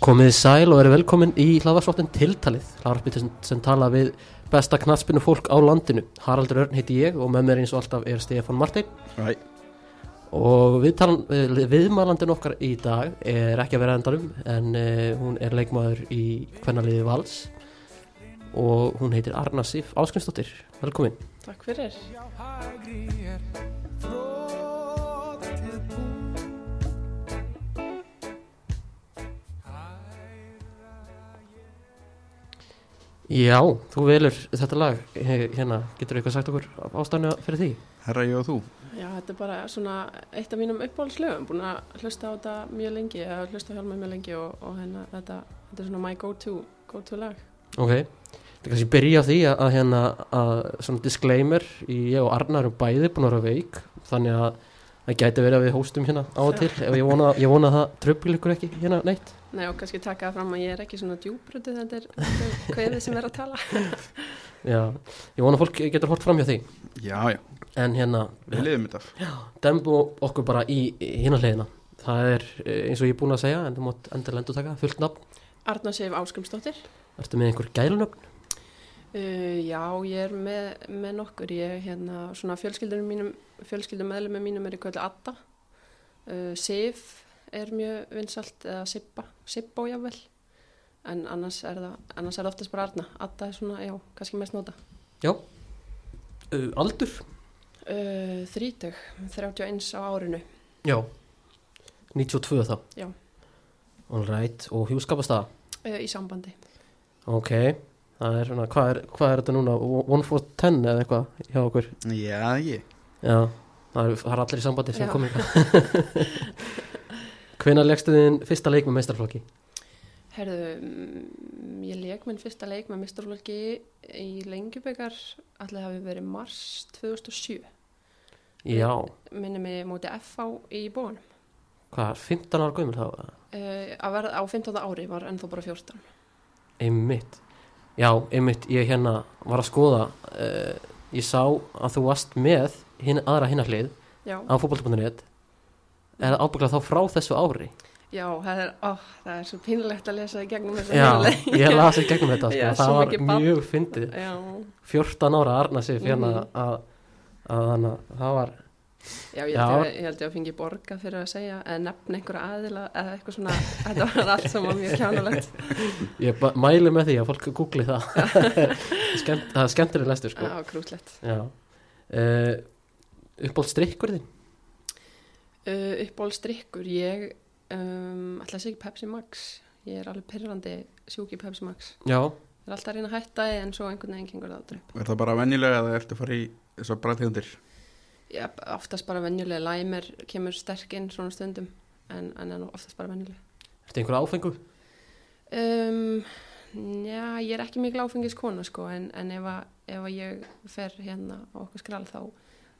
Komið sæl og eru velkomin í hlaðvarsvottin Tiltalið, hlaðvarpið sem, sem tala við besta knatspinu fólk á landinu. Haraldur Örn heiti ég og með mér eins og alltaf er Stefan Martein Æ, og viðtalan, við, viðmælandin okkar í dag er ekki að vera endanum en uh, hún er leikmaður í hvernaliði Vals og hún heitir Arna Sif Áskrimsdóttir. Velkomin. Takk fyrir. Já, þú velur þetta lag, hérna, getur eitthvað sagt okkur ástæðinu fyrir því? herra ég og þú Já, þetta er bara svona eitt af mínum uppáhaldslögum, búin að hlusta á þetta mjög lengi, eða hlusta á hjálma mjög lengi og, og hérna þetta, þetta er svona my go-to, go-to lag. Ok, það er kannski byrja á því að, að hérna, að svona disclaimer, ég og Arnar erum bæði búin að vera veik, þannig að það gæti verið að við hóstum hérna á og til, ég vona, ég vona að það tröfbíl ykkur ekki hérna neitt. Nei, og kannski taka það fram að ég er ekki svona djúbrötu, þetta er, er kveðið sem er að tala. Já, ég vona að fólk getur hort fram hjá því, Já, já, en hérna, við liðum þetta dembu okkur bara í, í hliðina. Það er eh, eins og ég er búin að segja, en þú mátt endur lendur taka, fullt nafn. Arna Sif Áskumsdóttir. Ertu með einhver gælunöfn? Uh, já, ég er með, með nokkur, ég er hérna svona fjölskyldunum mínum, fjölskyldum meðlumum mínum er í kvöldu Adda. Uh, Sif er mjög vinsalt, eða Sibba, Sibbó jável. En annars er það, annars er það oftast bara Arna. Adda er svona, já, kannski mest nota. Já. Uh, aldur? Uh, þrítug, 31 á árinu. Já. 92 þá? Já. All right, og hjúskapastaða? Uh, í sambandi. Ok, það er svona, hvað er, hvað er þetta núna, one for ten eða eitthvað hjá okkur? Já, ég Já, það er, það er allir í sambandi sem Já. komið. Hvenær leggstu þinn fyrsta leik með meistarflokki? Herðu, mm, ég leik minn fyrsta leik með misturflokki í lengjubekar, allir hafi verið mars 2007. Já, Minni mig móti FH í bóðanum. hvað er, 15 ára gömur þá? Uh, að verða á 15. ári var ennþá bara 14. Einmitt. Já, einmitt, ég hérna var að skoða, uh, ég sá að þú varst með hin, aðra hinnahlið Já, á fótbolta.net. Er það ábygglega þá frá þessu ári? já það, er, ó, það er svo pínlegt að lesa í gegnum þessa Já, ég las í gegnum þetta, sko. Það var mjög fyndið. Já, 14 ára Arna sig hérna Mhm. að, að, að, það var já, ég, held ég, ég held ég að fengi borga fyrir að segja eða nefna einhverja aðila eða eitthvað svona, þetta var allt saman mjög kjánulegt. Ég mæli með því að fólk googli það Skemmt, Það er skemmtileg lestur sko Já, krútlegt. Uh, Uppáld strikkur þinn Uh, uppbólstrykkur, ég um, ætla að segja Pepsi Max. Ég er alveg pyrrandi sjúk í Pepsi Max. Já, ég er alltaf að reyna að hætta því en svo einhvern veginn kengur það aldrei Er það bara venjulega að það ertu að fara í þessar bræðtegundir? er oftast bara venjulega. Læmer kemur sterk inn svona stundum en, en er oftast bara venjulega. Ertu einhver áfengu? um, já, ég er ekki mikil áfengis kona sko en, en ef, að, ef að ég fer hérna á okkur skrall þá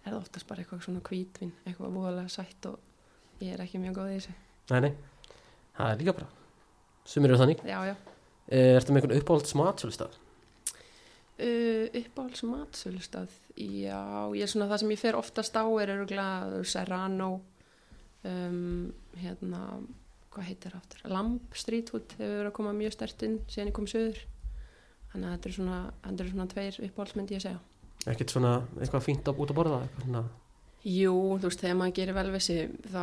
er það oftast bara eitthvað svona kvítvin eitthvað voðalega sætt og ég er ekki mjög góð í þessu. Nei, nei, það er líka bara. Sumir eru þannig. Já, já. Uh, Ertu með einhvern uppáld smatsölustaf? Uh, uppáhalds matsölustað já, ég er svona það sem ég fer oftast á er öruglega Serrano um, hérna hvað heitir það aftur, Lamp Street Food hefur verið að koma mjög stert inn síðan ég kom söður þannig að þetta er svona, þetta er svona tveir uppáhalds myndi ég segja Ekkert svona eitthvað fínt út að borða eitthvað svona? Jú, þú veist, þegar maður gerir velvissi þá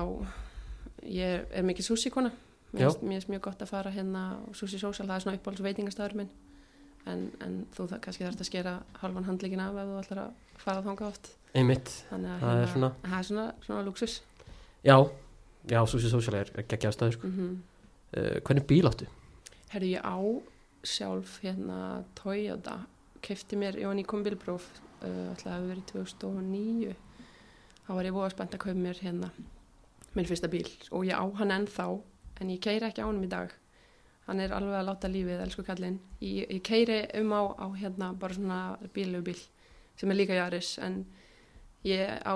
ég er, er mikið sushi kona mér finnst mjög gott að fara hérna sushi social, það er svona uppáhalds veitingastæður minn. En, en þú það kannski þarfst að skera halvan handleikin af ef þú ætlar að fara þangað oft. Einmitt, Það er svona- það er svona, svona luxus já. Já, Susi Social er geggjaða staður sko. mm uh, Hvernig bíl áttu? herri ég á sjálf hérna Toyota. Kefti mér, ég var nýkom bilbróf uh, alltaf að verið 2009 þá var ég voða spennt að kaupa mér hérna minn fyrsta bíl. Og ég á hann ennþá en ég keiri ekki á hann í dag. Hann er alveg að láta lífið, elsku kallinn. Ég, ég keiri um á, á hérna bara svona bílugubíl sem er líka jaris en ég á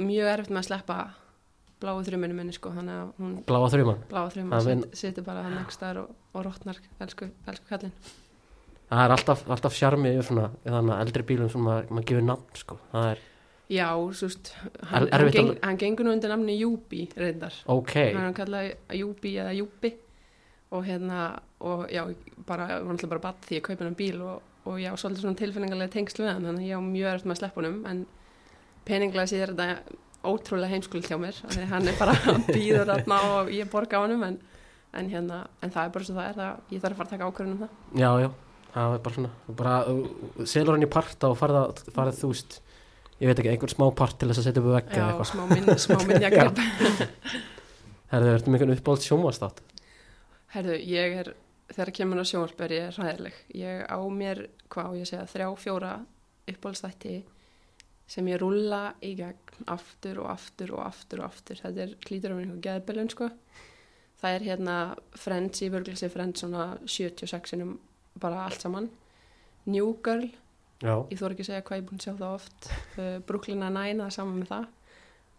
mjög erfitt með að sleppa bláu þrjuminu minni sko þannig að hún Bláa þrjumann bláa Það þrjuma vin- situr bara hann ekki staðar og, og rótnar elsku, elsku kallinn Það er alltaf, alltaf sjarmi yfir svona þannig að eldri bílum sem maður, maður gefur nafn sko. Það er, Já, svo veist, Er- hann, hann, erfitt geng, að- hann gengur nú undir namni Júbi reyndar. ok Hann er kallað Júbi eða Júbi og hérna, og já, bara, var náttúrulega bara badd því ég kaupi hann bíl og, og ég á svolítið svona tilfinningarlega tengsl við hann, þannig að ég á mjög eftir með að sleppa honum, en peninglega sér þetta ótrúlega heimskuld hjá mér, þannig að hann er bara býður þarna og ég borga á honum, en, en hérna, en það er bara svo það er, það, ég þarf að fara að taka ákvörðun um það. Já, já, það er bara svona bara, uh, selur hann í parta og farið, að- farið þú veist ég veit ekki, einhver smá part til þess að setja upp vegg eða eitthvað smá, minn, smá minnjagrip. Herðu, ertu með einhvern uppáld sjónvastátt? Herðu, ég er, þegar kemur að sjónvarp er ég ræðileg. Ég á mér, hvað á ég að segja, þrjá, fjóra uppáhaldstætti sem ég rúlla í gegn aftur og aftur og aftur og aftur. Þetta er klítur um einhver geðbelun, sko. Það er hérna Friends, ég vörgla sér Friends svona 76 sinum bara allt saman. New Girl, Já, ég þór ekki að segja hvað ég er búin að sjá það oft. Uh, Brooklyn Nine, það er saman með það.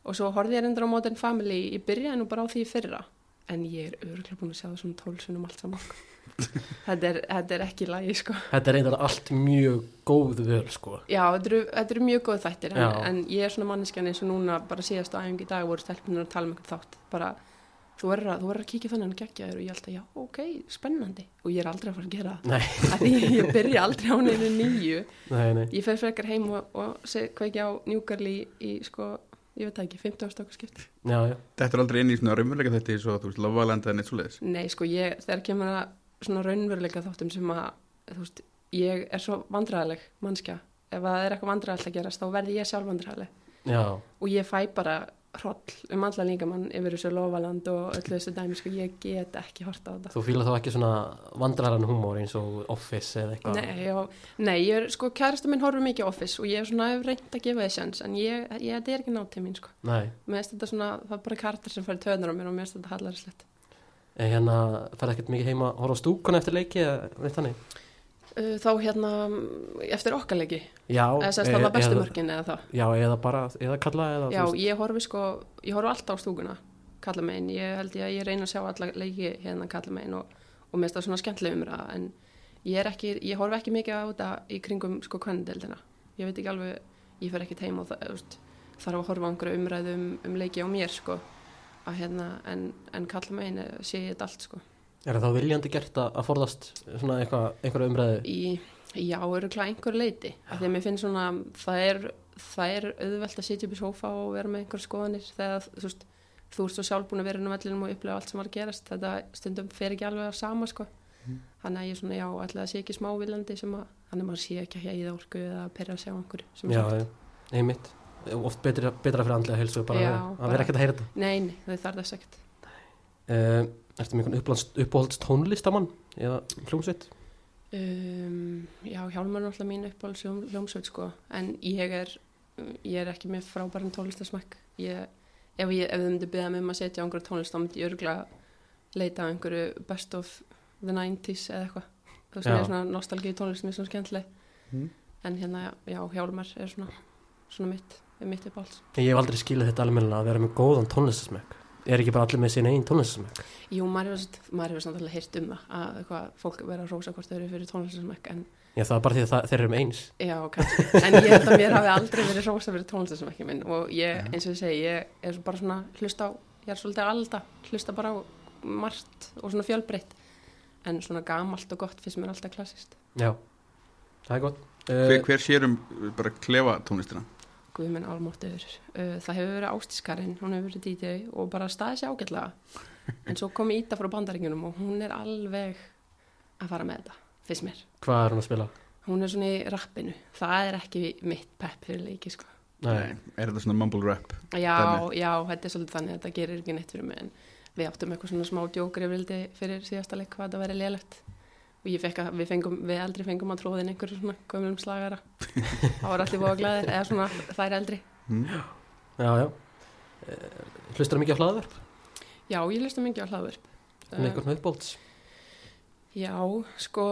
Og svo horfði ég reyndar á Modern Family, ég byrjaði nú bara á því fyrra en ég er öruglega búin að sjá það svona tólsunum allt saman þetta, er, þetta er ekki lægi sko. þetta er eitthvað allt mjög góð völ sko já, þetta eru, þetta eru mjög góð þættir en, en ég er svona manneskjan eins og núna bara síðast á æfingi dag voru stelpunir að tala um eitthvað þátt bara, þú verður að, að kíkja þannig að gegja þér og ég held að já, ok, spennandi. Og ég er aldrei að fara að gera af því ég byrja aldrei á neinu nýju. Nei, nei. Ég fer frekar heim og, og seg, kveikja á njúkarli í, í sko, ég veit ekki, 15 stakka skipt Já, já, Þetta er aldrei inn í svona raunveruleika þetta svo þú veist, Lovaland eða neitt svo leiðis Nei, sko, ég, þegar kemur að svona raunveruleika þáttum sem að, þú veist, ég er svo vandræðaleg mannskja. Ef það er eitthvað vandræðalegt að gerast, þá verði já hroll um allan líkamann yfir þessu lofaland og öllu þessu dæmi, sko, ég get ekki horta á þetta. Þú fýlar þá ekki svona vandræðan húmór eins og Office eða eitthvað Nei, og, nei, ég er, sko, kærasta minn horfur mikið á Office og ég er svona reynd að gefa sjans, en ég, ég, þetta er ekki nátt til mín, sko. Nei, Mér finnst þetta svona, það er bara karakter sem færi töðnar á mér og mér finnst þetta hallarslegt. en hérna færði ekkert mikið heima að horfa á stúkuna eftir leiki eða veit þannig þá hérna, eftir okkarleiki, Já, eða sérst e- það var bestu mörkin eða það. Já, eða bara, eða kalla eða Já, ég horfi sko, ég horfi alltaf á stúkuna kalla megin, ég held ég að ég reyna að sjá alla leiki hérna kalla megin og, og mér finnst það svona skemmtileg umræða en ég er ekki, ég horfi ekki mikið á þetta í kringum sko kvendeldina ég veit ekki alveg, ég fer ekkert heim og það, þarf að horfa á einhverju umræðu um, um leiki á mér sko að hérna, en, en kalla megin eh, sé ég þetta allt sko Er það þá viljandi gert að, að forðast svona einhverja umræðu? í, já, öruglega einhver leiti af því að mér finnst svona, það er það er auðvelt að sitja upp í sófa og vera með einhver skoðanir þegar þú veist þú ert svo sjálf búin að vera inn á vellinum og upplega allt sem var að gerast. Þetta stundum fer ekki alveg að sama sko. Þannig að ég svona, já, ætla að sé ekki smá viljandi sem að, þannig að maður sé ekki að heiða orku eða að perra að segja einhverju sem er Já, einmitt. Oft betra, betra fyrir andlega heilsu bara Já, að- að vera ekkert að heyra þetta. Nei, nei, Ertu með einhvern uppáhalds tónlistamann eða hljómsveit? um, Já, Hjálmar er náttúrulega mín uppáhalds hljóm- hljómsveit sko en ég er, ég er ekki með frábæran tónlistasmæk ég, ef, ég, ef þau myndi byggja mig um að setja á einhverju tónlist þá myndi ég örgulega leita á einhverju best of the 90s eða eitthvað Já. mér er svona nostalgíu tónlist mér er svona skemmtileg Mm. en hérna, já, Hjálmar er svona svona mitt, er mitt uppáhalds Ég hef aldrei skilið þetta almennilega að vera með góðan tónlistasmekk Er ekki bara allir með sín einn tónlistasmekk? Jú, maður hefur samt- maður hefur samt alveg heyrt um það að eitthvað, fólk vera að rósa hvort þau eru fyrir tónlistasmæk en Já, það er bara því að það, þeir eru um eins Já, kannski. En ég held að mér hafi aldrei verið rósa fyrir ekki minn og ég, eins og ég segi, ég er svo bara svona hlusta á, ég er svolítið alda, hlusta bara á margt og svona fjölbreytt en svona gamalt og gott finnst mér alltaf klassist. Já, það er gott hver, uh, hver sér um uh, bara klefa tónlistina? Guð minn álmáttur. Uh, það hefur verið ástískarinn, hún hefur verið DJ og bara staðið sér ágætlega. En svo kom Íta frá bandaríkjunum og hún er alveg að fara með þetta, finnst mér. Hvað er hún að spila? Hún er svona í rappinu. Það er ekki mitt pepp fyrir leiki, sko. Nei, Er þetta svona mumble rap? Já, Dæmi. já, þetta er svolítið þannig að þetta gerir ekki neitt fyrir mig en við áttum eitthvað svona smá djókrifrildi fyrir síðasta leik hvað þetta væri lélegt og ég fekk að við fengum, við eldri fengum að tróðin einhverju svona gömlum slagara það var allir búið glæðir eða svona þær eldri Mm. já, já uh, Hlustar mikið á hlaðverk? Já, ég hlusta mikið á hlaðverp Með einhvern uppbólds? Já, sko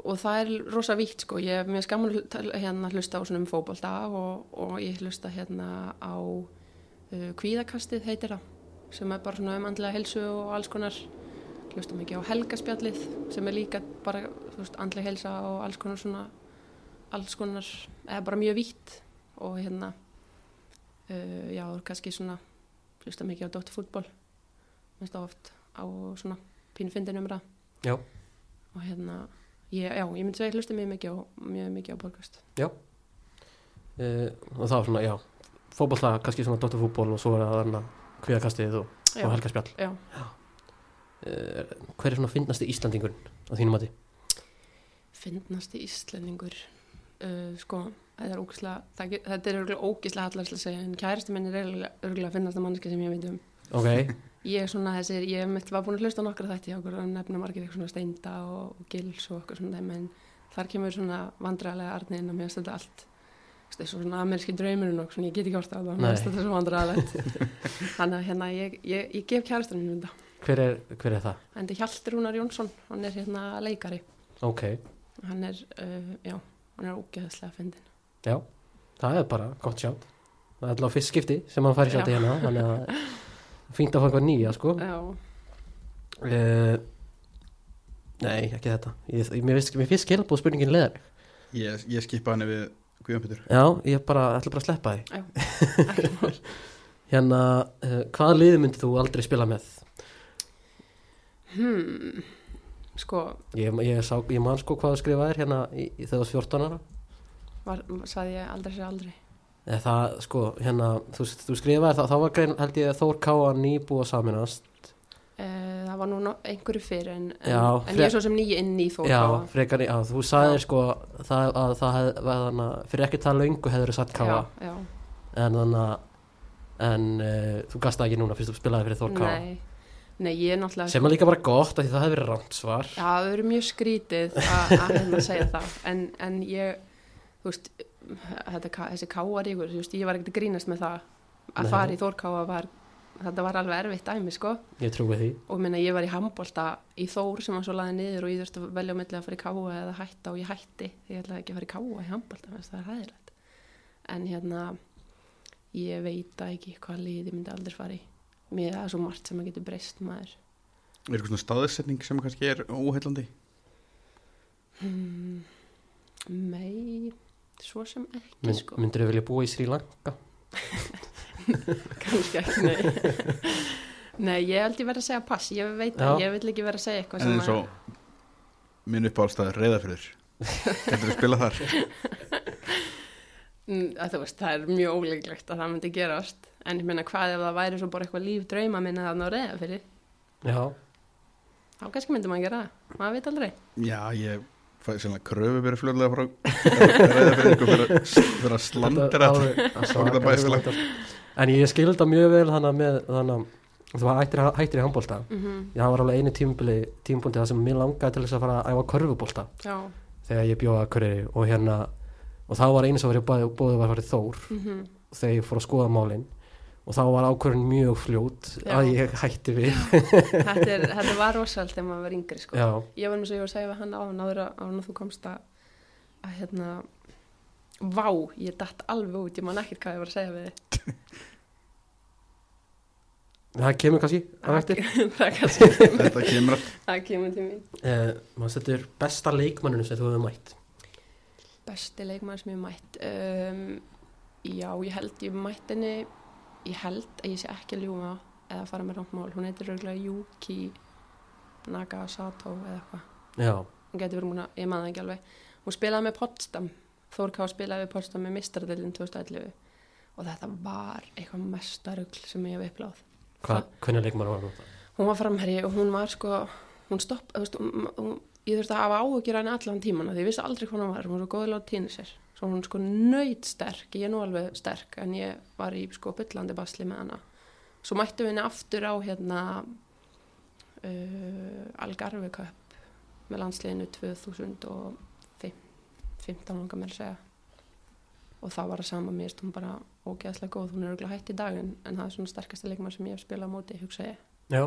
og það er rosa vítt sko ég er mér skaman hérna að hlusta á svona um fótbolta og, og ég hlusta hérna á uh, kvíðakastið heitir það sem er bara svona um andlega helsu og alls konar hlusta mikið á helgaspjallið sem er líka bara þú veist, andlega helsa og alls konar svona alls konar, eða bara mjög vítt og hérna uh, já, kannski svona hlusta mikið á dótturfútból minnst á oft á svona pínu fyndin umræð Já. og hérna ég, já, ég myndi segja ég hlusti mjög mikið á, mjög mikið á podcast. Uh, og það var svona, já fótbolta, kannski svona dotterfútból og svo er það þarna kviðakastið og, já, og helgarspjall já. uh, hver er svona fyndnasti Íslandingurinn á þínum mati? fyndnasti Íslendingur uh, sko, þetta er það, ge- þetta er örgulega ógislega hallarslega að segja en kærasti minn er örgulega fyndnasta manneski sem ég veit um. Ok, ég er svona þessir, ég mitt var búin að hlusta á nokkra þætti hjá okkur að nefna margir eitthvað svona steinda og, og gils og okkur svona dæmi en þar kemur svona vandræðlega arni inn að mér finnst þetta allt eins og svona amerski draumurinn og svona ég get ekki orðið á það, þetta þannig að hérna ég, ég, ég gef kærastan minn þetta hver er, hver er það? þetta er Hjalti Rúnar Jónsson, hann er hérna leikari. Ok, hann er, uh, já, hann er ógeðslega fyndin já, það er bara gott sjátt. Það er alltaf fyrst skipti sem hann fær sjátt í Já. hérna þannig að fínt að fá eitthvað nýja sko. Já, uh, nei, ekki þetta. Ég, ég, mér, finnst- skilabóð spurningin leðar Ég, ég skipa hann við Guðjón Pétur. Já, ég bara, ætla bara að sleppa því. Ekki mál. Hérna, uh, hvaða liði myndið þú aldrei spila með? Hmm, sko, Ég, ég, sá, ég man sko hvað þú skrifaðir hérna í, í þegar þú varst 14 ára. Var, saði ég aldrei sér aldrei. Eða það, sko, hérna, þú, þú skrifaðir það, þá var grein, held ég, Þór Káa nýbúa saminast. Uh, það var nú no- einhverju fyrir en, en, Já, en fre- ég er svo sem nýja inn í þó Já, frekar, já, þú sagðir Já. sko það, að það hef, var þannig að fyrir ekki það löngu hefur sagt Káa, já, já, en þannig að, en uh, þú gasta ekki núna fyrst þú spilaði fyrir Þór Káa. nei, nei, ég er náttúrulega Sem er líka bara gott, af því það hefur verið rámt svar. Já, það verður mjög skrítið að að hérna segja það en, en ég, þú veist þetta, þessi káaríkur, þú veist, ég var ekkert að grínast með það að Nei. fara í Þórkáa var, þetta var alveg erfitt dæmi, sko Ég trúi því. og minna, ég var í handbolta í Þór sem var svo laðið niður og ég þurfti að velja á milli að fara í káa eða hætta og ég hætti ég ætlaði ekki að fara í káa í þess það er hæðilegt en hérna ég veit að ekki hvað lið ég myndi aldrei fara í mér það er svo margt sem að getur breyst maður Er eitthvað svona staðsetning sem kannski er óheillandi? hmm, mei svo sem ekki Mynd, sko Myndir þú vilja búa í Sri Lanka? kannski ekki, nei nei, ég held ég verið að segja pass ég veit að, ég vil ekki vera að segja eitthvað En sem eins og minn uppáhaldstæður reyðafyrður. Getur þú spilað þar? Mm, að þú veist, það er mjög ólíklegt að það myndi gerast en ég meina hvað ef það væri svo bara eitthvað líf drauma minna þarna á reyða fyrir Já, þá kannski myndi maður gera það, maður veit aldrei. Já, ég fæði svona kröfu verið fljóðlega frá reyðafyrður ykkur fyrir, fyrir að slandera þetta. alveg- að Svo geta bæst hugmyndar. En ég skildi það mjög vel þannig að með þannig að þú var hættir, hættir í handbólta. mm -hmm. Já, það var alveg einu tímubúndi það sem mér langaði til þess að fara að æfa körfubólta já, þegar ég bjóða að körri og hérna og þá var einu sem var ég bóðið bóði var farið Þór. Mm þegar ég fór að skoða málin og þá var ákvörðin mjög fljót Já. að ég hætti við. Þetta, er, þetta var rosalt þegar maður var yngri sko. Ég var með svo ég var að segja við hann á náður að, að þú komst að, að hérna vá, ég datt alveg út. Ég man ekkert hvað ég var að segja við þig. Það kemur kannski á eftir. það, kannski, Þetta kemur það kemur til mín. Uh, maður setur besta leikmanninu sem þú hefur mætt. Besti leikmaður sem ég hef mætt um, já, ég held ég mætt henni ég held að ég sé ekki að ljúga eða fara með rámt hún heitir örgulega Yuki Nagasato eða eitthvað. Hún getur verið múin að, ég það ekki alveg. Hún spilaði með Potsdam. Þór Ká spilaði með Potsdam með mistardilin 2011 og þetta var eitthvað mesta rugl sem ég hef uppláð hvernig leikmann var hún? hún var framherji og hún var sko hún stopp, þú veist, hún, hún, ég þurfti að hafa áhugjur hann allan tíman því ég vissi aldrei hvað hún var, hún var svo góðilega týna sér svo hún sko nöyt sterk ég er nú alveg sterk en ég var í sko byllandi basli með hana. Svo mættum við henni aftur á hérna uh, Algarve Cup með landsliðinu 2015 langar með að segja. Og það var að sama mér hún bara ógeðslega góð, hún er örgulega hætt í dag en, en það er svona sterkasta leikmar sem ég hef spilað á móti, hugsa ég. Já,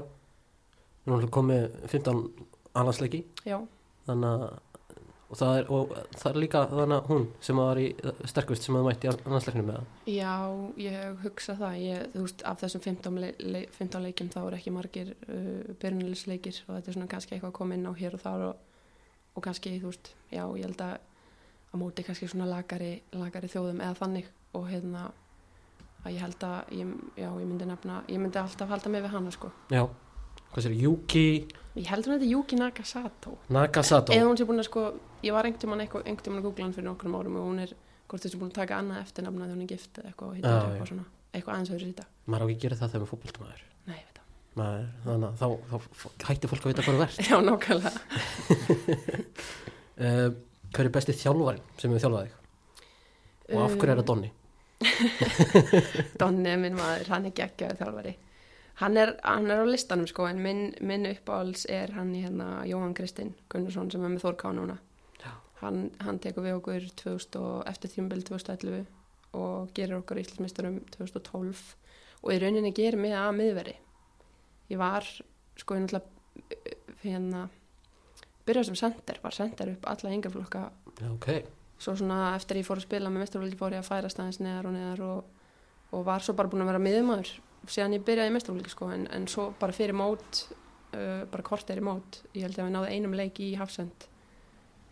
hún komið 15 annarsleiki já, þannig að og það er, og það er líka þannig að hún sem var í sterkust sem að mætti annarsleiknum með það Já, ég hugsa það, ég, þú veist, af þessum 15, le le 15 leikjum þá er ekki margir uh, byrjunalisleikir og þetta er svona kannski eitthvað að koma inn á hér og þar og, og kannski, þú veist, já, ég held að á móti kannski svona lagari, lagari þjóðum eða þannig. Og hérna að ég held að, ég, já, ég myndi nefna, ég myndi alltaf halda mig við hana, sko. Já, hvað sér, Yuki Ég heldur hún þetta Yuki Nagasato Nagasato Eða hún sé búin að sko, ég var einhvern eitthvað, einhvern tímann að googla hann fyrir nokkrum árum og hún er, hvort þessi búin að taka annað eftirnafna þegar hún er gift eða eitthvað Já, eitthvað já. svona, eitthvað aðeins öðru þetta. maður á ekki að gera það þegar maður fótboltamaður Nei, ég veit það. maður, þannig að þá, þá, þá hætti fólk að vita hvað Já, nákvæmlega. uh, hver er besti þjálfarin sem hefur þjálfað þig og af hverju er það Donni Donni er minn maður, hann er geggjaður þjálfari. Hann er, hann er á listanum sko, en minn, minn uppáhalds er hann í hérna Jóhann Kristinn Gunnarsson sem er með Þórká núna. Hann, hann tekur við okkur 2000 og, eftir tímbil 2011 og gerir okkur Íslandsmeistarum 2012 og í rauninni gerir mig að miðveri. Ég var sko hérna byrjað sem sender, var sender upp alla yngreflokka Já, ok, svo svona eftir ég fór að spila með mestarflokki fór ég að færa staðins neðar og neðar og, og var svo bara búin að vera miðumæður síðan ég byrjaði í mestarflokki sko en, en svo bara fyrir mót uh, bara kort er í mót ég held að við náðu einum leik í Hafsend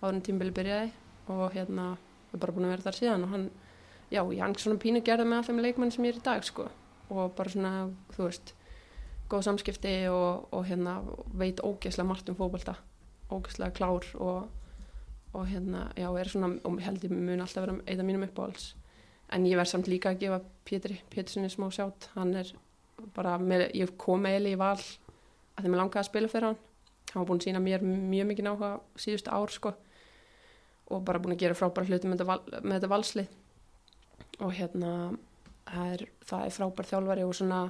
áður en tímbili byrjaði og hérna við erum bara búin að vera þar síðan og hann, já, ég hang svona pínu gerða með allum leikmenn sem ég er í dag sko og bara svona, þú veist góð samskipti og, og hérna veit ógeðslega margt um fótbolta ógeðslega klár og og hérna, já, er svona og held ég mun alltaf vera eða mínum uppáhalds en ég verð samt líka að gefa Pétri Pétursinni smá sjátt, hann er bara, með, ég kom eiginlega í val að þeim er langað að spila fyrir hann. Hann var búin að sína mér mjög mikið náhuga síðustu ár, sko og bara búin að gera frábæra hluti með þetta, val, með þetta valslið. Og hérna það er, er frábær þjálfari og svona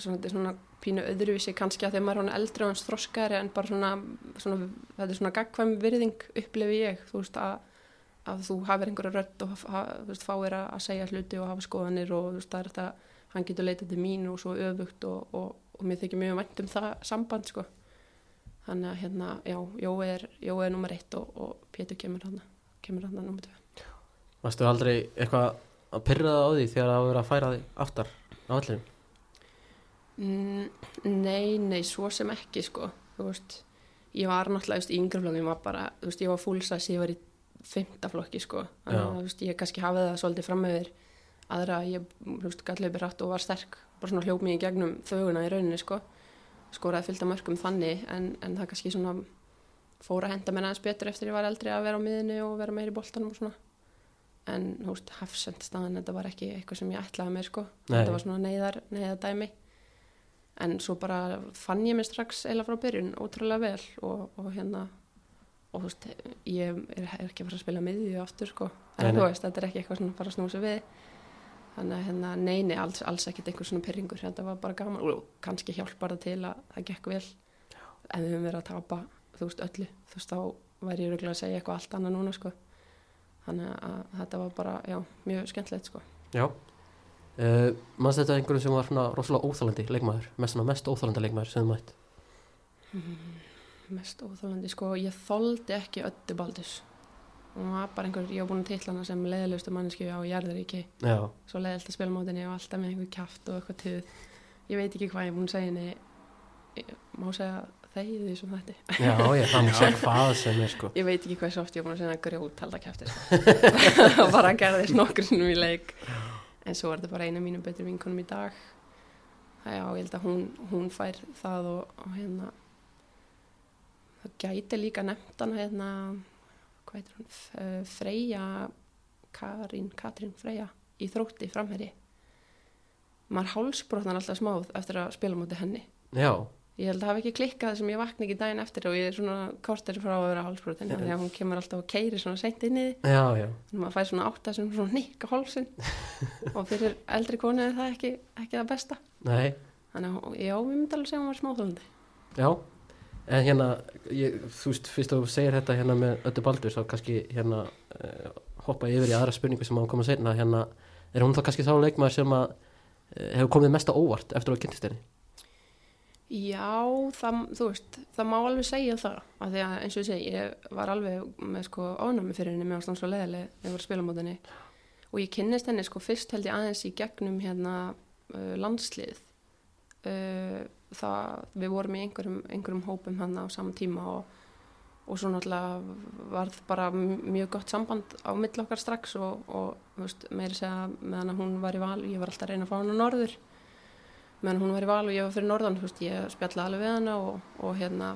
svona, þetta er svona pínu öðruvísi kannski að þegar maður er hann eldri og hans þroskari en bara svona, svona þetta er svona gagkvæm virðing upplefi ég þú veist að, að þú hafir einhverja rödd og fáir að, að segja hluti og hafa skoðanir og þú veist það er þetta hann getur leitað til mín og svo öfugt og, og, og mér þykir mjög vænt um það samband sko. Þannig að hérna, já, Jói er, Jói er nummer eitt og, og Pétur kemur hann kemur hann nummer tvö. Varstu aldrei eitthvað að pyrra það á því þegar það var að færa þig aftar á allir Mm, Nei, nei, svo sem ekki sko, þú veist ég var náttúrulega, þú veist, í yngri flokki ég var bara, þú veist, ég var fúlsæs, ég var í fymta flokki sko, þannig að veist, ég kannski hafði það svolítið fram með þér aðra, ég, þú veist, gætlega upp rætt og var sterk, bara svona hljóp mig í gegnum þöguna í rauninni sko, skoraði fylgta mörgum þannig, en, en það kannski svona fór að henda mér aðeins betur eftir ég var eldri að vera á miðinni og vera meir í boltanum og svona. En, veist, hafsend staðan, þetta var ekki eitthvað sem ég ætlaði mér sko, Nei. þetta var svona neyðar, neyðadæmi en svo bara fann ég mig strax eila frá byrjun ótrúlega vel og, og hérna og þú veist, ég er, er ekki að fara að spila miðju aftur sko, en nei. þú veist, þetta er ekki eitthvað svona bara að snúsa við. Þannig að hérna, neini, alls, alls ekkert einhver svona pyrringur, þetta var bara gaman. Og kannski hjálpar það til að það gekk vel. En við höfum verið að tapa þú veist, öllu, þú veist, þá væri ég röglega að segja eitthvað allt annað núna sko. Þannig að þetta var bara, já, mjög skemmtilegt sko. Já. Uh, mannst þetta einhverjum sem var svona rosalega óþálandi leikmaður, mest, mest óþálandi leikmaður sem þú mætt mest óþólandi sko, ég þoldi ekki öllu baldus og það var bara einhver, ég var búin að titla hana sem leiðilegustu manneski á Jærðaríki já, svo leiðilegt að spila mótinni og alltaf með einhver kjaft og eitthvað töð ég veit ekki hvað ég er búin að segja henni Ég- má segja þegið því sem þetta já, ég, það má segja hvað sem er sko. Ég veit ekki hvað svo oft ég er búin að segja henni grjót halda kjafti sko. bara gerðist nokkur sinnum í leik. En svo er þetta bara eina af mínum betri vinkunum í dag. Það já, ég held að hún, hún fær það og, og hérna það gæti líka nefnt hana hérna hvað heitir hún, F- eh, Freyja Karin, Katrín Freyja í þrótti framherri maður hálsbrotnar alltaf smáð eftir að spila mútið henni. Já, ég held að hafa ekki klikkað sem ég vakna ekki daginn eftir og ég er svona kortir frá að vera hálsbrotin því að hún kemur alltaf og keiri svona seint inn í því þannig að maður fær svona átta sem svona nikka hálsin og fyrir eldri konu er það ekki, ekki það besta. Nei, þannig að já, við myndum alveg segja að hún var smáþólandi já en hérna, ég, þú veist, fyrst þú segir þetta hérna með öllu baldur þá kannski hérna uh, hoppa yfir í aðra spurningu sem á að koma seinna. Hérna, er hún þá kannski þá leikmaður sem að uh, hefur komið mest á óvart eftir að kynntist henni Já, það, þú veist, það má alveg segja það af því að eins og ég segi, ég var alveg með sko ánæmi fyrir henni með ástand svo leðileg þegar ég var að spila mót henni. Og ég kynnist henni sko fyrst held ég aðeins í gegnum hérna uh, landslið. Uh, það, við vorum í einhverjum, einhverjum hópum hann á saman tíma og, og svo náttúrulega varð bara m- mjög gott samband á mill okkar strax og, og veist, meiri segja meðan hún var í val, ég var alltaf að reyna að fá hann á norður. Meðan hún var í val og ég var fyrir norðan veist, ég spjallaði alveg við hana og, og hérna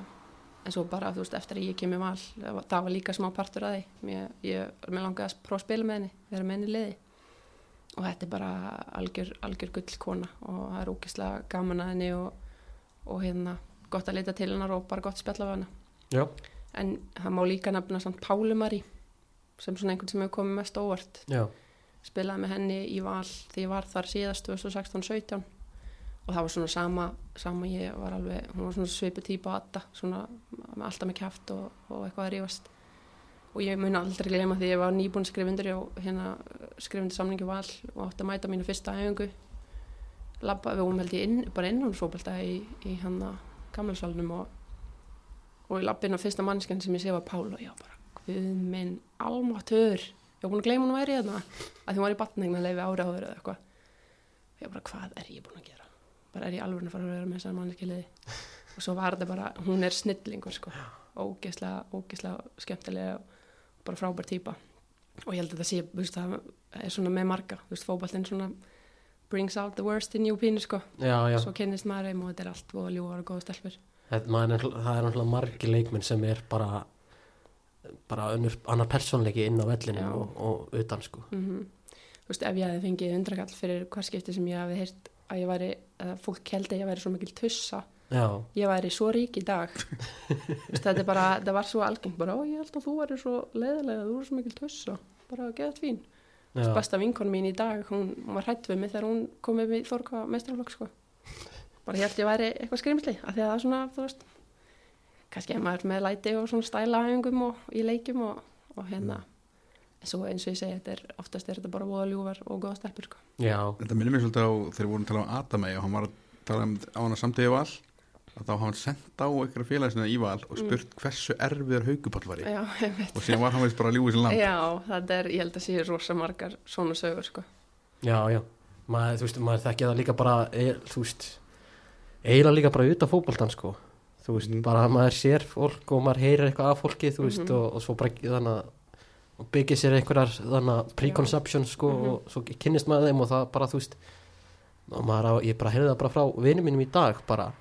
en svo bara, veist, eftir að ég kemur val það var, það var líka smá partur að því. Ég, ég, mér langaði að prófa að spila með henni vera með henni í liði. Og þetta er bara algjör, algjör gull kona og það er ógeðslega gaman að henni og, og hérna gott að leita til hennar og bara gott spjalla við hana. Já, en það má líka nefna samt Pálumari sem svona einhvern sem hefur komið mest óvart. Já, spilaði með henni í val því ég var þar síðast 2016-17 og það var svona sama, sama ég var alveg, hún var svona svipu típa atta, svona alltaf með kæft og, og eitthvað að rífast. Og ég mun aldrei glema því ég var nýbúin skrifundur og hérna skrifundur samningi val og átti að mæta mínu fyrsta æfingu labba, við vorum held ég inn, bara innhámsfóbalta í, í hérna gamlalsalunum og og ég labbi inn á fyrsta mannskan sem ég sé var Pál og ég var bara, guð minn almáttur, ég var búin að gleyma hún að væri hérna að því hún var í batningna leifi ára áður eða eitthvað. Og ég bara, hvað er ég búin að gera? Bara er ég alveg að fara að vera með þessar mannskiliði og svo var þetta bara, hún er snillingur sko, ógeðslega ógeðslega skemmtilega og bara frábær típa og ég held að þetta sé, þú veist, það er svona með marga, þú veist, fókbaltinn svona brings out the worst in you pínu sko. Já, já. svo kynnist maður þeim og þetta er allt og ljúar og góða Þetta, er- það er náttúrulega margi leikmenn sem er bara bara önnur, annar persónleiki inn á vellinu og, og utan sko. Mm Þú veist, ef ég hefði fengið undrakall fyrir hvað skipti sem ég hefði heyrt að ég væri, að fólk held að ég væri svo mikil tussa, Já, ég væri svo rík í dag. Þetta er bara, þetta var svo algengt bara, ó, ég held að þú væri svo leiðilega þú er svo mikil tussa, bara geðat fín. já, besta vinkon mín í dag, hún, var hrætt við mig þegar hún kom með mig Þorka mestralokk sko. bara ég held ég væri eitthvað skrimsli af því að það er svona, þú veist kannski er maður með læti og svona stæla æfingum og í leikjum og, og hérna. En svo eins og ég segi, þetta er oftast er þetta bara voða ljúfar og góða stelpur sko. já, Þetta minnir mér svolítið á þegar við vorum að tala um Adamei og hann var að tala um á hann að samtíði val að þá hafa hann sendt á einhverja félagsina í val og spurt hversu erfiður haugupall var í já, ég og síðan var hann veist bara að ljúga í sin land já, þetta er, ég held að sé rosa margar svona sögur sko. já, já maður, þú veist, maður þekki það líka bara e, þú veist, eiginlega líka bara utan fótboltan sko þú veist, Mhm. bara að maður sér fólk og maður heyrir eitthvað af fólki þú veist, Mhm. og, og svo bara þannig að og byggir sér einhverjar þannig að preconception sko Mhm. og svo kynnist maður þeim og það bara þú veist og maður á, ég bara heyrði það bara frá vinum mínum í dag bara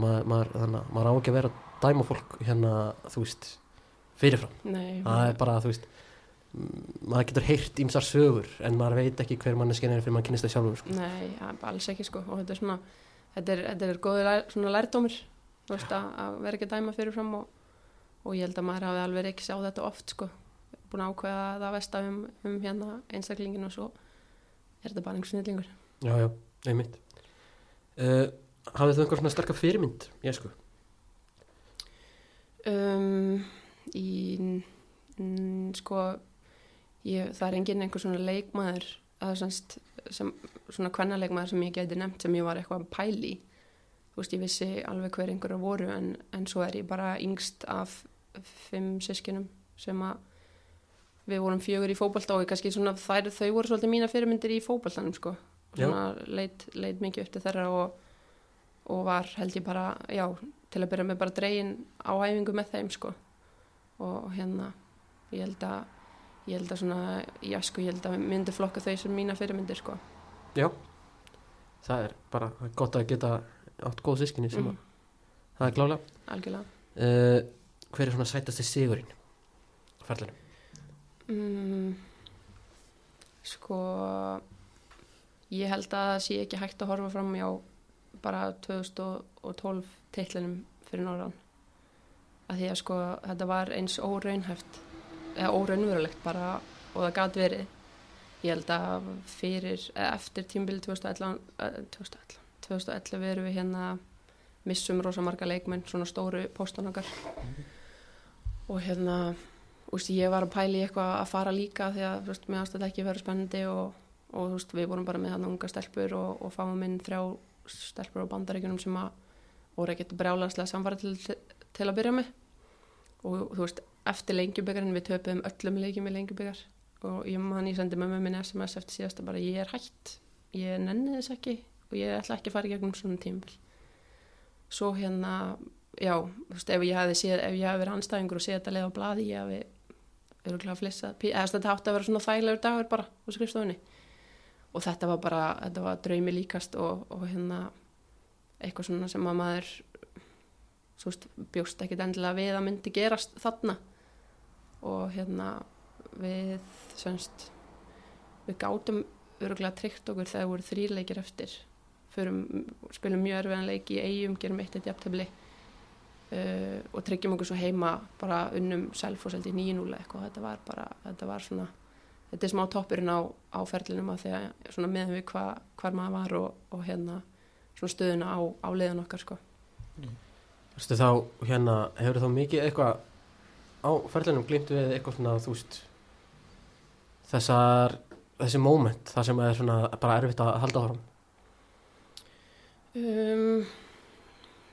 maður, maður, þannig að maður á ekki að vera að dæma fólk hérna þú veist fyrirfram. Nei, það er bara þú veist mm, maður getur heyrt ímsar sögur en maður veit ekki hver manneskinn er fyrir maður kynnist það sjálfur sko. Nei, ja, alls ekki sko. Og þetta er svona, þetta er, þetta er góði lær, svona lærdómur, þú veist að, að vera ekki að dæma fyrirfram og, og ég held að maður hafi alveg ekki sjá þetta oft sko. Búin að ákveða það vesta um, um hérna einstaklingin og svo er þetta bara einhver snillingur. Já, já, einmitt. Uh, hafið þau einhver svona sterkar fyrirmynd ég sko um, í mm, sko ég, það er enginn einhver svona leikmaður að semst, sem, svona kvennaleikmaður sem ég geti nefnt sem ég var eitthvað að pæli þú veist ég vissi alveg hver einhverja voru en, en svo er ég bara yngst af fimm sískinum sem að við vorum fjögur í fótbolta og kannski svona þær, þau voru svolítið mína fyrirmyndir í fótboltanum sko. Svona leit, leit mikið upp til þeirra og, og var held ég bara já, til að byrja með bara dregin á æfingu með þeim sko. Og hérna ég held að ég held að svona, já sko ég held að myndi flokka þau sem mína fyrirmyndir sko. Já, það er bara gott að geta átt góð sískinni sem mm, að það er klálega algjörlega. Uh, hver er svona sætasti sigurinn á ferðlunum mm, sko ég held að það sé ekki hægt að horfa fram á bara 2012 titlinum fyrir norðan. Að því að sko þetta var eins óraunhæft eða óraunverulegt bara og það gat verið. Ég held að fyrir eftir tímbili 2011, eh, 2011 2011 erum við hérna missum rosa marga leikmenn svona stóru póstan okkar. Og hérna úst, ég var að pæli eitthvað að fara líka því að úst, mér þetta ekki vera spennandi og, og úst, við vorum bara með hann unga stelpur og, og fáum inn þrjá stelpur á bandaríkunum sem að voru ekkert brjálagslega samfara til, til að byrja með. Og þú veist, eftir lengjubögarinn við töpuðum öllum leikjum í lengjubögar og ég man ég sendi mömmu minn SMS eftir síðasta bara ég er hætt, ég nenni þess ekki og ég ætla ekki að fara í gegnum svona tímbil svo hérna já, þú veist, ef ég hefði séð ef ég hefði verið anstæðingur og séð þetta leið á blaði ég hefði öruglega flissað. Pí- eða þú veist, þetta átti að vera svona þægilegur dagur bara á skrifstofunni og þetta var bara, þetta var draumi líkast og, og hérna eitthvað svona sem að maður svo veist, bjóst ekkit endilega við að myndi gerast þarna. Og hérna við semst við gátum öruglega tryggt okkur þegar voru þrýrleikir eftir. Förum, spilum mjög örfiðan leik í eigum gerum eitt eitt jafntefli uh, og tryggjum okkur svo heima bara unnum self og seldi í 9-0 eitthvað. Þetta var bara, þetta var svona þetta er smá toppurinn á, á ferlinum að því að svona meðan við hva, hvar maður var og, og hérna svona stöðuna á, á leiðan okkar sko. Þú veist þá, hérna, hefur þá mikið eitthvað á ferlinum glýmt við eitthvað svona, þú veist þessar, þessi moment það sem er svona bara erfitt að halda áfram? Um,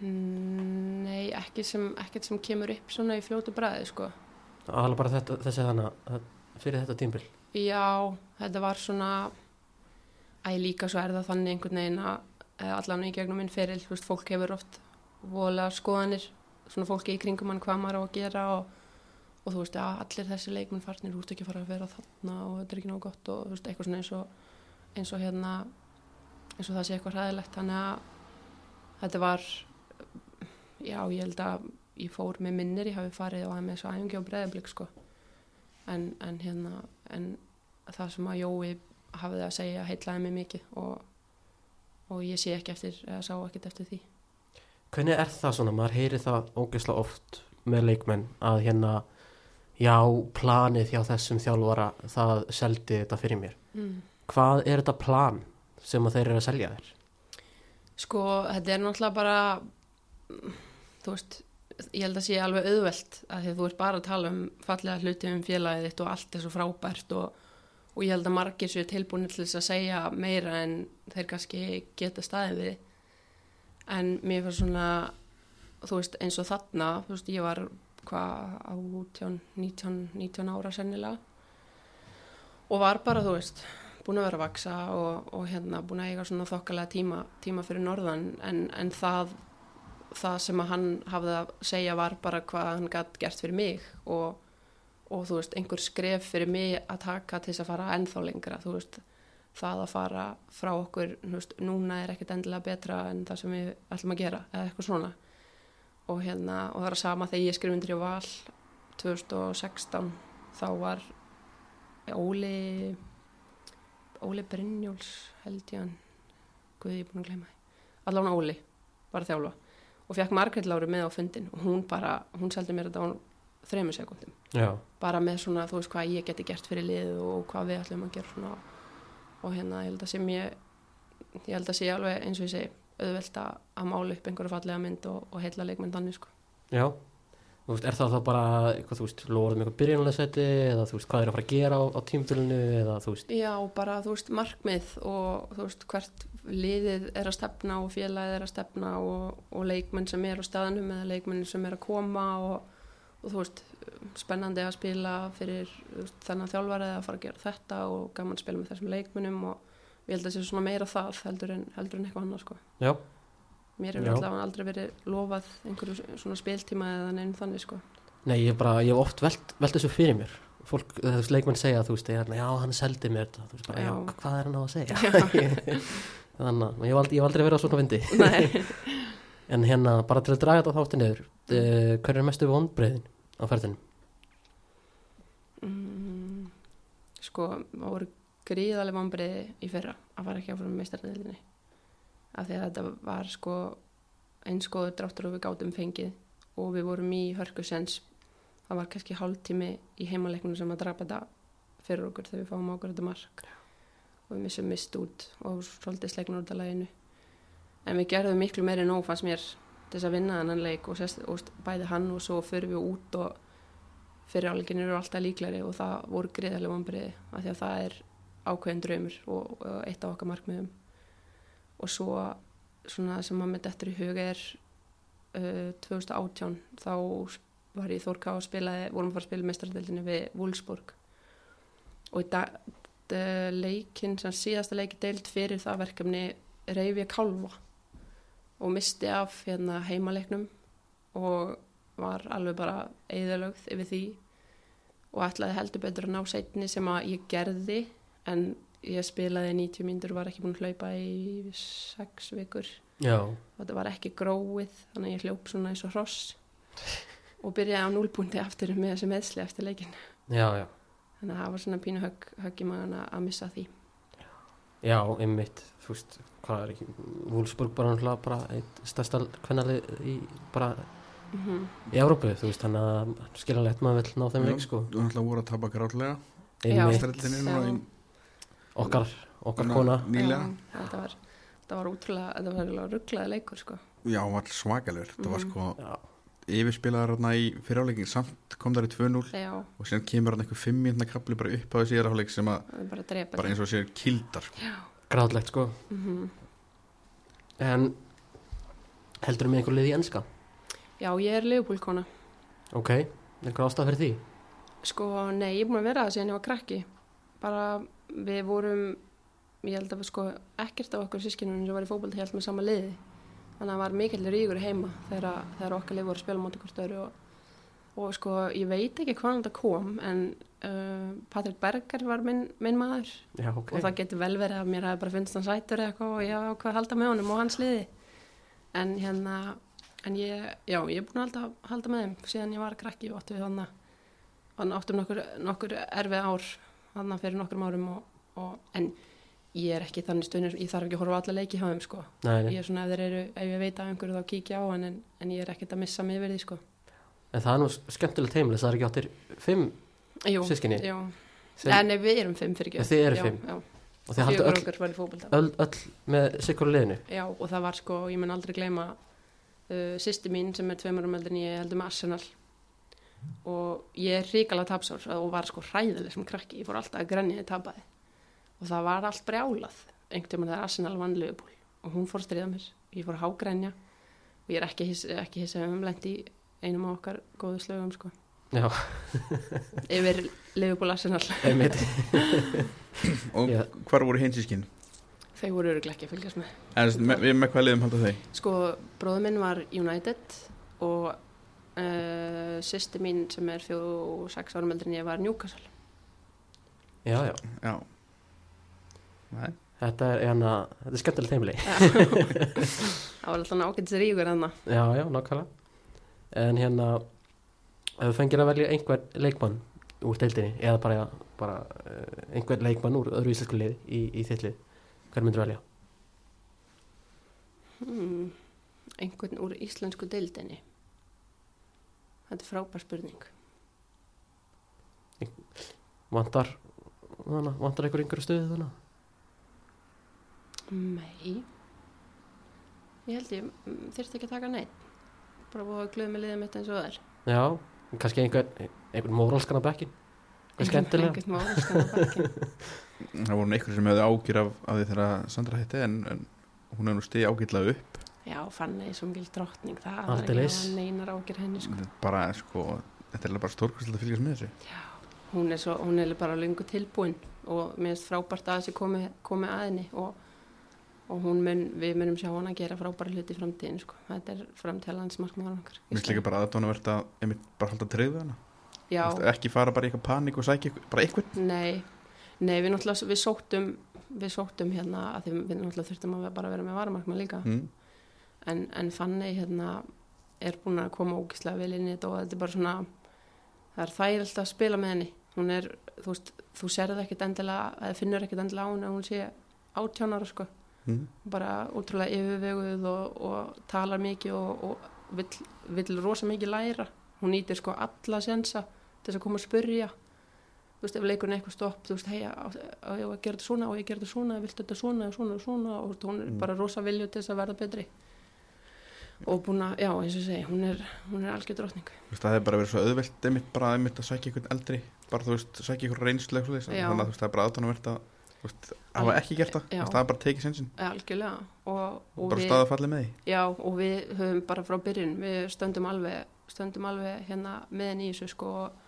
Nei, ekki sem, ekkert sem kemur upp svona í fljótu bræði sko. Aðalega bara þetta, þessi þannig fyrir þetta tímbil Já, þetta var svona æ líka svo er það þannig einhvern veginn að eh, allan í gegnum minn feril, þú veist, fólk hefur oft voðalega skoðanir, svona fólki í kringum hann hvað maður á að gera og, og þú veist, já, allir þessi leikmenn farnir þú ert ekki að fara að vera þarna og þetta er ekki nóg gott og þú veist, eitthvað svona eins og eins og hérna eins og það sé eitthvað hræðilegt, þannig að þetta var já, ég held að ég fór með minnir, ég hafi farið og hafi með svo æfingi á breðablík sko. En, en hérna en það sem að Jói hafði að segja heitlaði mig mikið og, og ég sé ekki eftir eða sá ekkert eftir því Hvernig er það svona, maður heyri það ógeðslega oft með leikmenn að hérna já, planið hjá þessum þjálfara það seldi þetta fyrir mér mm. hvað er þetta plan sem að þeir eru að selja þér? Sko, þetta er náttúrulega bara þú veist ég held að sé alveg auðvelt að því þú ert bara að tala um fallega hluti um félagið þitt og allt er svo frábært og, og ég held að margir séu tilbúin til þess að segja meira en þeir kannski geta staðið við. En mér var svona þú veist eins og þarna þú veist ég var hvað á 19, 19, 19 ára sennilega og var bara þú veist búin að vera að vaksa og, og hérna búin að eiga svona þokkalega tíma, tíma fyrir norðan en, en það það sem að hann hafði að segja var bara hvað hann gætt gert fyrir mig og, og þú veist, einhver skref fyrir mig að taka til þess að fara ennþá lengra, þú veist, það að fara frá okkur, veist, núna er ekkert endilega betra en það sem við ætlum að gera, eða eitthvað svona. Og hérna, og það er að sama þegar ég skrif undir í val 2016 þá var Óli Óli Brynjóls held ég hann. Guði, ég búin að gleyma allavega Óli, bara þjálfa og fekk Margret Láru með á fundin og hún bara, hún seldi mér þetta á þrejum sekundum, Já, bara með svona þú veist hvað ég geti gert fyrir lið og hvað við ætlum að gera svona. Og hérna ég held að sé mér ég held að sé alveg eins og ég segi auðvelt að, mála upp einhverju fallega mynd og, og heilla leikmynd þannig sko. Já. Þú veist, er það þá bara eitthvað, þú veist, lóðum eitthvað byrjunulega seti eða þú veist, hvað er að fara að gera á, á tímtölinu eða þú veist, Já, bara þú veist markmið og þú veist hvert liðið er að stefna og félagið er að stefna og, og leikmenn sem er á staðanum eða leikmenn sem er að koma og, og þú veist, spennandi að spila fyrir þennan þjálfarið að fara að gera þetta og gaman að spila með þessum leikmennum og ég held að það sé svona meira það heldur en, heldur en eitthvað annað sko. já, Mér hefur allavega aldrei verið lofað einhverju svona spiltíma eða neinn þannig sko. nei, ég bara, ég hef oft velt, velt þessu fyrir mér fólk, þú veist, leikmenn segja, þú veist, hérna, já, hann seldi mér þetta, þú veist, bara, já, Já. hvað er hann á að segja þannig að ég hef aldrei, aldrei verið á svona vindi en hérna, bara til að draga þetta þáttu niður uh, hver er mestu vonbreiðin á ferðinu? Mm, sko, það voru gríðaleg vombriði í fyrra að fara ekki áfram með meistardeildinni af því að þetta var sko einskoður dráttur og við gátum fengið og við vorum í hörkusens. Það var kannski hálftími í heimaleiknum sem að drapa þetta fyrir okkur þegar við fáum okkur þetta mark og við missum mist út og svolítið sleiknur út af læginu en við gerðum miklu meiri nóg fannst mér til þess að vinna þennan leik og, sest, og bæði hann og svo fyrir við út og fyrir áleikin eru alltaf líklari og það voru greiðarlega vonbriði af því að það er ákveðin draumur og, og eitt af okkar markmiðum. Og svo svona sem að með dettur í huga er uh, 2018 þá var ég Þórká að spila vorum að fara að spila meistaradeildinni við Wolfsburg. Og í dag uh, leikin, sem síðasta leiki deild fyrir það verkefni reyfi að kálfa og misti af hérna, heimaleiknum og var alveg bara eðalögð yfir því og ætlaði heldur betur að ná setni sem að ég gerði en ég spilaði 90 mínútur og var ekki búin að hlaupa í 6 vikur. Já, og þetta var ekki gróið þannig að ég hljóp svona eins og hross og byrjaði á núlbúndi aftur með þessi meðsli eftir leikin já, já þannig að það var svona pínu högg, högg í magan að- missa því Já, einmitt, þú veist, hvað er ekki, Wolfsburg bara náttúrulega bara eitt stærsta kvennalið í, bara mm í Európu, þú veist, þannig að skiljanlegt maður vill ná þeim leik, sko. Þú náttúrulega voru að tapa grátlega Já. Einmitt, okkar, okkar kona. Nýlega. Þetta var, var útrúlega þetta var rugglaði leikur sko Já, var svakalur Það var Mhm. sko Já, yfirspilaðar hérna í fyriráleikin samt kom þar í 2-0 já, og síðan kemur hann einhver 5 mínúna kapli bara upp á þessi íraháleik sem að það er bara bara eins og sér kildar gráðlegt, sko. mm En heldur með einhver lið í enska? já, ég er leifbúlkona Ok, einhver ástæð fyrir því? sko, nei, ég er búin að vera það síðan ég var krakki. Bara við vorum ég held að við sko ekkert á okkur sískinunum sem var í fótbolti held með sama liði þannig að það var mikill ríkur heima þegar, þegar okkar lið voru að spila móti hvort öðru og, og sko, ég veit ekki hvaðan þetta kom en uh, Patrik Berger var minn, minn maður Já, ok. og það getur vel verið að mér hafi bara finnst hann sætur eða eitthvað og ég hafa hvað að halda með honum og hans liði en hérna en ég, já, ég er búin að halda, halda með þeim síðan ég var krakki og áttu við þannig þannig áttum nokkur, nokkur erfið ár þannig fyrir nokkur árum og, og, en ég er ekki þannig stundin ég þarf ekki að horfa alla leiki hjá þeim sko. Ég er svona ef þeir eru, ef ég veit af einhverju þá kíkja á hann en, en ég er ekkert að missa mig yfir því sko. En það er nú skemmtilegt heimilis, það er ekki áttir fimm Jú, Systkini? já, sem, en við erum fimm fyrir eruð já, fimm. já, og þið fjögur öll, í öll, öll með sikkur liðinu. Já, og það var sko, ég mun aldrei gleyma uh, sýsti mín sem er tveimur um eldin ég heldur með Arsenal. Og ég er ríkala tapsár og var sko hræðileg sem krakki, ég fór alltaf að grenja því tapaði og það var allt brjálað einhvern veginn þegar Arsenal vann Liverpool og hún fór að stríða mér, ég fór að hágrenja og ég er ekki hiss, ekki hiss um lent í einum af okkar góðu slögum sko Já, yfir Liverpool Arsenal og Já. hvar voru hinsískinn? þau voru öruglega ekki að fylgjast með En með, við með hvað liðum halda þau? Sko, bróður minn var United og uh, sýsti mín sem er fjóð og sex árum eldri en ég var Newcastle. Já, já. Já Nei, Þetta er, hérna, þetta er skemmtilegt heimili. Það var alltaf nákvæmst ríkur þannig. Já, já, nákvæmlega. En hérna, ef þú fengir að velja einhver leikmann úr deildinni, eða bara, bara uh, einhver leikmann úr öðru íslensku liði í, í þitt lið, hver myndir velja? Hmm, einhvern úr íslensku deildinni. Þetta er frábær spurning. Vantar, þannig, vantar einhver einhverju stöðu þannig? Nei. Ég held ég mm, þyrfti ekki að taka neitt. Bara búið að glöða með liðið mitt eins og það er. Já, kannski einhver, einhver móralskan á bekkin, eitthvað skemmtilega. Einhvern mál, sko, bakkin. það voru einhverjum sem hefði ágjur af, af því þegar Sandra hætti en, en hún hefði nú stið ágjörlega upp Já, fann ég svo mikil drottning. Það var ekki að hafa neinar ágjur henni, sko. Er bara sko, þetta er bara stórkvæmstilega að fylgjast með þessu Já, hún er, svo, hún er bara lengur tilbúin og mér finnst frábært að þessi komi, komi að henni og, og hún mun, við munum sjá hann að gera frábæra hluti framtíðin sko. þetta er framtíðalans markmaður Mér líka bara aðdónavert að einmitt bara halda treyðu hana. Ekki fara bara í eitthvað panik og sækja bara eitthvað. Nei, nei við náttúrulega við sóttum, við sóttum hérna að við náttúrulega þurftum að bara vera með varamarkmað líka. Mm. en, en Fanny hérna er búin að koma ógislega vel inn í þetta og þetta er bara svona það er þægilt að spila með henni. Hún er, þú veist, þú serði ekkit endilega eða finnur ekkit endilega á henni að hún sé átjónara sko, Mm. bara útrúlega yfirveguð og, og talar mikið og, og vill, vill rosa mikið læra hún nýtir sko alla sensa til þess að koma að spurja þú veist, ef leikurinn eitthvað stopp, þú veist, hei, á ég að gera þetta svona, á ég að gera þetta svona, viltu þetta svona, svona, svona og þú veist, hún er Mm. bara rosa vilju til þess að verða betri og búin að, já, eins og ég segi, hún er, hún er algjör veist, það hefði bara verið svo auðvelt einmitt bara einmitt að sækja eitthvað eldri bara þú veist, sækja eitthvað reynslu þannig að það er bara aðdónavert að þú veist, hafa ekki gert það, það er bara tekið sensin Algjörlega. Og, og bara staðafallið með því. Já, og við höfum bara frá byrjun, við stöndum alveg, stöndum alveg hérna með henni í þessu sko og,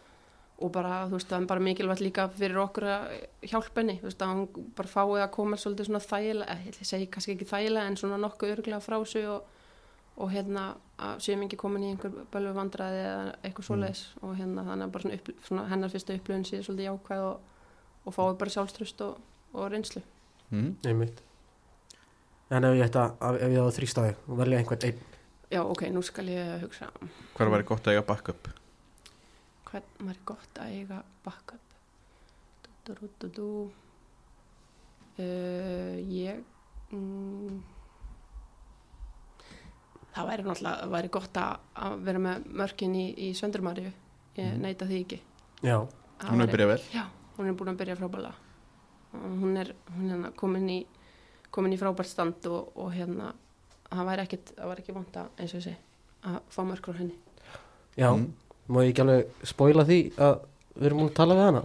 og bara, þú veist, það er bara mikilvægt líka fyrir okkur að hjálpa henni, þú veist, að hún bara fái að koma svolítið svona þægilega, eh, ég segi kannski ekki þægilega en svona nokkuð örglega frá sig og, og hérna að séum ekki komin í einhver bölvu vandræði eða eitthvað svoleiðis. Og hérna þannig að bara svona, upp, svona hennar fyrsta upplöfun síðan svolítið jákvæð og, og fái bara sjálfströst og, og reynslu. mm. Einmitt. En ef ég ætta, ef ég á þrýstaði og velja einhvern einn Já, ok, nú skal ég hugsa Hvar væri gott að eiga backup? hvern var gott að eiga backup du, du, du, du, du. Uh, ég mm, það væri náttúrulega væri gott að, að vera með mörkin í, í Söndrumarju ég Mhm. neita því ekki Já, Það Hún er byrjað vel já, hún er búin að byrja frábæla hún er, hún er hérna komin í komin í frábært stand og, og hérna það væri ekkit, það væri ekki vant að eins og segi að fá mörk frá henni. Já, Mm. má ég ekki alveg spoila því að við erum múin að tala við hana?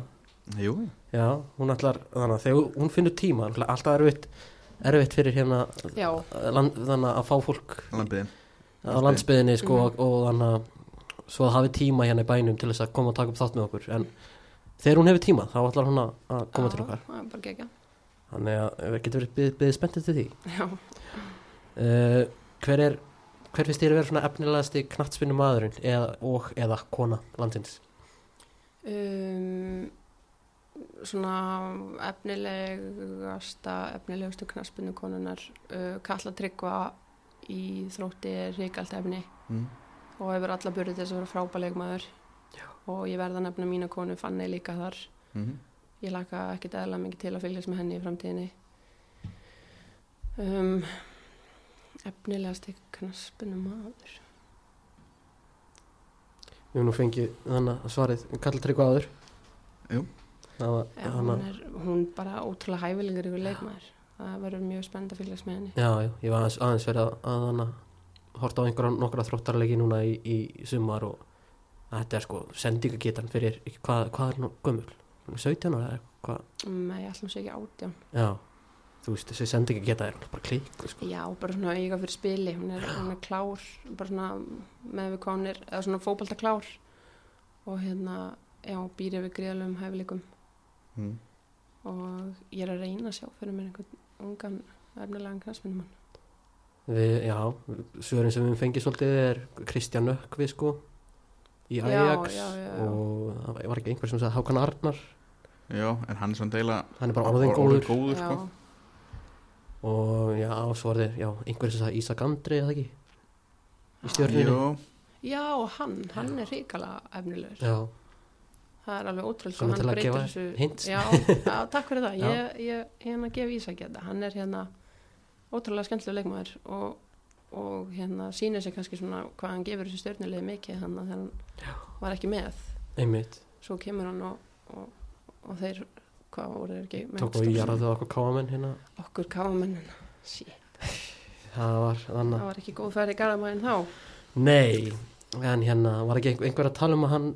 Jú, Já, hún ætlar, þannig að þegar hún finnur tíma alltaf erfitt, erfitt fyrir hérna land, þannig að fá fólk lambiðin á landsbyðinni sko Mhm. og, og þannig að svo að hafi tíma hérna í bænum til þess að koma og taka upp þátt með okkur. En þegar hún hefur tíma þá ætlar hún að- koma Já, til okkar. það er bara gegja þannig að við getum verið byggðið byggð spenntið til því. Uh, hver er hver finnst þér að vera svona efnilegasti knattspinnu maðurinn eða, og eða kona landsins? Um, svona efnilegasta efnilegustu knaspinu konunar uh, Katla Tryggva í þrótti er ríkalt efni mm. og hefur alla börið til þess að vera frábæleg maður og ég verða að nefna mína konu Fanny líka þar. Mm ég laka ekki eðla mikið til að fylgjast með henni í framtíðinni. Um, efnilegasti knaspinu maður höfum nú fengið þannig að svarið. Kallar tryggva áður. Jú. það var Já, þannig hún er hún bara ótrúlega hæfilegur yfir leikmaður. Það verður mjög spennt að fylgjast með henni. Já, já, ég var aðeins, aðeins verið að, að hana, horta á einhverja nokkra þróttarleiki núna í, í, sumar og þetta er sko sendingagetan fyrir, hvað, hvað er nú gömul? 17 ára eða hvað? Nei, ég ætlum sé ekki átján Já, þú veist, þessi sendingageta er bara klík sko. Já, bara svona eiga fyrir spili hún er, hún er klár bara svona með við konir eða svona fótbolta klár og hérna, já, býr yfir gríðalum hæfileikum Mm. og ég er að reyna að sjá fyrir mér einhvern ungan efnilegan knastminnum Við, já, svörin sem við fengið svolítið er Kristján Nökkvi sko í Já, Ajax já, já, já. og það var- ekki einhver sem sagði Hákan Arnar. Já, en hann er svona deila hann er bara orðin góður. góður sko. og já, svo var þið, já, einhver sem sagði Ísak Andri eða ekki? Í stjörnunni. Jú, já, hann, hann er ríkala efnilegur. Já, það er alveg ótrúlega hann að breytir þessu- hint. já, já, takk fyrir það. Já. ég, ég, hérna gef Ísak þetta hann er hérna ótrúlega skemmtilega leikmaður og, og hérna sýnir sig kannski svona hvað hann gefur þessu stjórnulegi mikið þannig að hann var ekki með. Einmitt. Svo kemur hann og, og, og þeir hvað voru þeir ekki? Með tók og stórsigur? jarðið okkur káamenn hérna. Okkur káamennin sí, það var þannig það var ekki góð færi í garðabæðin þá. Nei, en hérna var ekki einhver, einhver að tala um að hann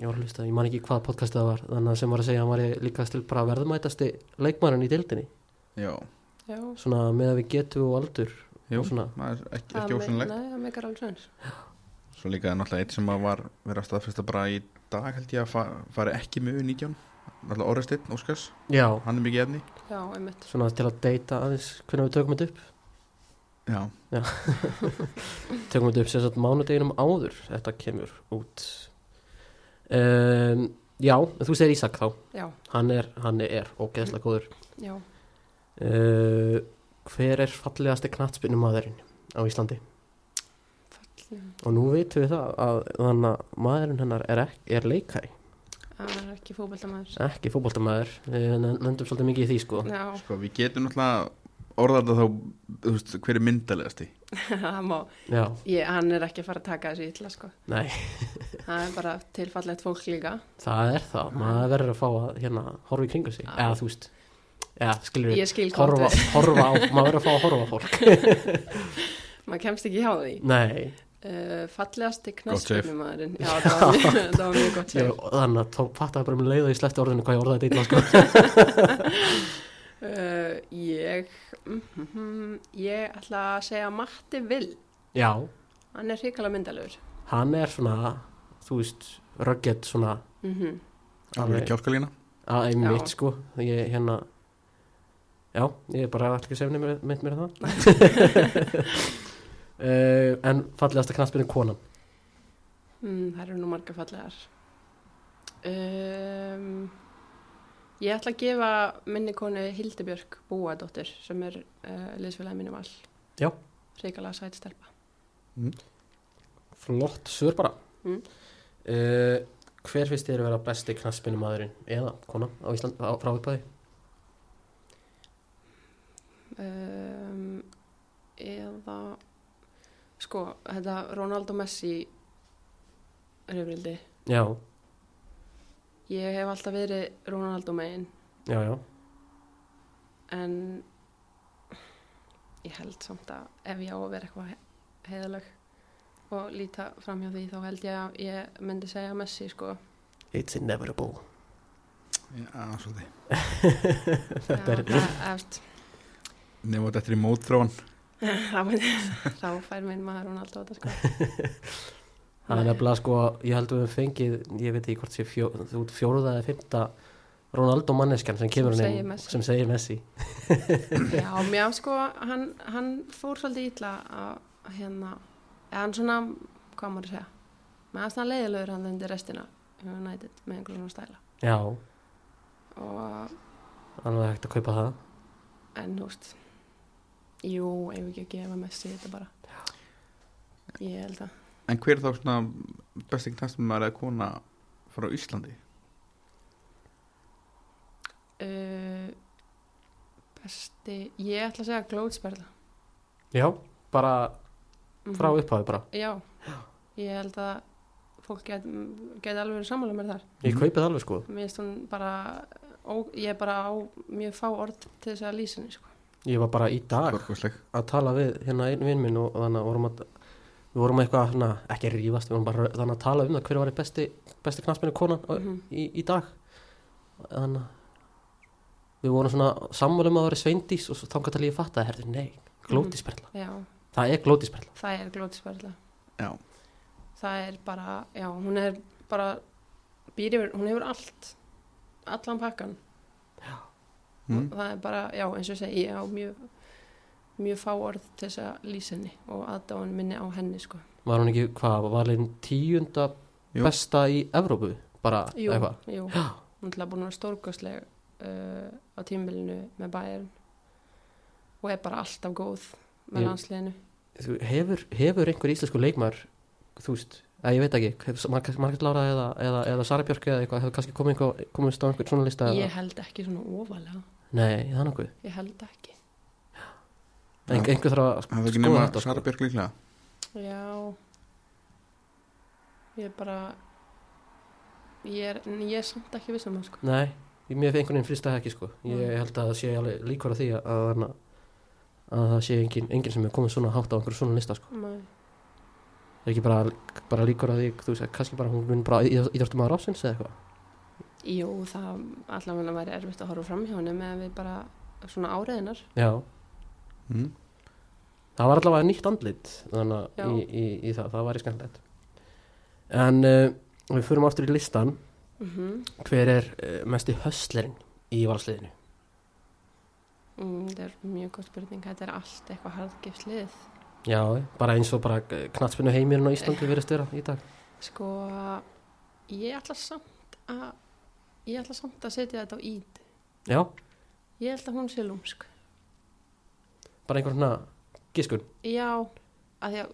ég var að hlusta, ég man ekki hvað podcastið það var þannig að sem var að segja að hann var líka til bara verðmætasti leikmærin í dildinni já, já, svona með að við getum og aldur jú. Og maður er ekki, ekki me- ósynlegt nei, það meikar alveg sens. Svo líka er náttúrulega eitt sem að var verið að staðfesta bara í dag held ég að fa fari ekki með 19 Náttúrulega Oresteinn, Óskars, já, hann er mikið efni. Já, einmitt. Svona til að deyta aðeins hvernig við tökum þetta upp. Já, tökum þetta upp sagt mánudeginum áður þetta kemur út. Um, já, þú segir Ísak þá. Já, hann er, hann er ógeðslega góður. Já. Uh, hver er fallegasti knattspinnum maðurinn á Íslandi? Fallin og nú veitum við það að þannig að maðurinn hennar er, er er ekki fótboltamaður. Ekki fótboltamaður. Við nefndum svolítið mikið í því sko. Sko við getum náttúrulega orðað þetta þá, þú veist, hver er myndalegasti það má. Já, ég, hann er ekki að fara að taka þessu illa sko. Nei, það er bara tilfallegt fólk líka. Það er það. Maður verður að fá að hérna horfa í kringu sig. Eða þú veist eða skilur ég skil horfa, horfa á, maður verður að fá að horfa fólk. Maður kemst ekki hjá því. Nei, uh, fallegasti Gott save. knaspinumæðurinn já, það var, mjög, það var mjög gott sér þannig að þá fattaði bara um leið og ég sleppti orðinu hvað ég orðaði þetta sko. Uh, ég mm, mm, ég ætla að segja Matti Vill já, hann er hrikalega myndalegur hann er svona þú veist, rugged svona. Mm -hmm. Alveg. kjálkalína. Að Já. einmitt sko. Ég hérna já, ég er bara alltaf ekki sefni með, með mér það uh, en fallegasta knaspinu konan mm, það eru nú marga fallegar um, Ég ætla að gefa minni konu Hildibjörg Búadóttir sem er uh, liðsfélagi mínum all. Já. Ríkala sæti stelpa. Flott svör bara Mm. uh, Hver finnst þér að vera besti knaspinumæðurinn eða kona á Ísland á, frá uppæði? Um, eða, sko, þetta Ronaldo Messi reyfrildi. Já, Ég hef alltaf verið Ronaldo megin. Já, já. En ég held samt að ef ég á að vera eitthvað heiðaleg og líta fram hjá því þá held ég að ég myndi segja Messi sko. It's inevitable. Já, svolítið. Þetta er- eftir, Nefnum þetta eftir í mótþróan þá, fær minn maður Ronaldo þetta sko Það er nefnilega sko, ég held að við fengið, ég veit ekki hvort sé fjó, þú ert fjóruða eða fymta Ronaldo manneskjan sem kemur Messi. sem segir Messi. Já, mér sko, hann, hann fór svolítið ítla að hérna, eða hann svona, hvað maður að segja, með að hann leiðilegur hann undir restina United með einhverjum svona stæla Já, og alveg hægt að kaupa það. en þú veist, jú, ef ekki að gefa Messi þetta bara. Ég held að, En hver er þá svona besti knastum maður eða kona frá Íslandi? uh, besti, ég ætla að segja glóðsperla. Já, bara Mhm. frá upphafi bara. Já, ég held að fólk get, get alveg verið sammála með þar. Ég Mhm. kaupið alveg sko. Mér finnst hún bara, ó, ég er bara á mjög fá orð til þess að lýsa henni, sko. Ég var bara í dag Stórkostleg. að tala við hérna einn vinn minn og þannig að vorum að við vorum eitthvað, svona, ekki að rífast, við vorum bara þannig að tala um það hver var besti, besti knaspinu konan Mhm. í, í dag. Þannig að við vorum svona sammálum að vera sveindís og svo þangar til ég fatta að herði, nei, glótisperla Já, það er glótisperla það er glóðsperla. Já, Það er bara, já, hún er bara, býr yfir, hún hefur allt, allan pakkan. Mm. Og það er bara, já, eins og segi, ég á mjög, mjög fá orð til þess að lýsa henni og aðdáðan minni á henni, sko. var hún ekki, hvað, var hún tíunda Jú. besta í Evrópu bara Jú, eitthvað jú, hún er búin að vera stórkostleg uh, á tímbilinu með bæjarn og er bara alltaf góð með. Þú- hefur, hefur einhver íslensku leikmar þú veist, að ég veit ekki Margrét Lára eða, eða, eða Sara Björk eða eitthvað, hefur kannski komið komist á einhvern svona lista Ég held ekki svona ofalega, nei, það er nokkuð ég held ekki. Ein, einhver þarf að Það er ekki skoða nema þetta, sko. Sara Björk líklega Já, ég er bara, ég er, en ég er samt ekki viss um það, sko. nei, ég mér einhvern veginn frista ekki sko. ég held að það sé alveg líkur á því að, að, að það sé engin, engin sem er komið svona hátt á einhverju svona lista sko. Nei. það er ekki bara, bara líkur á því þú veist, kannski bara hún mun bara íþjóttum að rásins eða eitthvað Jú, það allavega væri erfitt að horfa fram hjá henni með við bara svona áriðinar. já, mm. það var allavega nýtt andlit þannig að í, í, í það, það var í skemmtilegt. En uh, við förum aftur í listan Mm hver er uh, mesti höstlerinn í valsliðinu? Mm, þetta er mjög góð spurning, þetta er allt eitthvað harðgift lið. já, bara eins og bara knatspinu heimirinn á Íslandi verið störa í dag. Sko, ég ætla samt að, ég ætla samt að setja þetta á íd. já, Ég held að hún sé lúmsk. bara einhver svona giskun Já, að því að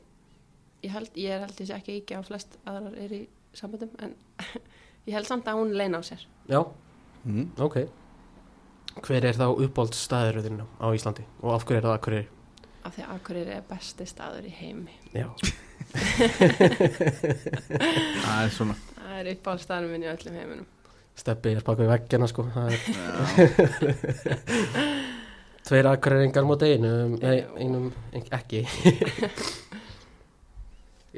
ég held, ég er held sé ekki ekki á flest aðrar er í samböndum, en ég held samt að hún leina á sér. já, Mm. ok hver er þá uppáldstæðurðin á Íslandi og af hverju er það hverju Af því að Akureyri er besti staður í heimi. já, Það er svona Það er uppáhaldstaðurinn minn í öllum heiminum. Steppi er baka við veggina sko er tveir akkureringar mót einum nei, Já. einum ein- ekki.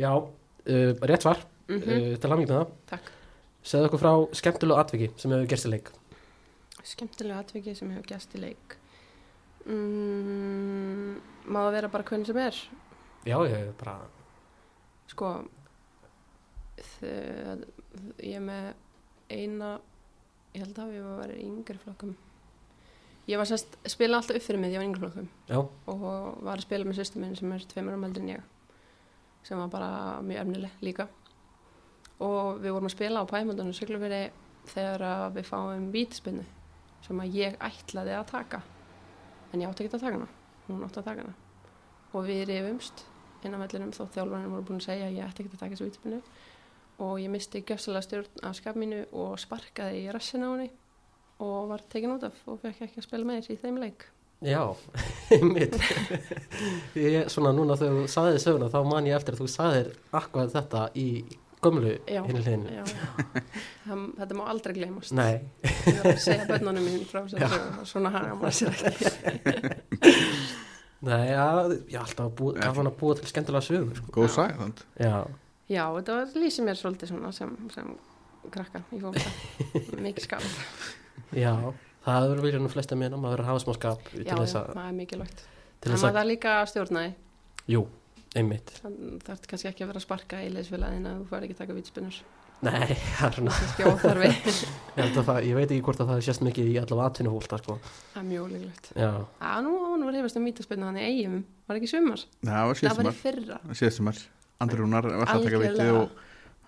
Já, uh, rétt svar. Mm uh, til hamingið með það. Segðu okkur frá skemmtilegu atviki sem hefur gerst í leik. Skemmtilega atviki sem hefur gæst í leik. Mm, má það vera bara hvernig sem er? já, ég hef bara Sko, þau, ég er með eina, ég held að ég var að vera í yngri flokkum. Ég var sérst, spila alltaf upp fyrir mig því ég var í yngri flokkum. Já, og var að spila með sýstu minn sem er tveimur ára eldri en ég sem var bara mjög efnileg líka. Og við vorum að spila á pæmundunum Siglufyrði þegar við fáum vítaspinnu sem að ég ætlaði að taka. En ég átti ekki að taka hana. Hún átti að taka hana. Og við rifumst innan vellinum þó þjálfarnir voru búin að segja að ég ætti ekki að taka þessu vítspinnu og ég misti gjössalega stjórn af skap mínu og sparkaði í rassin á henni og var tekin út af og fekk ekki að spila með þessi í þeim leik. Já, einmitt. Ég, Svona núna þegar þú saðið söguna þá man ég eftir að þú saðir akvað þetta í gömlu Já. hinn hliðinu. Já, það, þetta má aldrei gleymast. Nei, ég var að segja bönnunum mín frá svona hann maður sér ekki. Nei, já, ég er alltaf að búa, að búa til skemmtilega sögur sko. Góð þannig Já, Já, þetta var lýsið mér svolítið svona sem, sem krakka í fólkta mikið skap. Já Það hefur verið nú flesta meina, maður verður að hafa smá skap til Já, það er til Það þess maður að það líka að stjórna því. Jú, einmitt. Það þarf kannski ekki að vera að sparka í leysfélagin að þú fær ekki að taka vítspinnur Nei, það er svona kannski óþarfi. Ég, held að það, ég veit ekki hvort að það er sérst mikið í allavega atvinnuhólta sko. Það er mjög ólíklegt. Já, Já, nú var hefast um vítaspinnu þannig eigum Var ekki sumar? Það var Það var í Síðsumar Andri Rúnar var það að taka viti Algjörlega. og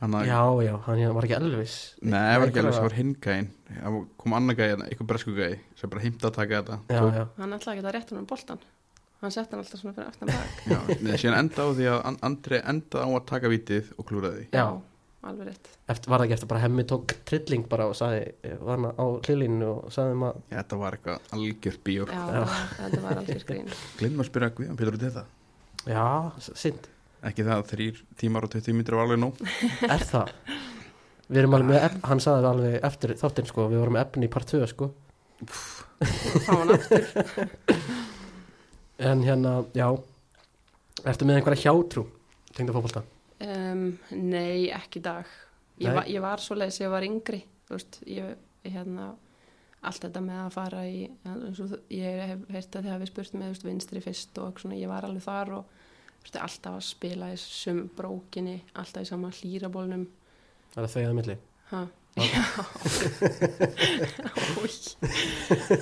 hann að já, já, hann hérna var ekki Elvis? Nei, það var ekki einhverja- það var hinn gæinn. Það kom annar gæinn, eitthvað bresku gæi sem bara heimta að taka þetta. Já, Tók- já, Hann ætlaði ekki að rétta hann um boltan Hann sett hann alltaf svona fyrir aftan bak. Já, neða, síðan enda á því að An- Andri enda á að taka vitið og klúraði því. Já. alveg rétt. Eftir, var það ekki eftir bara hemmi tók trilling bara og sagði, var hann á hlilinu og sagði um að, Já, þetta var já, synd Ekki það að þrýr tímar og 20 mínútur var alveg nóg. Er það? Við erum alveg með, hann sagði það alveg eftir þáttinn sko, við vorum með efni í part 2 sko. Fá hann aftur. En hérna, já. Ertu með einhverja hjátrú tengda fótbolta? um, Nei, ekki dag. Ég, Nei. var, ég var svo leiðis, ég var yngri Þú veist, ég, hérna allt þetta með að fara í eins og þú- ég hef heyrt að þið hafi spurt með þú veist, vinstri fyrst og svona, ég var alveg þar og alltaf að spila í sum brókinni, alltaf í sama hlýrabólnum Það er að milli? Ha, já.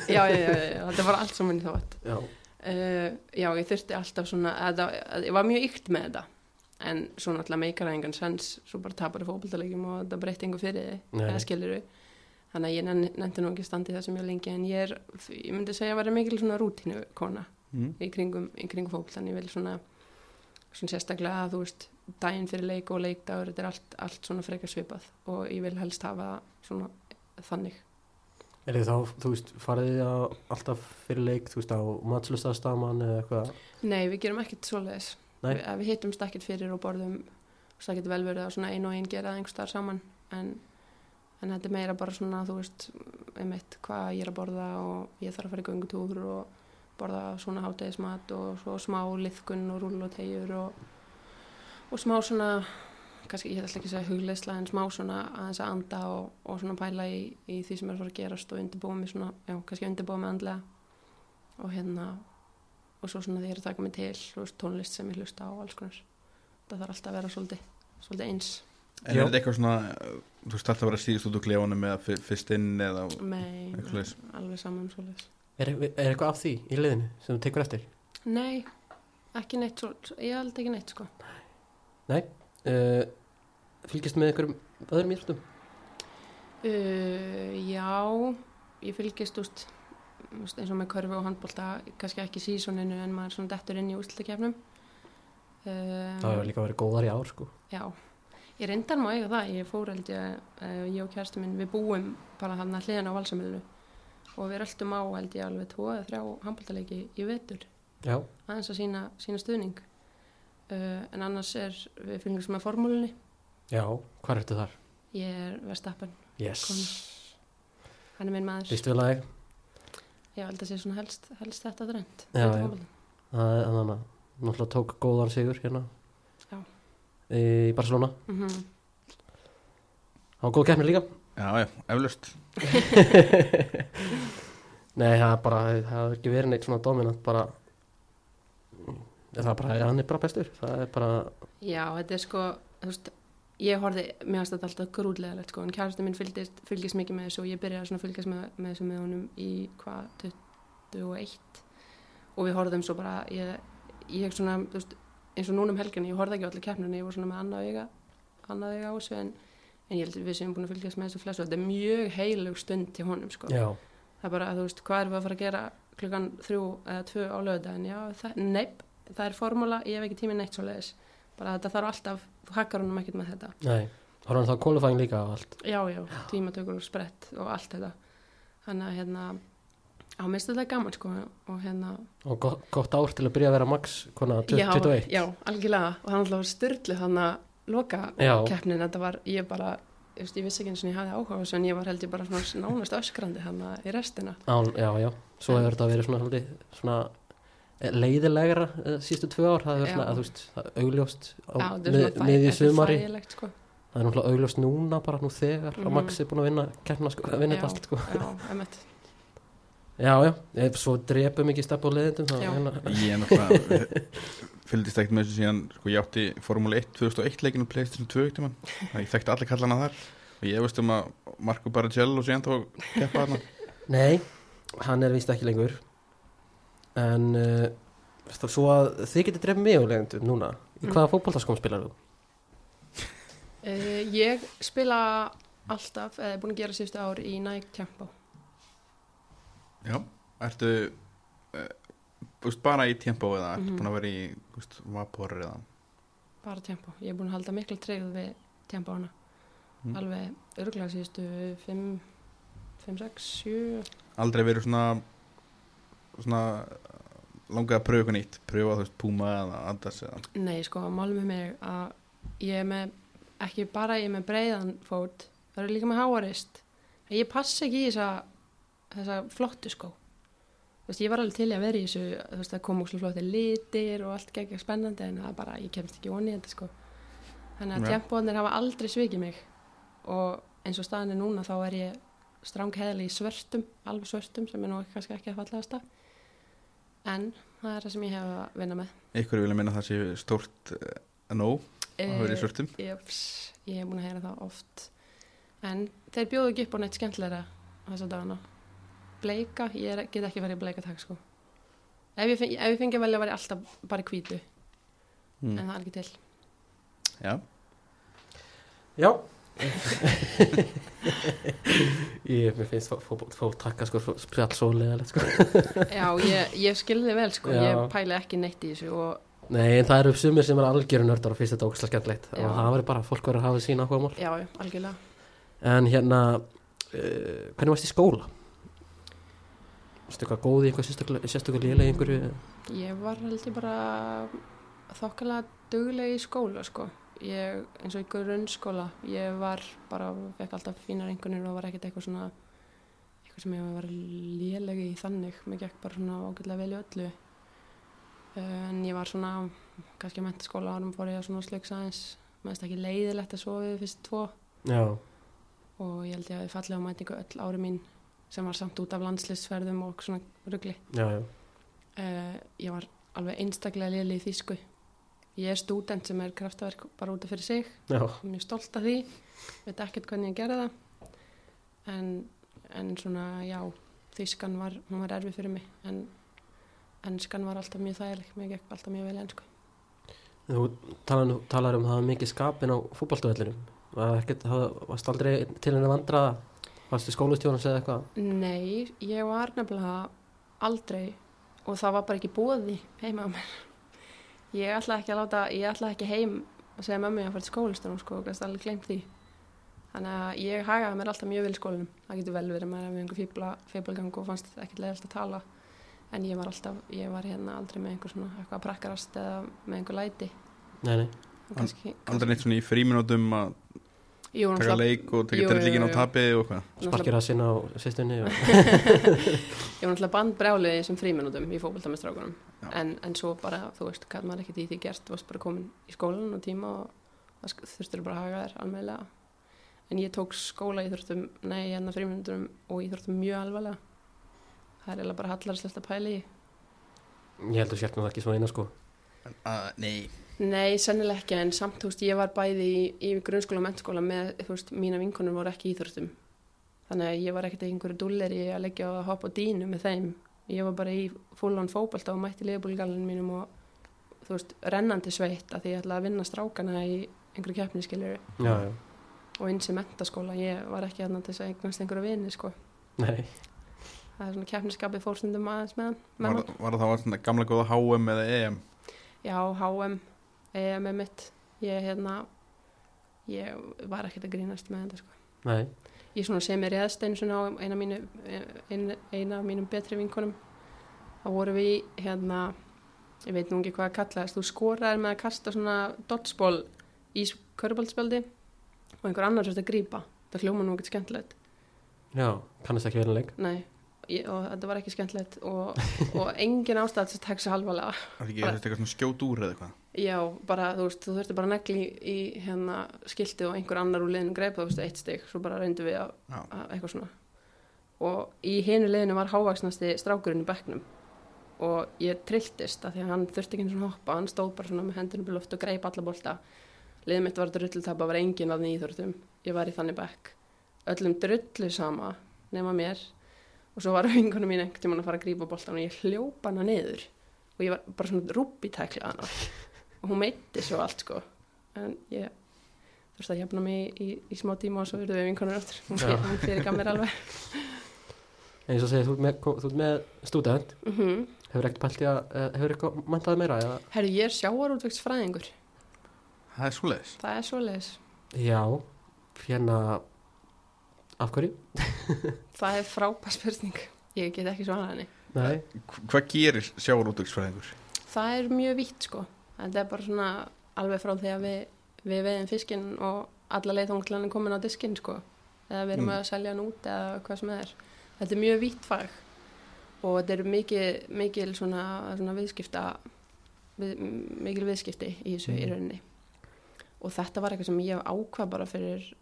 Já, já, já, já, þetta var allt saman í þátt. Já, uh, Já, ég þurfti alltaf svona að, að, ég var mjög ykt með þetta en svo náttúrulega meikar það engan sens svo bara tapar fótboltalegjum og þetta breytti engu fyrir þig, Nei. eða skilur þannig að ég nenn- nennti nú ekki standi þessu mjög lengi en ég er, ég myndi segja að vera mikil svona rútínu kona mm. í kringum, í kringum fótboltan, ég vil svona svona sérstaklega að þú veist daginn fyrir leik og leikdagur, þetta er allt, allt svona frekar svipað og ég vil helst hafa svona þannig. Er þið þá, þú veist, farið þið á, alltaf fyrir leik, þú veist, á matslustastaman eða eitthvað? Nei, við gerum ekkert svoleiðis. Nei. við, hittumst ekkert fyrir og borðum það getur vel verið að svona ein og ein gera það einhvers staðar saman. En, en þetta er meira bara svona þú veist, einmitt hvað ég er að borða og ég þarf að fara í göngutúr og borða svona hátegismat og svo smá liðkun og rúll og tegjur og, og smá svona kannski ég ætla ekki að segja hugleisla en smá svona aðeins að anda og, og svona pæla í, í því sem er að fara að gerast og undirbúa mig svona, já, kannski undirbúa mig andlega. Og hérna og svo svona því ég að taka mig til þú veist, tónlist sem ég hlusta á og alls konar. Það þarf alltaf að vera svolítið, svolítið eins. En Já. er þetta eitthvað svona Þú veist alltaf að vera síðust út úr klefunum eða fyr- fyrst inn eða Nei, alveg saman svoleiðis er, er eitthvað af því í liðinu sem þú tekur eftir? Nei, ekki neitt svo, ég held ekki neitt sko Nei uh, Fylgist með einhverjum öðrum íþróttum? uh, Já, ég fylgist úst, úst, eins og með körfu og handbólta kannski ekki sísoninu en maður svona dettur inn í úslutakefnum uh, Það hefur líka verið góðar í ár sko Já, ég reyndar eiga það, ég fór held ég, uh, ég og kærstu minn, við búum bara hann að hliðan á valsamilinu og við röltum á held ég alveg tvo eða þrjá handbóltaleiki í vetur. Já, aðeins að sína, sína stuðning. Uh, en annars er við fylgjum með formúlunni, já, hvað ertu þar? ég er Vestappen, Yes. Hann er minn maður, Fyrst vil að ég held að sé svona helst, helst þetta drend Já, já. Það er þannig að náttúrulega tók góðan sigur hérna Já. í Barcelona. Mm -hmm. Það var góð keppni líka. Já, já, eflaust Nei, það er bara, það hefur ekki verið neitt svona dominant bara það er bara, hann er bara bestur það er bara, Já, þetta er sko, þú veist, ég horfði, mér finnst þetta alltaf grúdlegilegt sko, en kærastu minn fylgist, fylgist mikið með þessu og ég byrjaði svona að fylgjast með, með þessu með honum í hvað, 21 og við horfðum svo bara, ég, ég svona, þú veist, eins og núna um helginni, ég horfði ekki á allir keppninu, ég var svona með annað auga, annað auga á þessu en, en ég held að við séum búin að fylgjast með þessu flessu, þetta er mjög heilug stund til honum sko, já, það er bara, þú veist, hvað erum við að fara að gera klukkan þrjú eða tvö á lögudaginn já, neip, það er formúla ég hef ekki tími neitt svo leiðis bara þetta þarf alltaf, þú hakkar honum ekkert með þetta. Nei, er hann þá kólufæðing líka og allt? Já, já, tímatökur og sprett og allt þetta. Þannig að hérna á minnst þetta er gaman sko og hérna og gott, gott ár til að byrja að vera max konar 21 já, já, algjörlega. Og er alltaf styrlu þannig að loka Já. keppnin, þetta var, ég bara veist, ég vissi ekki eins og ég hafði áhuga á þessu en ég var held ég bara svona nánast öskrandi þannig að í restina Án, já, já, svo hefur þetta verið svona, svona, svona eh, leiðilegra eh, sístu tvö ár, það Já. svona að þú veist, augljóst á Já, mið, þetta er sumari sko. það er náttúrulega augljóst núna bara nú þegar Mhm. og Max er búin að vinna keppna sko, að vinna þetta allt sko. Já, emmett já, já, ef svo drepum ekki stefn á Já. hérna, Ég er náttúrulega fylgdist ekkert með þessu síðan sko ég átti Formule 1 2001 leikinu Playstation 2 ekkert mann ég þekkti allir kallana þar. Og ég veist um að Marco Barrichello síðan þá keppa þarna. Nei, hann er vist ekki lengur. En uh, veist það, svo að þið getur drefn mig á leiðindum núna. Í Mm. hvaða fótboltaskóm spilar þú? uh, Ég spila alltaf, eða búin að gera síðustu ár í Nike Tempo Já, ertu uh, búst, bara í tempo eða ertu Mhm. búin að vera í búst, vapor eða bara Tempo, ég er búin að halda miklu treyð við Tempo hana Mm. alveg örgulega síðustu 5, 5, 6, 7 aldrei verið svona svona langað að pröfa eitthvað nýtt pröfa þú veist Puma eða Adidas eða Nei, sko, málum með mig að ég er með, ekki bara ég er með breiðan fót, það er líka með háarist. Ég passa ekki í þessa, þessa flottu skó. Veist, ég var alveg til að vera í þessu, þú veist, það kom úr flotti litir og allt geggjað spennandi en það bara, ég kemst ekki onni þetta, sko. Þannig að Ja. tempóðnir hafa aldrei svikið mig og eins og staðan er núna þá er ég strangheðli í svörtum, alveg svörtum sem er nú kannski ekki að fallegasta. En það er það sem ég hef að vinna með. ykkur vilja minna það sé stórt uh, nóg að vera í svörtum Jöps, ég hef búin að heyra það oft en þeir bjóðu ekki upp á neitt skemmtilegra þessa dagana bleika, ég er, get ekki verið í bleika takk sko. Ef ég, fengi, ef ég fengi að velja var ég alltaf bara í hvítu. Mm. en það er ekki til. Já, Já. Ég, finnst fólk, takka sko spjall svo leðalegt sko. Já, ég, ég skilði vel sko. Já. ég pæli ekki neitt í þessu og Nei, en það eru sumir sem er algjöru nördar og finnst þetta ógæslega skemmtilegt. Já. og það verður bara, fólk verður að hafa sína áhuga mál já, já, algjörlega. En hérna, uh, hvernig varst í skóla? Eitthvað góð í eitthvað sérstaklega, sérstaklega lélega í einhverju? ég var held ég bara þokkalega dugleg í skóla sko. Ég, eins og í grunnskóla ég var bara, fekk alltaf fínar einhvernir og var ekkert eitthvað svona eitthvað sem ég var lélegi í þannig. Mér gekk bara svona ágætlega vel í öllu. En ég var svona kannski að mentaskóla árum fór ég að svona slöks aðeins. Meðist ekki leiðilegt að sofa við fyrst tvo. Já, og ég held ég að ég fallið á mætingu öll ári mín sem var samt út af landslisferðum og svona já uh, ég var alveg einstaklega léli í þýsku. Ég er stúdent sem er kraftaverk bara út af fyrir sig. Já, mjög stolt af því. Veit ekkert hvernig ég gerði það. En, en svona já þýskan var, hún var erfið fyrir mig. En enskan var alltaf mjög þægileg. Mér gekk alltaf mjög vel í ensku. Þú talar, talar um það mikið skapin á fútboltavellinum Var það varst aldrei til henni vandraða Varstu skólastjónans eða eitthvað? nei, ég var nefnilega aldrei og það var bara ekki bóði heima á mér. Ég ætlaði ekki að láta ég ætlaði ekki heim að segja mömmu að fara til skólistunum sko, og gæst alveg glemt því. Þannig að ég hagaði mér alltaf mjög vel í skólinum það getur vel verið að maður hefði einhver fíbla, fíblagang og fannst ekkert leiðast að tala. En ég var alltaf, ég var hérna aldrei með einhver svona eitthvað að prakkarast eða með einhver læti. Nei, nei. Og kannski, aldrei neitt svona í fríminútum að taka leik og taka trillíkin á tapið og hvað Sparkir að sinna á sýstunni og... ég var náttúrulega bandbrjálið sem fríminútum í fókbaltamistrákunum en, en svo bara, þú veist, hvað maður ekkert í því gert. Þú varst bara komin í skólan og tíma og það þurftur bara að haga þér almeinlega en ég tók skóla í þurftum nei, hérna fríminútum og í þurftum mjög alvarlega. Það er eiginlega bara hallarslegt að pæla í. Ég held að sért nú ekki svona eina sko. Uh, Nei, Nei, sennilega ekki, en samt, þú veist, ég var bæði í, í grunnskóla og mennskóla með, þú veist, mína vinkonur voru ekki íþróttum. Þannig að ég var ekkert einhverju dulleri að leggja á að hoppa á dínu með þeim. Ég var bara í full-on fótbolta og mætti liðbúlgalinn mínum og, þú veist, rennandi sveitt að því ég ætlaði að vinna strákana í einhverju keppni, skiljur, Já, já, og eins í mentaskóla. Ég var ekki aðna til þess að eignast einhverju vini, sko. nei það er svona keppniskapið fórstundum aðeins með hann með Var, var það svona gamla góða HM eða EM Já, HM, EM er mitt. Ég hérna ég var ekkert að grínast með þetta sko. Nei, ég svona sem er réðst einu svona á eina, mínu, eina, eina af mínum betri vinkonum. Þá vorum við hérna ég veit nú ekki hvað að kallaðist þú skoraðir með að kasta svona dodgeball í körubaltspjaldi og einhver annar sérst að grípa. Það hljóma nú ekkert skemmtilegt. Já, kannast ekki verið leik. Nei, ég, og þetta var ekki skemmtilegt og, og engin ástæð þess að tekja sér halvalega Það er eitthvað svona skjót úr eða eitthvað Já, bara, þú veist, þú þurfti bara að negli í, hérna skilti og einhver annar úr liðinu greip þá, veist, eitt stygg, svo bara reyndu við að, að eitthvað svona. Og í hinu liðinu var hávaksnasti strákurinn í bekknum. Og ég trilltist að því að hann þurfti ekki svona hoppa hann stóð bara svona með hendunum í loft og greip alla bolta. Liðið mitt var drullutapa, var engin af nýþórtum ég var í þannig bekk. Öllum drullu sama nema mér. Og svo var vingunum mín einhvern tímann að fara að grípa boltan og ég hljópa hana niður. Og ég var bara svona rúbi tækla hana hún meitti svo allt sko. En ég þurfti að jafna mig í, í, í smá tíma og svo verður við vinkonur áttur hún, fyrir gaf mér alveg. Eins og segir, þú ert með, þú ert með stúdent. Mm hefur ekkert pælt í að, hefur eitthvað mantaði meira eða? Herru, ég er sjáarútvegsfræðingur það er svoleiðis. Það er svoleiðis. Já, hérna af hverju? það er frábær spurning. Ég get ekki svarað henni. Nei, Hva- Hvað gerir sjávarútvegsfræðingur? það er mjög vítt sko þetta er bara svona alveg frá því að við, við veiðum fiskinn og alla leið þóng til hann er komin á diskinn sko. Eða við erum Mm. að selja hann út eða hvað sem það er. Þetta er mjög vítt fag og þetta er mikil, mikil svona, svona viðskipta við, mikil viðskipti í þessu í Mm. rauninni. Og þetta var eitthvað sem ég ákvað bara fyrir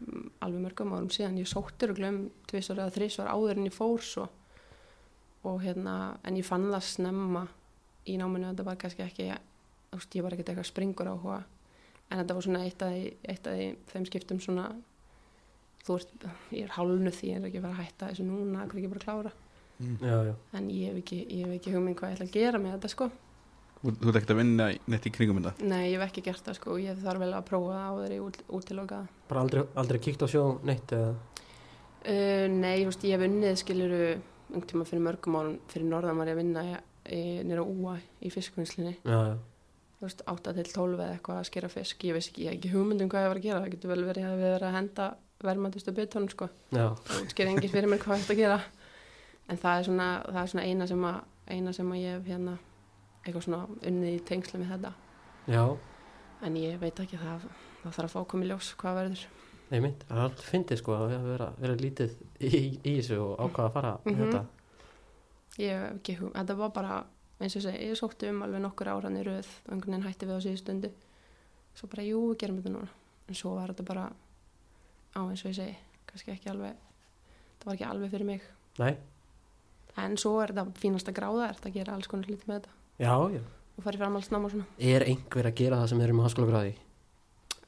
mm, alveg mörgum árum síðan. Ég sóttur og glömm tvisar eða þrísvar áður en ég fór svo. Og hérna, en ég fann það snemma í náminu, þetta var kannski ekki veist, ég var ekkert eitthvað springur áhuga. En þetta var svona eitt af, eitt af þeim skiptum svona þú veist, ég er hálnuð því ég er ekki að fara að hætta þessu núna, hvað er ekki bara að klára. Já, já. En ég hef ekki, ég hef ekki hugmynd hvað ég ætla að gera með þetta sko. Þú þú ert ekkert að vinna neitt í kringum þetta? Nei, ég hef ekki gert það sko, ég þarf vel að prófa það áður í út, útilokaða. Bara aldrei, aldrei kíkt á sjó neitt eða? Uh, nei, þú veist, ég hef unnið skiluru einhvern tíma fyrir mörgum árum. Fyrir norðan var ég að vinna nýra úa í fiskvinnslinni, Já, 8 til 12 eða eitthvað að skera fisk, ég veist ekki, ég hef ekki hugmynd um hvað ég var að gera, það getur vel verið að við verið að henda verðmæntustu byttónum, sko. Það sker enginn fyrir mér hvað ég ætti að gera. En það er svona, það er svona eina sem að eina sem að ég hef hérna eitthvað svona unnið í tengslu með þetta. Já, en ég veit ekki það það þarf að fá í ljós hvað verður. Nei mitt Það er alltaf fyndið sko að vera, vera lítið í, í þessu og ákvaða að fara mm Mhm. þetta. Ég hef ekki hug, þetta var bara eins og segi, ég sótti um alveg nokkur áran í röð og einhvern veginn hætti við á síðu stundu. Svo bara, jú, við gerum þetta núna. En svo var þetta bara á eins og ég segi, kannski ekki alveg það var ekki alveg fyrir mig. Nei, en svo er þetta fínast að gráða er þetta að gera alls konar hluti með þetta. Já, já. Og fara í framhaldsnám og svona. Er einhver að gera það sem er um háskóla gráði?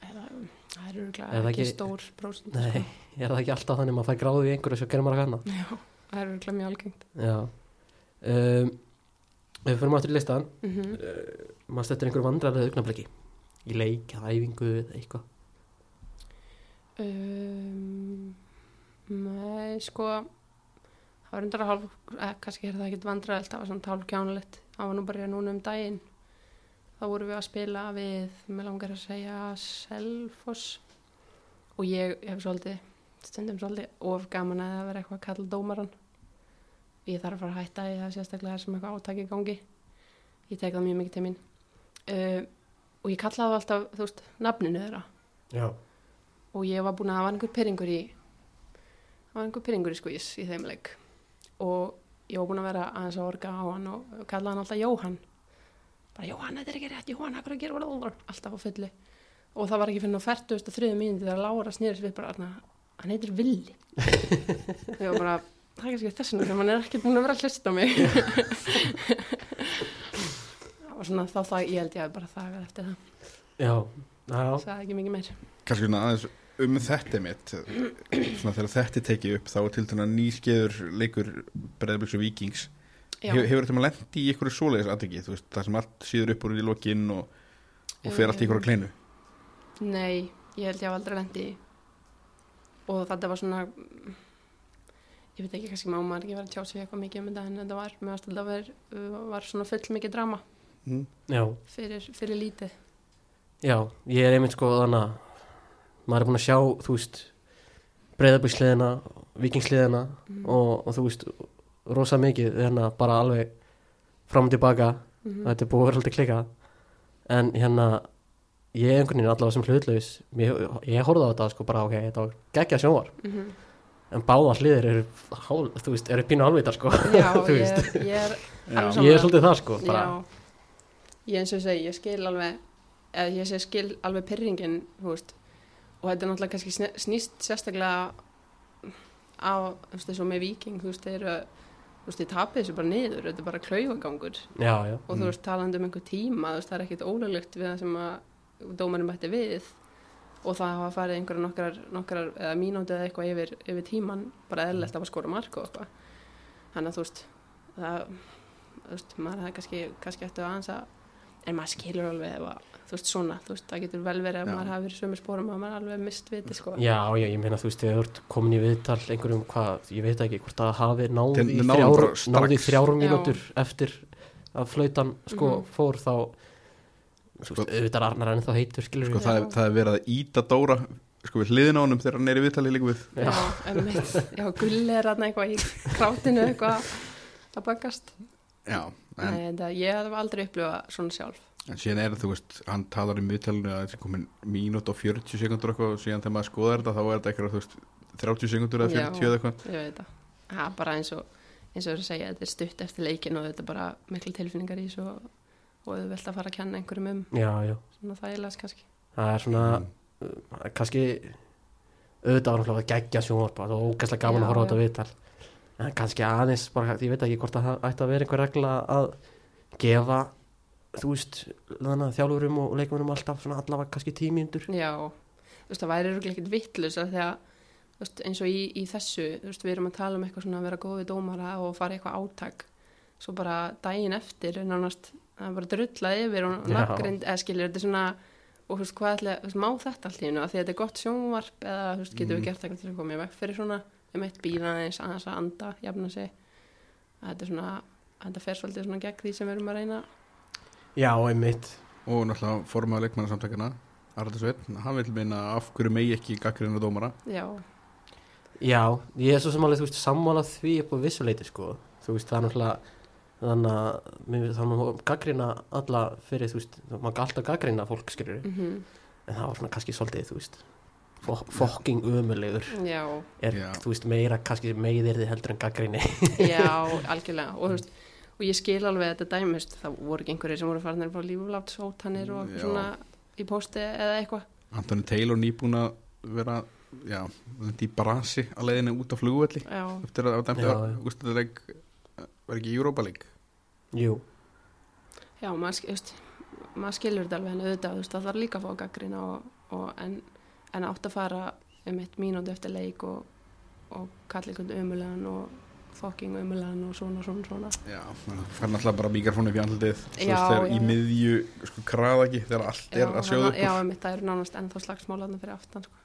Það er það ekki, ekki- stór prósent Nei, sko. er það ekki alltaf þannig að maður fær gráði í einhverju sem gerir maður að kanna? Já, það er örgulega mjög algengt. Já. Um, Ef við fyrir aftur í listan mm -hmm. uh, maður stettir einhverju vandrarlega augnabliki í leik, æfingu eða eitthvað? Um, Nei, sko það var undra hálf eh, kannski er það ekkit vandræðilt það var svona hálf kjánulegt það var nú bara núna um daginn. Þá vorum við að spila við mér langar að segja Selfoss. Og ég hef svolítið stundum svolítið of gaman að það vera eitthvað að kalla dómaran ég þarf að fara að hætta í það sérstaklega þar sem eitthvað átaki í gangi. Ég tek það mjög mikið til mín. Uh, og ég kallaði alltaf þú veist, nafninu þeirra. Já, og ég var búin að hafa einhver pyrringur í var einhver pyrringur í skvís í þeim leik. Og ég var búin að vera aðeins að orga á hann og kallaði hann alltaf Jóhann. Bara Jóhann, þetta er ekki rétt, Jóhann, hvað er að gera blablabla?" alltaf á fulli og það var ekki fyrir og þriðu mínúti þegar Lára "Arna, hann heitir Villi. Og ég var bara, það er kannski þessuna sem hann er ekki búin að vera að hlusta á mig. Það var svona þá það, ég held ég að bara þagað eftir það. Já, já, sagði ekki mikið meir. Kannski svona aðeins um þetta mitt svona þegar þetta er tekið upp þá er til dæna nýskeiður leikur Breiðabliks og Víkings. Já. Hefur, þetta maður lendi í einhverju svoleiðis veist, það sem allt síður upp úr í lokinn og, og fer allt í einhverju kleinu? Nei, ég held ég hafa aldrei lendi í. Og þetta var svona ég veit ekki, kannski má maður ekki vera að tjá sig eitthvað mikið um þetta en þetta var, mér varst alltaf að vera, uh, var svona full mikið drama mm. Já, fyrir, fyrir lítið. já, ég er einmitt sko þannig að maður er búin að sjá, þú veist breyðabíksliðina, vikingsliðina Mm. og, og þú veist rosa mikið, hérna bara alveg fram og tilbaka, Mhm. þetta er búið að vera alltaf klika en hérna ég einhvern veginn allavega sem hlutlaus ég, ég horfði á þetta sko bara ok, þetta var geggja sjónvar Mhm. En báða hliðir eru, hál, þú veist, eru pínu alvitar sko. Já, ég, ég er ég er svolítið það sko bara, Já, ég eins og segi, ég skil alveg eða ég sé skil alveg pyrringin þú veist, og þetta er náttúrulega kannski snýst sérstaklega á, þú veist, eins og með viking þú veist, þeir eru þú veist, ég tapið þessu bara niður, þetta er bara klaufagangur. Já, já, og þú Mm. veist, talandi um einhver tíma þú veist, það er ekkit ólöglegt við það sem að dómarinn mætti við og það hafa farið einhverja nokkrar, nokkrar eða mínúti eða eitthvað yfir, yfir tíman bara eðlilegt að skora mark og eitthvað þannig að þú veist það, þú veist, maður hefði kannski kannski eftir að en maður skilur alveg ef að, þú veist, svona þú veist, það getur vel verið að maður hafi verið sömu spórum að maður alveg mist viti, sko já, já, ég meina þú veist þegar þú ert komin í viðtal einhverjum hvað, ég veit ekki hvort það hafi náði í náðu þrjár, bara strax. náði í þrjár Já. mínútur eftir að flautan sko Mhm. fór þá þú Sko- veist, auðvitað er Arnar en þá heitur skilur sko, við það, er, Já. það er verið að íta Dóra sko við hliðin á honum þegar hann er í viðtali líka við. Já, einmitt, já, gulli er hann eitthvað í krátinu eitthvað að bakast já, en, Nei, þetta, ég hef aldrei upplifað svona sjálf. En síðan er þú veist hann talar í viðtalinu að það er komin mínút og 40 sekundur eitthvað og síðan þegar maður skoðar þetta þá er þetta eitthvað þú veist 30 sekundur eða 40 eða eitthvað. ég veit það. Það er bara eins og eins og þú segja, þetta er stutt eftir leikin og þetta er bara miklu tilfinningar í þessu og, og þau vilt að fara að kenna einhverjum um já, já, svona þægilegs kannski. Það er svona Mm. kannski auðvitað var geggja sjónvarpa það var ógæslega gaman Já, að horfa á þetta viðtal. En kannski aðeins, bara, ég veit ekki hvort að það ætti að vera einhver regla að gefa þú veist, að þjálfurum og leikmennum alltaf svona allavega kannski tímíndur já, þú veist það væri örugglega ekkert vittlust að því að þú veist, eins og í, í þessu veist, við erum að tala um eitthvað svona að vera góði dómara og fara eitthvað átak. Svo bara daginn eftir er nánast það er bara drullað yfir og Já. nafngrind eða skilur þetta er svona og þú veist hvað ætla, þú veist, má þetta allt í hennu að því að þetta er gott sjónvarp eða þú veist, getum Mm. við gert eitthvað til að koma í veg fyrir svona um eitt bíða aðeins aðeins að anda, jafna sig. Að þetta er svona, þetta fer svolítið svona gegn því sem við erum að reyna. Já, einmitt. Og náttúrulega formaður leikmannasamtakana Arður Sveinn, hann vil meina af hverju megi ekki gaggrinu dómara? Já, já, ég er svo sem alveg, þú veist, sammála því upp á vissuleiti, sko. Þú veist, það er náttúrulega þannig að mér- þannig að gaggrina alla fyrir, þú veist, maður kann alltaf gaggrina fólk skilur, mm en það var svona kannski svolítið, þú veist fo- fokking umulegur já. Er, Já. þú veist, meira kannski meðirði heldur en gaggrinni Já, algjörlega. Og, þú veist, og ég skil alveg þetta dæmi þú veist, það voru ekki einhverjir sem voru farinir frá líflátt sótanir og Já. svona í pósti eða eitthvað. Antoni Taylor nýbúin að vera já, þetta í brasi að leiðinu út á flugvelli Já, eftir að það var já. úrstæðileg var ekki Europa League Jú, já maður, maður skilur þetta alveg en auðvitað, það þarf líka að fá gaggrina og, og en, en átt að fara um eitt mínúti eftir leik og, og kalla einhvern umulegan og fucking umulegan og svona, svona, svona. Já, það fær náttúrulega bara mikrofónu upp í andlitið þú Já, veist þegar já, í já. miðju sko kraðaki þegar allt er að sjóða þannig- Já, upp einmitt, það eru nánast ennþá slagsmálaðna fyrir aftan sko.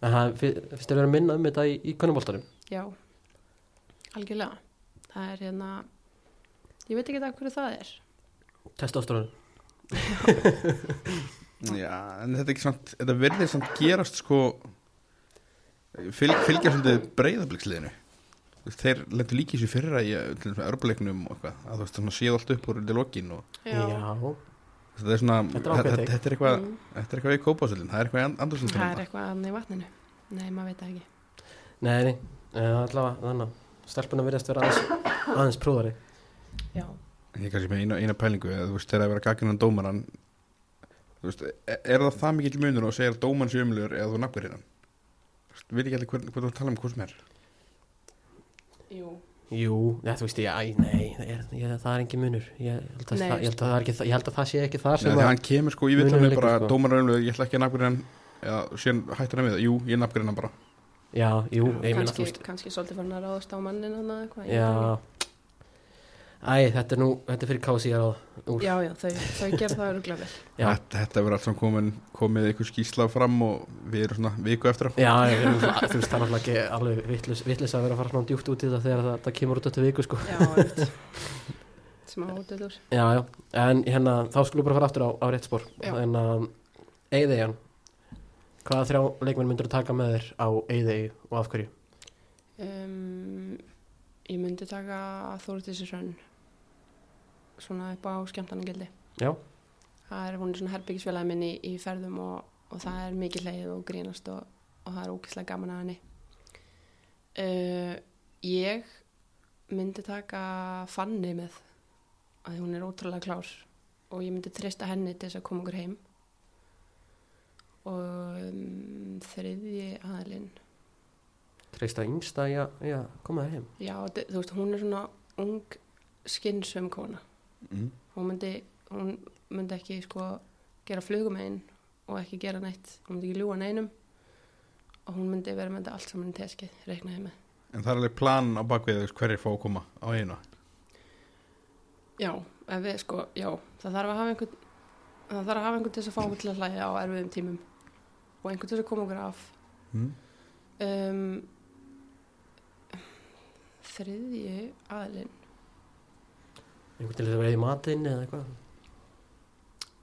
en það finnst þér vera að minna um þetta í, í konumboltanum Já, algjörlega. Það er hérna ég veit ekki það hverju það er. Testosterone já, en þetta er ekki samt þetta verður samt gerast sko fylg, fylgja svolítið breyðabliksliðinu þeir lendur í þessu fyrra í til dæmis með örbuleiknum og eitthvað að þú veist svona séð allt upp úr lokin og Já, þetta er svona Þetta er er eitthvað Mm, þetta er eitthvað í kópásöldin, það er eitthvað í andurslundin það er eitthvað annað í vatninu. Nei, maður veit það ekki. Nei, nei, allavega þannig að stelpuna virðast vera aðeins, aðeins Já, Ég er kannski með eina, eina pælingu eða, þú veist, þegar að vera gagginan dómaran þú veist, er, er það það mikill munur og segir að dóman sé umlur eða þú nafnir hérna Vil ekki allir hvern, hvern þú að tala um hvað sem er. Jú. Jú, ja, þú veist, æ, nei, það er, ég, það er engin munur. Ég held, að Nei. það, ég, held að það er ekki, það- ég held að það sé ekki það Nei, sem því að hann kemur sko í liggur, bara sko. dómaran umlur, ég ætla ekki að nafnir hann eða síðan hættur hann við það, jú, ég nafnir hann bara. Já, jú, ég meina, þú kannski, veist. kannski svolítið farin að ráðast á mannin hann eitthvað ég Já. veit Æ, þetta er nú, þetta er fyrir kási að úr. já, já, þau, þau gerð það öruglega vel Já. Þetta, þetta verður allt saman komin, komið ykkur skýsla fram og við erum svona viku eftir Já, ég, þú veist, það er náttúrulega ekki alveg vitlis að vera að fara svona djúpt út í það þegar það, það kemur út eftir viku sko. já, einmitt smá útöður Já, já, en hérna, þá skulum við bara fara aftur á, á rétt spór. En að, Eyðeyjan Hvaða þrjá leikmenn myndur þú taka með þér á Eyðeyju og af hverju? um, ég myndi taka Þóruðisir Hrönn svona upp á skemmtarnagildi Já, það er hún er svona herbyggisfélagi minni í, í ferðum og, og það er mikið leið og grínast og, og það er ókislega gaman að henni. Uh, ég myndi taka Fanny með að hún er ótrúlega klár og ég myndi treysta henni til þess að koma okkur heim. Og um, þriðji aðalinn treysta yngsta í að koma þér heim? Já, þú veist, hún er svona ung skinnsum kona mm. hún myndi, hún myndi ekki sko gera flugum einn og ekki gera neitt, hún myndi ekki ljúa neinum. Og hún myndi vera með þetta allt saman í teskið, reiknaði með. En það er alveg plan á bakvið hverjir fá að koma á einu já, ef við sko, já það þarf að hafa einhvern það þarf að hafa einhvern til þess að fá okkur til að hlæja á erfiðum tímum. Og einhvern til þess að koma okkur af. Mm. um, þriðji aðlinn einhvern til þess að vera í matinn eða eitthvað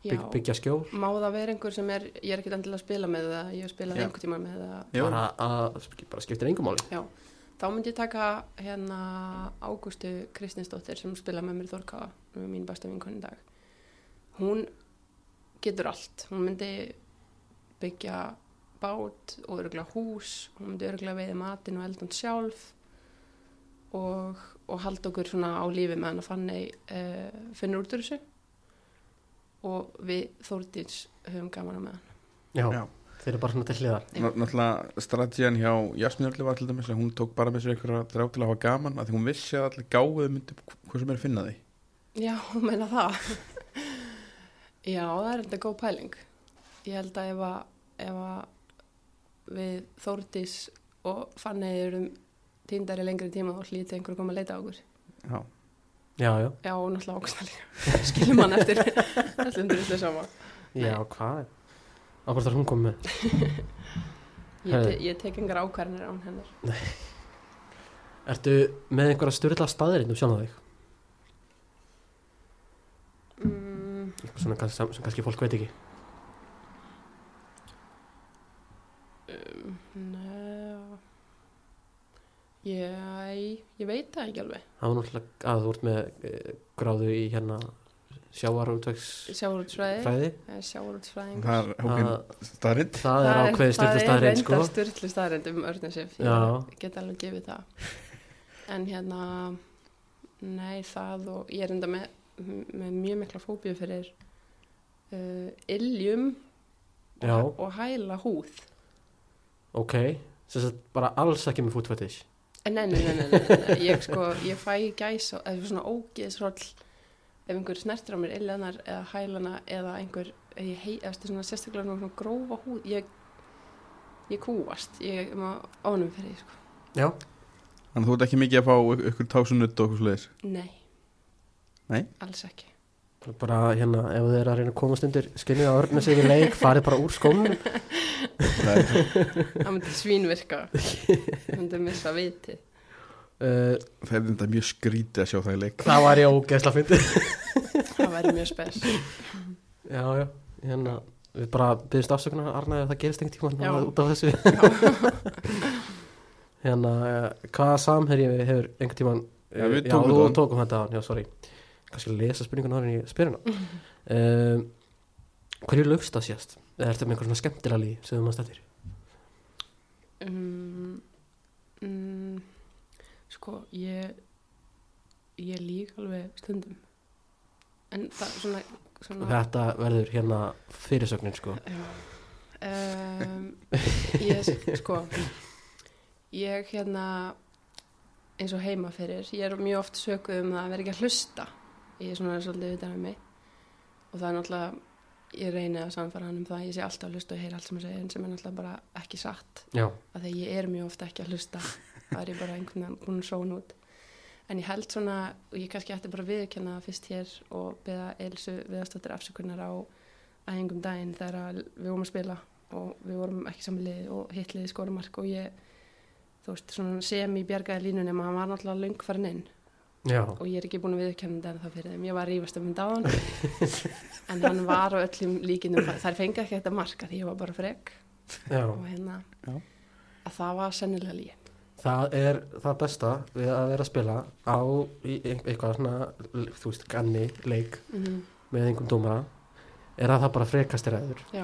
já, Bygg, byggja skjól má það vera einhver sem er ég er ekkert endilega að spila með það, ég hef spilað Já. einhvern tíma með það Já. bara, að, bara skiptir engum máli Já, þá myndi ég taka hérna Ágústu Kristinsdóttir sem spila með mér er mín besta vinkon í dag. Hún getur allt. Hún myndi byggja bát og örgulega hús, hún myndi örgulega veiða matinn og eldan sjálf og, og halda okkur svona á lífi með hann að fann uh, finnur út úr þessu og við Þórdís höfum gaman að með hann. Já, Já. þeir eru bara svona til hliðar Náttúrulega strategian hjá Jasmín Örli var til dæmis að hún tók bara með sér einhverja þrjá til að hafa gaman að því hún vissi að allir gáðu myndi hvað sem er að finna því Já, meina það. Já, það er þetta góð pæling. Ég held að ef að, ef að við Þórdís og Fanny erum týndar í lengri tíma og hlítið einhver að koma að leita á okkur. Já, Já, já, Já, og náttúrulega ákvæmst líka. Skilum hann eftir. Öllum drullu sama. já, hvað? Ábært að hún kom með. Ég, te ég tek engar ákvarðanir án hennar. Ertu með einhverja styrla staðirinn um sjálf þig? Mm, svona kannski, sem kannski fólk veit ekki. Um, Nei, ég, ég veit það ekki alveg. Það var náttúrulega að þú ert með e, gráðu í hérna sjávarútvegs Sjáurútsfræði, fræði. Sjáurútsfræðingur. það er hókinn Það, staðrind það er ákveðið styrla staðirinn sko Það er styrla staðrind um örnusif Já. Ég get alveg gefið það. En hérna Nei það og ég er enda með, með mjög mikla fóbíu fyrir uh, Iljum og, og hæla húð. Ok, þess að bara alls ekki með fútfetish En nei, nei, nei, nei, nei, nei. Ég sko, ég fæ gæs og eða svona ógeðsroll ef einhver snertir á mér illjanar eða hælana eða einhver, ég hei, eftir svona sérstaklega svona grófa húð, ég ég kúast, ég er maður ánum fyrir því, sko. Já, Þannig þú ert ekki mikið að fá ykkur tásunutt og okkur sliðis Nei. Nei? Alls ekki. Bara hérna ef þið er að reyna að komast undir skinnið á örna sig í leik, farið bara úr skónum. Það er Það myndi svínvirka. Það myndi missa viti. uh, Það er þetta mjög skrítið að sjá það í leik. Það var ég ógeðsla fyndið. Það væri mjög spes. Já, já, hérna við bara byrjumst afsökunar Arna ef það gerist einhvern Já. tíma út af þessu. Hérna, uh, hvaða samherji hefur einhvern tíman Já, við já, tókum þú tókum þetta á hann, já, sorry kannski lesa spurningun áður en ég spyr hérna um, hverju lögst það sést eða er þetta með einhver svona skemmtilega líð sem þú maður stættir Um, mm, sko, ég ég lík alveg stundum. En það svona, svona þetta verður hérna fyrirsögnin sko. Um, ég, sko, ég hérna, eins og heima fyrir, ég er mjög oft sökuð um að vera ekki að hlusta. Ég er svona svolítið utan um mig. Og það er náttúrulega, ég reyni að samfara hann um það, ég sé alltaf að hlusta og heyra allt sem að segja, en sem er náttúrulega bara ekki satt. Já, að því ég er mjög ofta ekki að hlusta það er ég bara einhvern veginn búin að sóna út. En ég held svona og ég kannski ætti bara að viðurkenna fyrst hér og beða Elsu viðastóttir afsökunar á æfingum daginn þegar að við vorum að spila og við vorum ekki samlið og hitliði skorumark og ég þú veist, svona sem í bjargaði línunni maður hann var náttúrulega löng farin inn Já, og ég er ekki búin að viðurkenna þetta það fyrir þeim, ég var rífast um þetta á hann en hann var á öllum líkinum þær fengið ekki þetta marka því ég var bara frek. Já. og hérna Já. að það var sennilega lígi Það er það besta við að vera að spila á eitthvað svona, þú veist, ganni, leik mm með einhverjum dómara er að það bara frekast er aður. Já,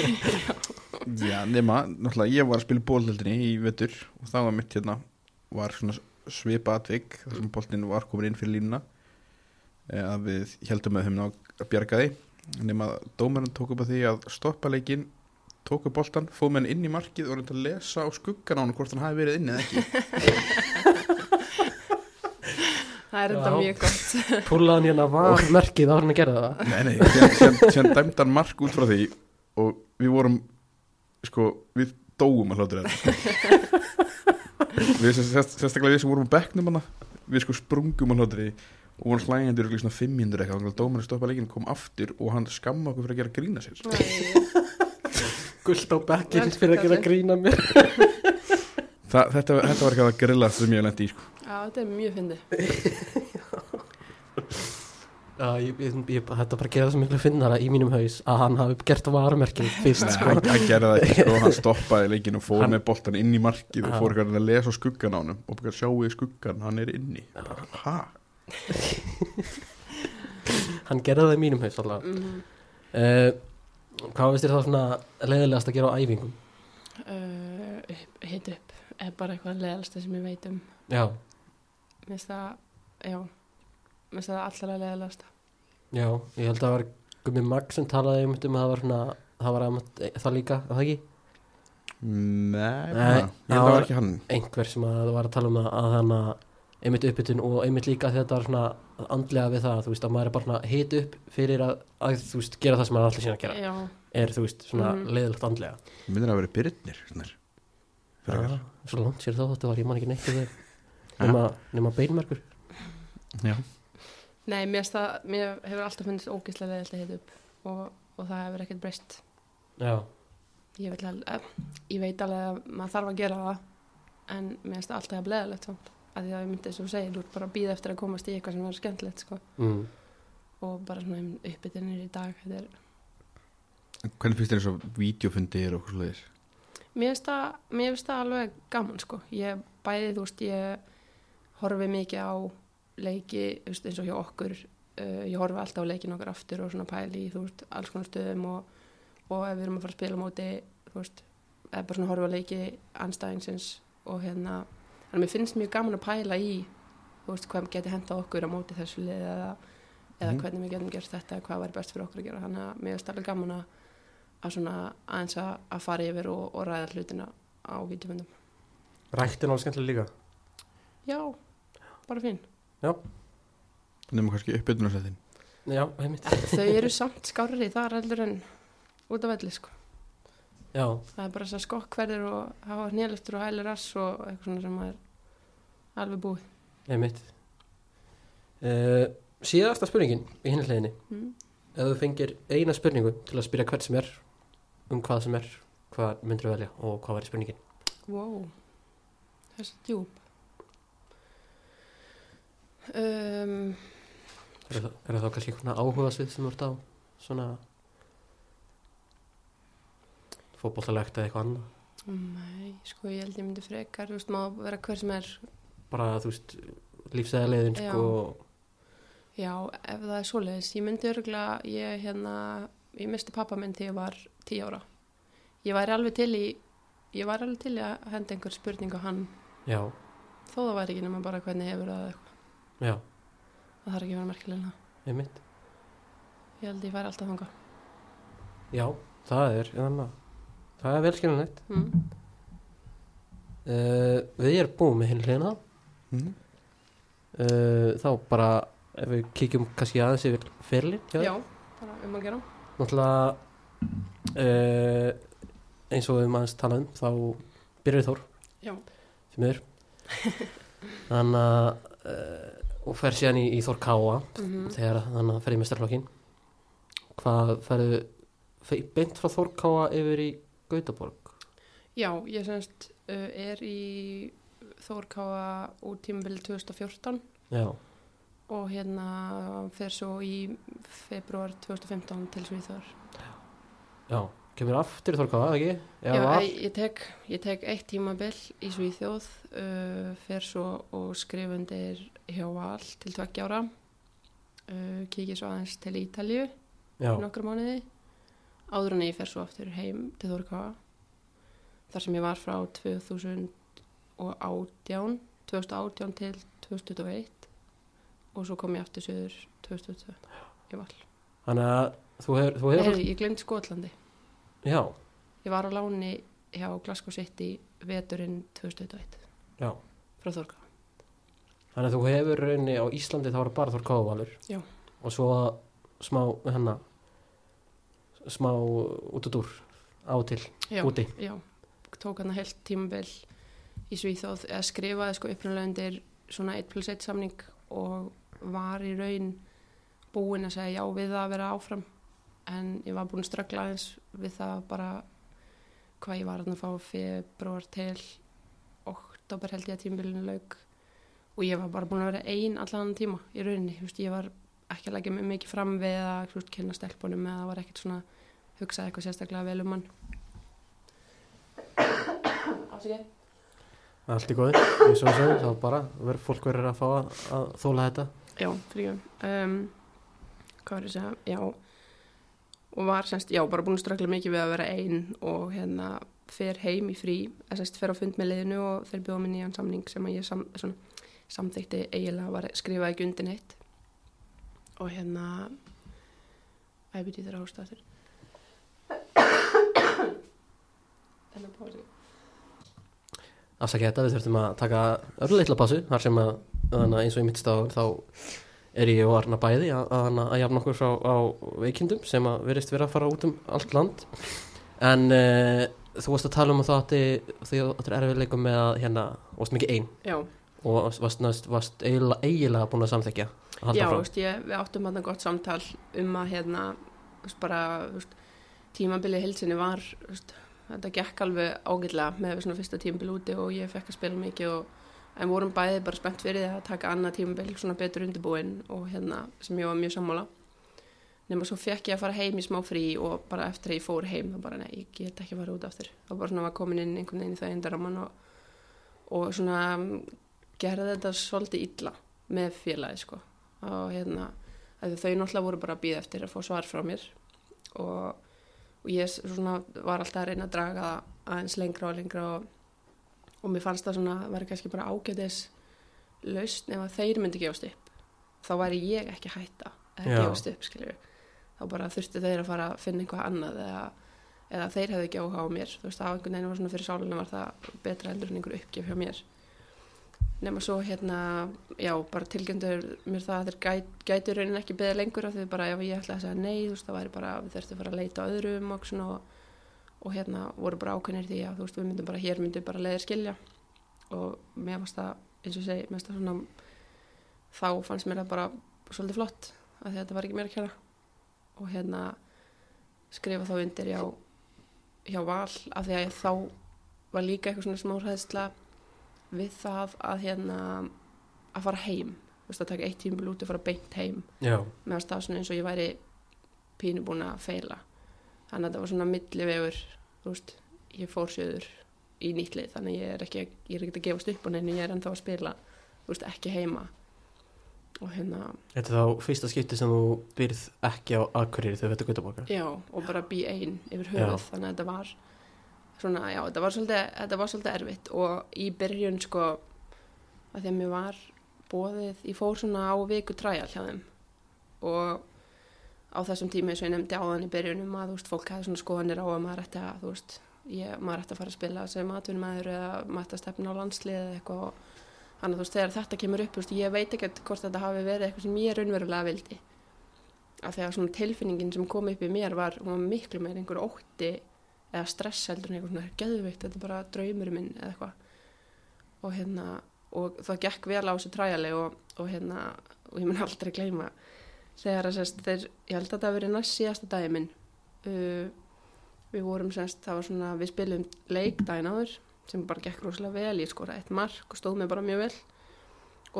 Já, nema, náttúrulega ég var að spila bólhaldinni í vettur og það var mitt hérna var svona svipa atvik þar sem boltin var komin inn fyrir línuna eh, að við heldum með þeim að bjarga því. Nema að dómarinn tók upp að því að stoppa leikin tók upp boltan, fóð með hann inn í markið og reyndi að lesa á skuggan á hann hvort hann hafi verið inn eða ekki. Það er þetta mjög gott. Púlaðan hérna var merkið áður en að gera það. Nei, nei, dæmdi hann mark út frá því og við vorum sko, við dóum að hlátur þetta við sérstaklega við sem vorum á bekknum hana við sko sprungum hlátur því og vorum hlægjandur í svona 500 eitthvað að dómarinn stoppa leikin kom aftur og hann skamma okkur fyrir að gera grína sér Gullt á bekkinn fyrir að gera grína mér. Þa, þetta, þetta var ekki að grilla sem ég lendi í sko. Já, þetta er mjög fyndið Já, ég, ég, ég, þetta bara gera það svo miklu finnara í mínum haus að hann hafi gert varmerkið fyrst, Nei, sko. hann, hann gerði það ekki sko, hann stoppaði leikin og fór Hann- með boltan inn í markið og fór eitthvað að lesa skuggan á hann og bara sjáu í skuggan, hann er inni. Ha? Hann gerði það í mínum haus alltaf. mm Uh, hvað veist þér það svona leiðilegast að gera á æfingum? uh, Hitt upp. Er bara eitthvað leðalsta sem ég veit um. Já, Mér finnst það, já Mér finnst það allra leðalasta já, ég held að það var Gummi Magg sem talaði um að það var svona, það var að það líka, að það ekki? Nei, Nei, að það var- var ekki hann einhver sem að það var að tala um það að þannig að einmitt uppbytun og einmitt líka þetta var svona andlega við það, þú veist, að maður er bara svona hit upp fyrir að, að þú veist, gera það sem maður allir sína að gera, Já, er þú veist, svona Mhm. leiðilegt andlega. Minnir að vera byrnir snir. Já, svo langt sér þá þetta var, ég man ekki neitt um nema, nema beinmerkur. Já. Nei, mér, það, mér hefur alltaf finnst ógislega leðalt að hitt upp og, og það hefur ekkert breyst Já, ég, vil alveg, eh, ég veit alveg að maður þarf að gera það en mér finnst það alltaf að bleðalegt samt að því að ég myndi þess að þú segir, þú ert bara að býða eftir að komast í eitthvað sem er skemmtilegt sko. mm. og bara svona uppbytunir í dag þetta er, Hvernig finnst þér eins og vídeofundir og hvað slags? mér finnst það mér finnst það alveg gaman sko ég bæði, þú veist, ég horfi mikið á leiki eins og hjá okkur uh, ég horfi alltaf á leikin okkar aftur og svona pæli í, þú veist, alls konar stöðum og, og ef við erum að fara að spila á móti þú veist, eða bara svona horfi á leiki anstæðingsins og hérna en mér finnst mjög gaman að pæla í þú veist, hvað geti henda okkur á móti þessu lið eða, eða Mhm. hvernig við getum gert þetta hvað væri best fyrir okkur að gera þannig að mér finnst alveg gaman að, að svona aðeins að, fara yfir og, og ræða hlutina á vídeofundum rættin alveg skemmtilega líka. já, bara fín Nefnum kannski uppbytunarsættin Já, heimitt. þau eru samt skárri þar heldur en út af velli sko Já, það er bara þess að skokkverðir og hafa hnéleftur og hælir rass og eitthvað svona sem er alveg búið heimitt. Uh, síðasta spurningin í hinni hliðinni. mm. Ef þú fengir eina spurningu til að spyrja hvert sem er, um hvað sem er, hvað myndir þú velja og hvað væri spurningin? wow þess að djúb um, Er það, er þá kannski svona áhuga svið sem ert á? Svona fótbollalegt eða eitthvað annað? nei, sko ég held ég myndi frekar þú veist, má vera hver sem er. Bara, þú veist, lífsæðarleiðin Já. sko, já, ef það er svoleiðis. Ég myndi örgulega, ég hérna ég misti pappa minn þegar ég var tíu ára. Ég væri alveg til í ég væri alveg til í að henda einhver spurning á hann. Já, þó það væri ekki nema bara hvernig hefur það eitthvað já, það þarf ekki að vera merkilega heimitt. ég held ég færi alltaf þanga Já, það er, þannig að það er velskiljanlegt. mm. Uh, við erum búin með hinni hliðina. mm. Uh, þá bara, ef við kíkjum kannski aðeins yfir ferlin. já, bara um að gera Náttúrulega, uh, eins og við maður talað um, þá byrjar Þór. Já. Sem er. þannig að uh, og fer síðan í, í Þór Káa mm þegar þannig að fer í mestarflokkin hvað ferðu fe- beint frá Þór Káa yfir í Gautaborg? Já, ég semst uh, er í Þórkáa út tímabili 2014 já, og hérna fer svo í februar 2015 til Svíþjóðar. já, kemur aftur Káa, ekki? Já, var, ég, ég, tek, ég tek eitt tímabil í Svíþjóð, uh, fer svo og skrif undir hjá Val til tveggjára, uh, kikið svo aðeins til Ítalju nokkru mánuði, áður en ég fer svo aftur heim til Þórkáa, þar sem ég var frá 2018, 2018 til 2021 og svo kom ég aftur söður 2022 í Val. þannig að þú hefur, þú hefur ég glemt Skotlandi. Já, Ég var á láni hjá Glasgow City veturinn 2021 já frá Þórká. þannig að þú hefur rauninni á Íslandi þá var bara Þór Káa valur Já. og svo smá hennar smá út og dúr á til, Já, úti já. Tók hann heilt tímabil í Svíþóð eða skrifaði sko upprunalega undir svona 1 plus 1 samning og var í raun búinn að segja já við það að vera áfram en ég var búinn að ströggla aðeins við það bara hvað ég var að fá februar til oktober held ég að tímabilinu lauk. Og ég var bara búinn að vera ein allan tíma í rauninni, þú veist, ég var ekki að leggja mig mikið fram við að kynna stelpunum eða var ekkert svona hugsað eitthvað sérstaklega vel um hann. Ásiki allt í góði, eins og þessu þá bara verður fólk verður að fá að, að þóla þetta. Já, fyrir um, hvað var ég að segja, já og var semst, já, bara búin að ströggla mikið við að vera ein og hérna fer heim í frí, eða semst fer á fund með liðinu og þeir bjóða mér nýjan samning sem að ég sam, svona, samþykti eiginlega var skrifaði ekki undir neitt og hérna æbiti þeirra ástæður Þennan pási afsakið þetta, við þurfum að taka örleitla pásu, þar sem að að eins og ég mittst á þá er ég og Arna bæði að, að, að jafna okkur á, á veikindum sem að verist vera að fara út um allt land. En uh, þú varst að tala um að það því að þetta er erfiðleikum með að hérna, varst mikið ein. Já, og varst, varst, varst eiginlega, eiginlega búin að samþekja að Já, veist, ég, við áttum hann gott samtal um að hérna, veist, bara, veist, tímabilið hilsinni var, þetta gekk alveg ágætlega með fyrsta tímabil úti og ég fekk að spila mikið og en vorum bæði bara spennt fyrir því að taka annað tímabil svona betur undirbúin og hérna sem ég var mjög sammála. Nema svo fekk ég að fara heim í smá frí og bara eftir að ég fór heim þá bara nei, ég get ekki að fara út aftur. Þá bara svona var komin inn einhvern veginn í það endaraman og, og svona mm, gerði þetta svolítið illa með félagi sko. Og hérna þau náttúrulega voru bara að býða eftir að fá svar frá mér og, og ég svona var alltaf að reyna að draga aðeins lengra og lengra og, og mér fannst það svona að vera kannski bara ágætis lausn ef að þeir myndi gefast upp. Þá væri ég ekki að hætta Já. gefast upp skilju þá bara þurfti þeir að fara að finna eitthvað annað eða, eða þeir hefðu ekki áhuga á mér. Þú veist, á einhvern veginn var svona fyrir sálunum var það betra heldur en einhver uppgjöf hjá mér. Nema svo hérna já, bara tilgjendur mér það að þeir gæt, gætu raunin ekki beðið lengur af því bara ef ég ætlaði að segja nei þú veist, það væri bara, við þurftum að fara að leita á öðrum og svona og, og hérna voru bara ákveðnir því að þú veist, við myndum bara, hér myndum bara leiðir skilja. Og mér fannst það, eins og segi, mér fannst það svona þá fannst mér það bara svolítið flott að þetta var ekki mér að kjæra og hérna skrifa þá undir hjá, hjá val af því að þá var líka eitthvað svona smárhæðsla við það að hérna að fara heim, þú veist að taka eitt tímbil út og fara beint heim. Já, meðan stað svona eins og ég væri pínu búin að feila þannig að þetta var svona millivegur þú veist, ég fór sjöður í nýttlið, þannig ég er ekki ég er ekki að gefast upp á neinu, ég er ennþá að spila þú veist, ekki heima. Og hérna, þetta er þá fyrsta skipti sem þú byrð ekki á Akureyri þegar þetta Gautaborgar já, og bara bí ein yfir höfuð, þannig að þetta var svona, já, þetta var svolítið þetta var svolítið erfitt. Og í byrjun sko, að að mér var bóðið, ég fór svona á viku træjal hjá þeim. Og á þessum tíma eins og ég nefndi áðan í byrjunum að veist, fólk hefði svona skoðanir á að maður ætti að, veist, ég, maður ætti að fara að spila sem atvinnumæður eða maður ætti að stefna á landslið eða eitthvað þannig að þú veist, þegar þetta kemur upp, veist, ég veit ekkert hvort þetta hafi verið eitthvað sem ég raunverulega vildi. Að svona tilfinningin sem kom upp í mér var, var miklu meir einhver ótti eða stress heldur en eitthvað svona geðveikt, þetta er bara draumur minn eða eitthvað. Og hérna, og það gekk vel á þessu træjali og, og hérna, og ég mun aldrei gleyma þegar að sérst þeir, ég held að þetta hafi verið næst síðasta dagi minn. Uh, við vorum sérst, það var svona við spilum leik daginn áður sem bara gekk rosalega vel, ég skora eitt mark og stóð mig bara mjög vel.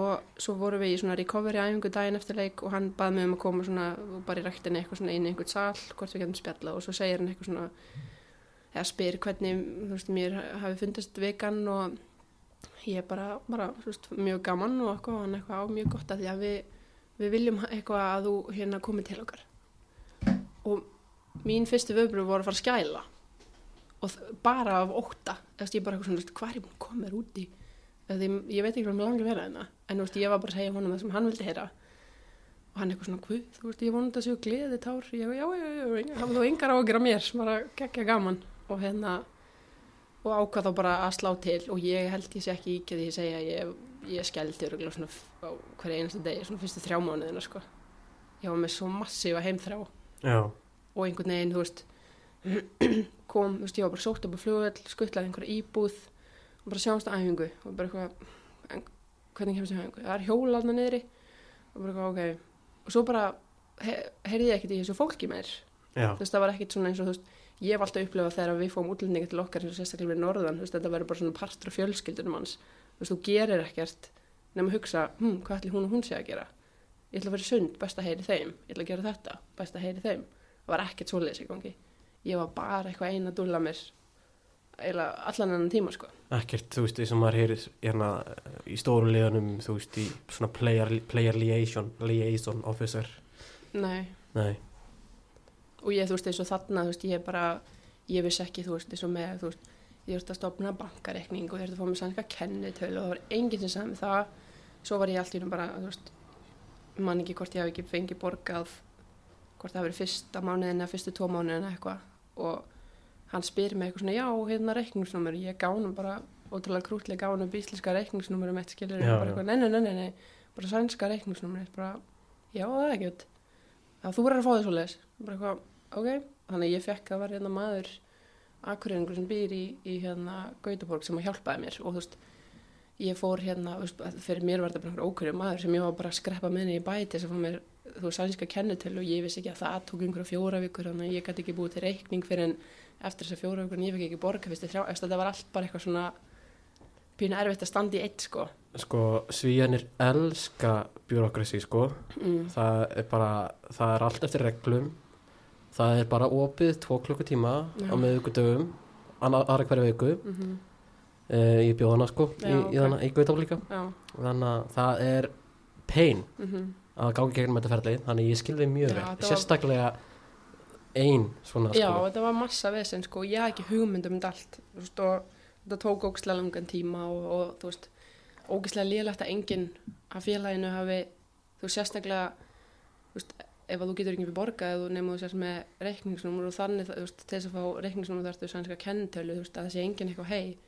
Og svo vorum við í svona recovery æfingu daginn eftir leik og hann baði mig um að koma svona bara í ræktinni eitthvað svona inn í einhvern sal hvort við getum spjalla og svo segir hann eitthvað svona eða spyr hvernig þú veist, mér hafi fundist vikan og ég bara, bara þú veist, mjög gaman og hann eitthvað á mjög gott að því að við, við viljum eitthvað að þú hérna komið til okkar. Og mín fyrstu vöfru voru að fara að skæla. Og bara af ótta. Eða ég bara eitthvað svona, þú hvað er ég búin að koma mér út í? Eða því, ég veit ekki hvað mér langar að vera hérna. En þú veist, ég var bara að segja honum það sem hann vildi heyra. Og hann eitthvað svona, hvað, þú veist, ég vonandi að séu gleði tár, ég, já, já, já, já, hafði þú engar ágjur á mér, bara geggja gaman. Og hérna og ákvað þá bara að slá til. Og ég held ég sé ekki ekki því ég segja að ég, ég skældi öruglega svona á hverja einasta degi, svona fyrstu þrjá mánuðina, sko. Ég var með svo massífa heimþrá. Já, og einhvern veginn, þú veist kom, þú veist, ég var bara sótt upp á flugvöld skuttlaði einhverja íbúð og bara sjáumst að æfingu og bara eitthvað hvernig kemst ég á æfingu, það er hjólaðna niðri. Og bara eitthvað, ok. Og svo bara he, heyrði ég ekkert í þessu fólki meir. Já, þú veist, það var ekkert svona eins og þú veist ég hef alltaf upplifað þegar við fóum útlendinga til okkar og sérstaklega við norðan, þetta verður bara svona partur af fjölskyldunum hans, veist, þú gerir ekkert nema að hugsa, hm, hvað ætli hún og hún sé að gera? Ég ætla að vera sund, best að heyri þeim. Ég ætla að gera þetta, best að heyri þeim. Það var ekkert svoleiðis í gangi. Ég var bara eitthvað eina að dúlla mér eiginlega allan enn tíma, sko. Ekkert, þú veist, eins og maður heyrir hérna í stóru liðanum, þú veist, í svona player, player liaison, liaison officer. nei, Nei, og ég, þú veist, eins og þarna, þú veist, ég bara ég vissi ekki, þú veist, eins og með, þú veist ég þurfti að stopna bankareikning og þurfti að fá mér sannleika kennitölu og það var enginn sem sagði mér það. Svo var ég allt í húnum bara, veist man ekki hvort ég hafi ekki fengið borgað hvort það hafi verið fyrsta mánuðin eða fyrstu tvo mánuðin eða eitthvað. Og hann spyr mig eitthvað svona, já, hérna reikningsnúmer. Ég gánum bara, ótrúlega krútlega gánum íslenska reikningsnúmer um eitt skilur Já, bara nei, nei, nei, nei, bara sænska reikningsnúmer. Bara, já, það er ekki að þú verður að fá þess að les bara ok, þannig ég fekk að vera hérna maður akureyringur sem býr í, í hérna Gautaborg sem að hjálpaði mér og þú veist ég fór hérna, veist, fyrir mér var þetta bara ókverju maður sem ég var bara að skreppa með henni í bæti sem fór mér, þú veist, sænska kennitölu og ég vissi ekki að það tók einhverja fjóra vikur þannig að ég gæti ekki búið til reikning fyrir en eftir þessar fjóra vikur en ég fekk ekki borga fyrst þrjá, eftir þetta var allt bara eitthvað svona pínu erfitt að standa í eitt sko sko, svíjanir elska bjúrokrasi, sko. mm. Það er bara, það er allt eftir reglum. Það er bara opið tvo klukkutíma á miðvikudöfum, anna- aðra hverja viku. Mm Uh, ég bjóð hana, sko, í, Já, í, í Gautaf líka. já, Þannig að það er pain mm að gangi gegnum þetta ferli. Þannig ég skilði mjög vel. þetta var- Sérstaklega ein svona, Já, sko. þetta var massa vesen sko, ég hafði ekki hugmynd um allt þú veist, og þetta tók ógislega langan tíma og, og þú veist, ógislega lélegt að enginn að félaginu hafi þú veist, sérstaklega þú veist, ef þú getur ekki fyrir borga eða þú þú sérst með reikningsnúmur og þannig þú veist, til þess að fá reikningsnúmur þarftu sannska kennitölu, þú veist, að þessi enginn eitthvað hei,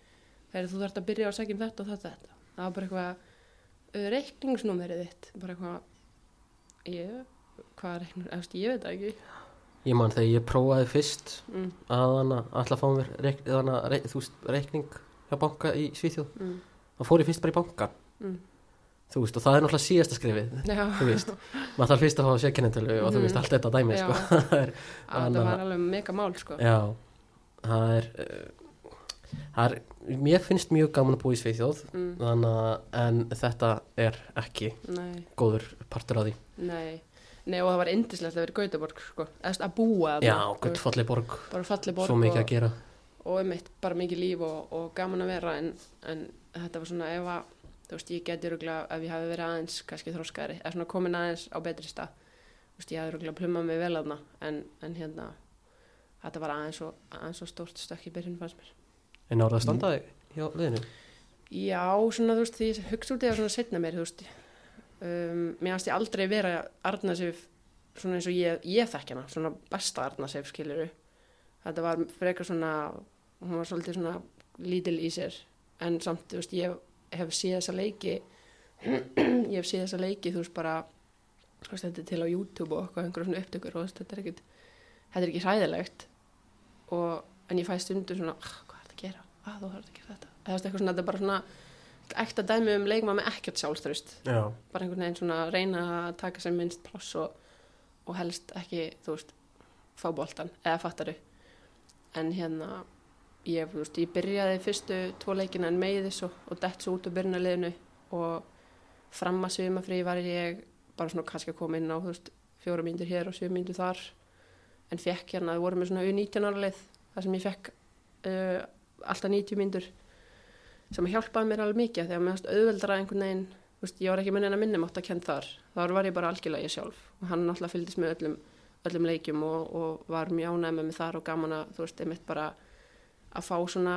þegar þú þarft að byrja að segja um þetta og þetta, þetta, það var bara eitthvað "Uh, reikningsnúmerið þitt bara eitthvað ég, hvað þú veist, ég veit það ekki. Ég man þegar ég prófaði fyrst mm, að hana að fá mér reik, hana, reik, þú veist, reikning hjá banka í Svíþjóð. Mm, þá fór ég fyrst bara í banka mm. Þú veist og það er náttúrulega síðasta skrifið Já, þú veist, maður þarf fyrst að fá sérkennintölu og þú Mhm. veist allt þetta dæmi sko. það er, að það Anna- var alveg mega mál sko. já. Það er, uh, það er mér finnst mjög gaman að búa í Svíþjóð mm, þannig að en þetta er ekki nei, góður partur af því. Nei. Nei og það var indislegt að vera Gautaborg sko. Eða, að búa já, guttfalli borg, bara falli borg svo mikið að gera. og einmitt bara mikið líf og, og gaman að vera en, en þetta var svona ef að þú veist ég geti rúglega ef ég hafi verið aðeins kannski þróskari eða svona komin aðeins á betri stað. Þú veist ég hafi rúglega plummað mig vel aðna en, en hérna þetta var aðeins og, aðeins og stórt stökk í byrjun fannst mér. En árið að standa þig hjá liðinu? Já, svona þú veist, því ég hugsa út í það svona setna mér, þú veist. Um, mér fannst ég aldrei vera Arnasif svona eins og ég, ég þekki hana svona besta Arnasif skiluru þetta var frekar svona hún var svolítið svona lítil í sér en samt, þú veist, ég hef séð þessa leiki ég hef séð þessa leiki, þú veist, bara þú veist, þetta er til á YouTube og eitthvað einhverjum svona upptökur og þetta er ekkit þetta er ekki hræðilegt. Og, en ég fæ stundu svona, "Ah, hvað er þetta að gera? að þú þarf að gera þetta. Eða þú veist, eitthvað svona, þetta er bara svona ekta dæmi um leikma með ekkert sjálfströst Já, bara einhvern veginn svona reyna að taka sem minnst pláss og, og helst ekki, þú veist, fá boltan eða fattaru en hérna ég, veist, ég byrjaði fyrstu tvo leikina en meiðis og, og dett svo út úr byrjunarliðinu og fram að svimafrí var ég bara svona kannski að koma inn á, veist, fjóra mínútur hér og sjö mínútur þar. En fekk hérna, við vorum með svona U19 ára leið þar sem ég fekk uh, alltaf 90 mínútur sem hjálpaði mér alveg mikið þegar mér varst auðveldra einhvern veginn veist, ég var ekki minna að minna mátt að kenda þar. Þar var ég bara algjörlega ég sjálf og hann náttúrulega fylgdist með öllum, öllum leikjum og, og var mjög ánægð með mig þar og gaman að þú veist, einmitt bara að fá svona,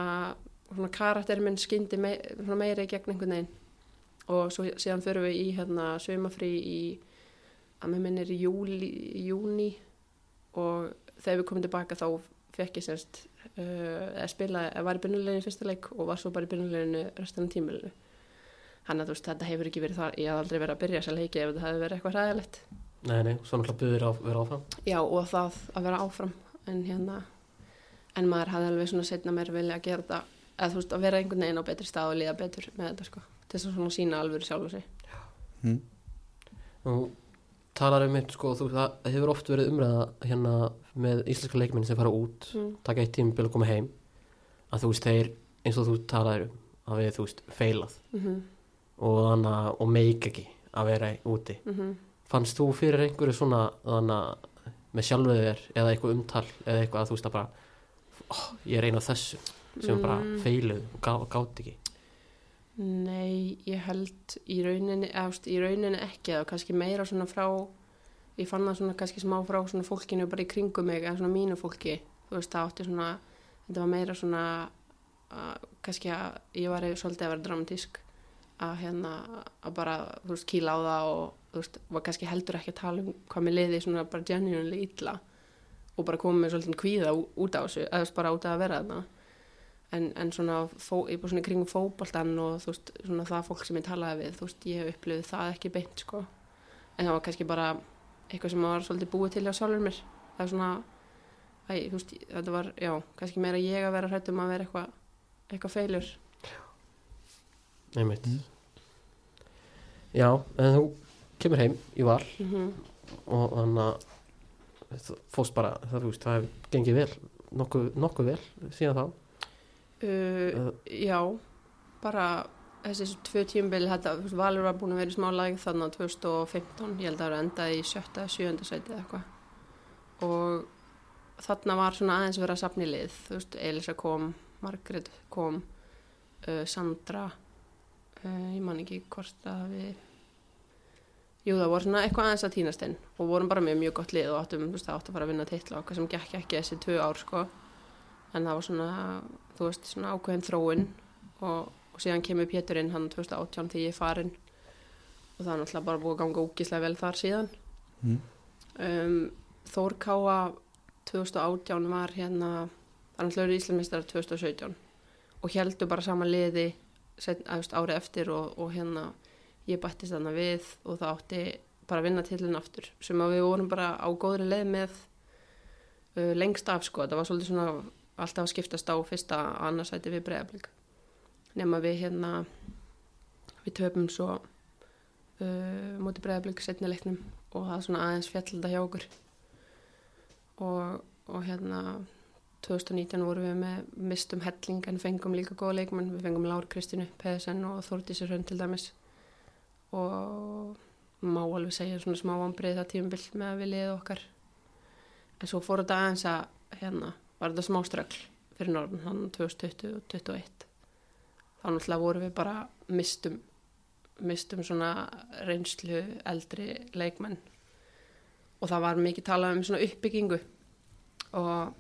svona karakter minn skyndi mei, svona meira í gegn einhvern veginn. Og svo, síðan förum við í hérna svimafrí í að með minn er í júni og þegar við komum tilbaka þá fekk ég semst uh, að spila, að var í byrnuleginu í fyrsta leik og var svo bara í byrnuleginu restan af tímilinu hann að þú veist, þetta hefur ekki verið þar ég haf aldrei verið að byrja þessa leiki ef þetta hefði verið eitthvað ræðilegt nei, nei, svo náttúrulega buður að vera áfram. Já, og það að vera áfram. En hérna, en maður hafði alveg svona setna mér vilja að gera þetta eða þú veist, að vera einhvern veginn á betri stað og líða betur með þetta sko, til þess að svona sína alveg sjálf og sig hm. Nú talar um eitt sko, þú, það hefur oft verið umræða hérna með íslenska leikmenn sem fara út mm. taka eitt tímabil og koma heim að þú veist þeir, eins og þú talaður um að við, þú veist, feilað Mm og þannig að, og meik ekki að vera úti -hmm. fannst þú fyrir einhverju svona þannig að með sjálfuð þér eða eitthvað umtal eða eitthvað að þú veist að bara oh, ég er eina af þessu sem bara Mm. feiluð og gá, gátt ekki. Nei, ég held í rauninni, eðast, í rauninni ekki eða kannski meira svona frá ég fann það svona kannski smá frá svona fólkinu bara í kringum mig eða svona mínu fólki. Þú veist það átti svona þetta var meira svona að, kannski að ég var svolítið að vera dramatísk að hérna að bara þú veist kýla á það og þú veist var kannski heldur ekki að tala um hvað mér liði svona bara genuinely illa og bara komið með svolítið kvíða út á þessu eða bara út af að vera þarna. En, en svona, fó, ég bara svona í kringum fótboltan og þú veist, svona það fólk sem ég talaði við, þú veist, ég upplifði það ekki beint, sko, en það var kannski bara eitthvað sem var svolítið búið til hjá sjálfur mér, það er svona æ, þú veist, þetta var, já, kannski meira ég að vera hrættum að vera eitthvað eitthvað feilur, einmitt. Mm. já, en þú kemur heim í val mm og þannig að fóst bara, það, veist, það gengið vel nokkuð, nokkuð vel síðan þá. Uh, já bara þessi tvö veist, Valur var búin að vera í smá lag þannig á 2015, ég held að það var endað í sjötta, sjönda sæti eða eitthvað. Og þarna var svona aðeins verið að safni lið, þú veist, Elisa kom Margrét kom uh, Sandra uh, ég man ekki hvort að við jú það voru svona eitthvað aðeins að týnast inn og vorum bara með mjög gott lið og áttum, veist, átti að fara að vinna titla okkar sem gekk ekki þessi tvö ár sko en það var svona, þú veist, svona ákveðin þróun og, og síðan kemur Péturinn hann 2018 þegar ég er farin og það er náttúrulega bara búið að ganga ógislega vel þar síðan Mm. um, Þór Káa 2018 var hérna það er náttúrulega Íslandmestrar 2017 og heldur bara sama liði set, árið eftir og, og hérna ég bættist þarna við og það átti bara að vinna tillin aftur sem að við vorum bara á góðri leið með uh, lengst af sko, það var svolítið svona alltaf að skiptast á fyrsta annarsæti við bregðablík nema við hérna við töpum svo uh, móti bregðablík setni leiknum og það svona aðeins fjallda hjá okkur. Og, og hérna 2019 vorum við með mistum helling en fengum líka góða leikmenn. Við fengum Lári Kristínu, PSN og Þórdísir Hrönn til dæmis og má alveg segja svona smá vambrið það tímabill með að við liðið okkar. En svo fór þetta aðeins að hérna var þetta smá ströggl fyrir norðan hann 2020 og 2021 þá náttúrulega vorum við bara mistum mistum svona reynslu eldri leikmenn. Og það var mikið talað um svona uppbyggingu. Og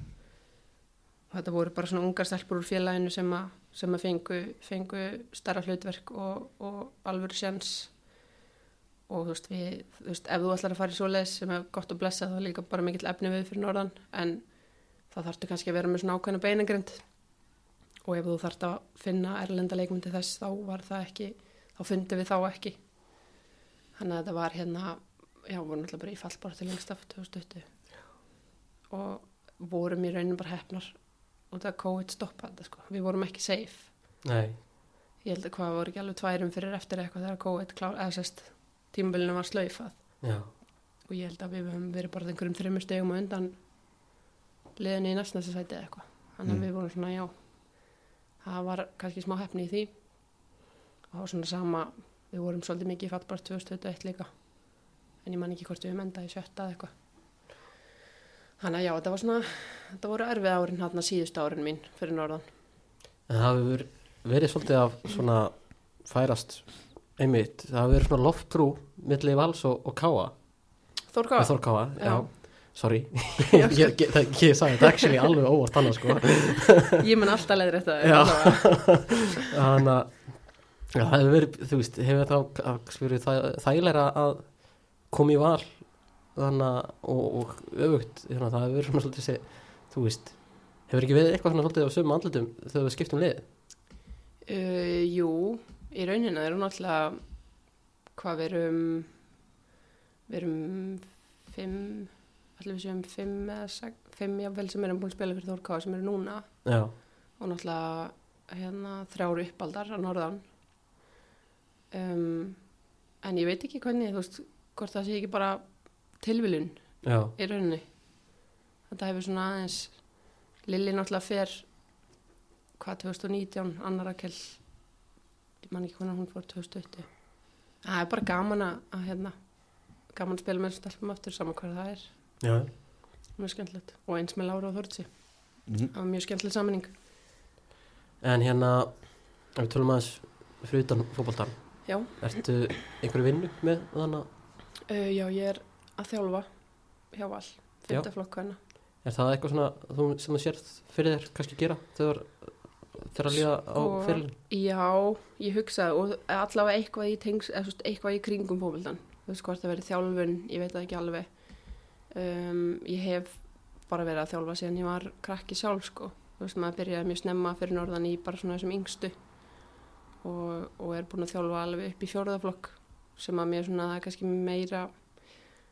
þetta voru bara svona ungar stelpur úr félaginu sem að, sem að fengu, fengu starra hlutverk og, og alvöru sjans og þú veist, við, þú veist, ef þú ætlar að fara í svoleiðis sem er gott að blessa þá er líka bara mikill efni við fyrir norðan. En það þarftu kannski að vera með svona ákveðna beinagrind. Og ef þú þarft að finna erlenda leikmyndi þess þá var það ekki, þá fundi við þá ekki. Þannig að þetta var hérna já, voru náttúrulega bara í fallbára til lengst af 2020 og vorum í raunin bara hefnar og það COVID stoppaði þetta sko, við vorum ekki safe. Nei, ég held að hvað voru ekki alveg tværum fyrir eftir eitthvað þegar COVID klár, tímabilinu var slaufað. Já, og ég held að við höfum verið bara einhverjum þreymur stegum og undan liðinni í næstnæsta sæti eða eitthvað. Þannig að Mm. við vorum svona já það var kannski smá hefni í því. Og það var svona sama við vorum svolítið mikið í fattbart 2021 líka. En ég man ekki hvort við höfum endað í sjötta eða eitthvað. Þannig að já, þetta var svona þetta voru erfið árin hérna síðustu árin mín fyrir norðan. En það hefur verið svolítið af svona færast einmitt, það verið svona loftbrú milli Vals og, og Káa Þórká, Þór Káa, já, Já. sorry. Ég, ég, það, ég sagði þetta actually alveg óvart annars sko. Ég mun alltaf leiðir þetta þannig að það hefur verið, þú veist, hefur þá þægilega að koma í val þannig og, og öfugt þannig að það hefur verið svona svolítið sé, þú veist, hefur ekki verið eitthvað svona svolítið á sömu andlutum þegar við skiptum lið Uh, jú, í raunina erum náttúrulega hvað við erum við erum fimm allir við séum fimm eða sex, fimm jáfnvel sem erum búin að spila fyrir Þórká sem eru núna. Já, og náttúrulega hérna þrjáru uppaldar á norðan. Um, en ég veit ekki hvernig þú veist, hvort það sé ekki bara tilviljun já, í rauninni. Þetta hefur svona aðeins Lilli náttúrulega fer hvað 2019 annar að kell ég man ekki hvernig hún fór 2020 það er bara gaman að, að hérna, gaman að spila með stelpum aftur saman hvað það er, já. Mjög skemmtilegt. Og eins með Lára og Þortsi, Mhm. það var mjög skemmtileg saminning en hérna, við tölum aðeins fyrir utan fótboltan já, ertu einhverju vinnu með þannig uh, já ég er að þjálfa hjá Val, fymtaflokk hana er það eitthvað svona þú, sem þú sérð fyrir þér kannski gera þegar þegar að líða á Sko, fyrirlin Já, ég hugsaði og allavega eitthvað í, tengs, eitthvað í kringum fókvöldan. Þú veist hvort það verið þjálfun, ég veit það ekki alveg. Um, ég hef bara verið að þjálfa síðan ég var krakki sjálf sko. Þú veist maður byrjaði mjög snemma fyrir norðan í bara svona þessum yngstu og, og er búin að þjálfa alveg upp í fjórðaflokk sem að mér svona er kannski meira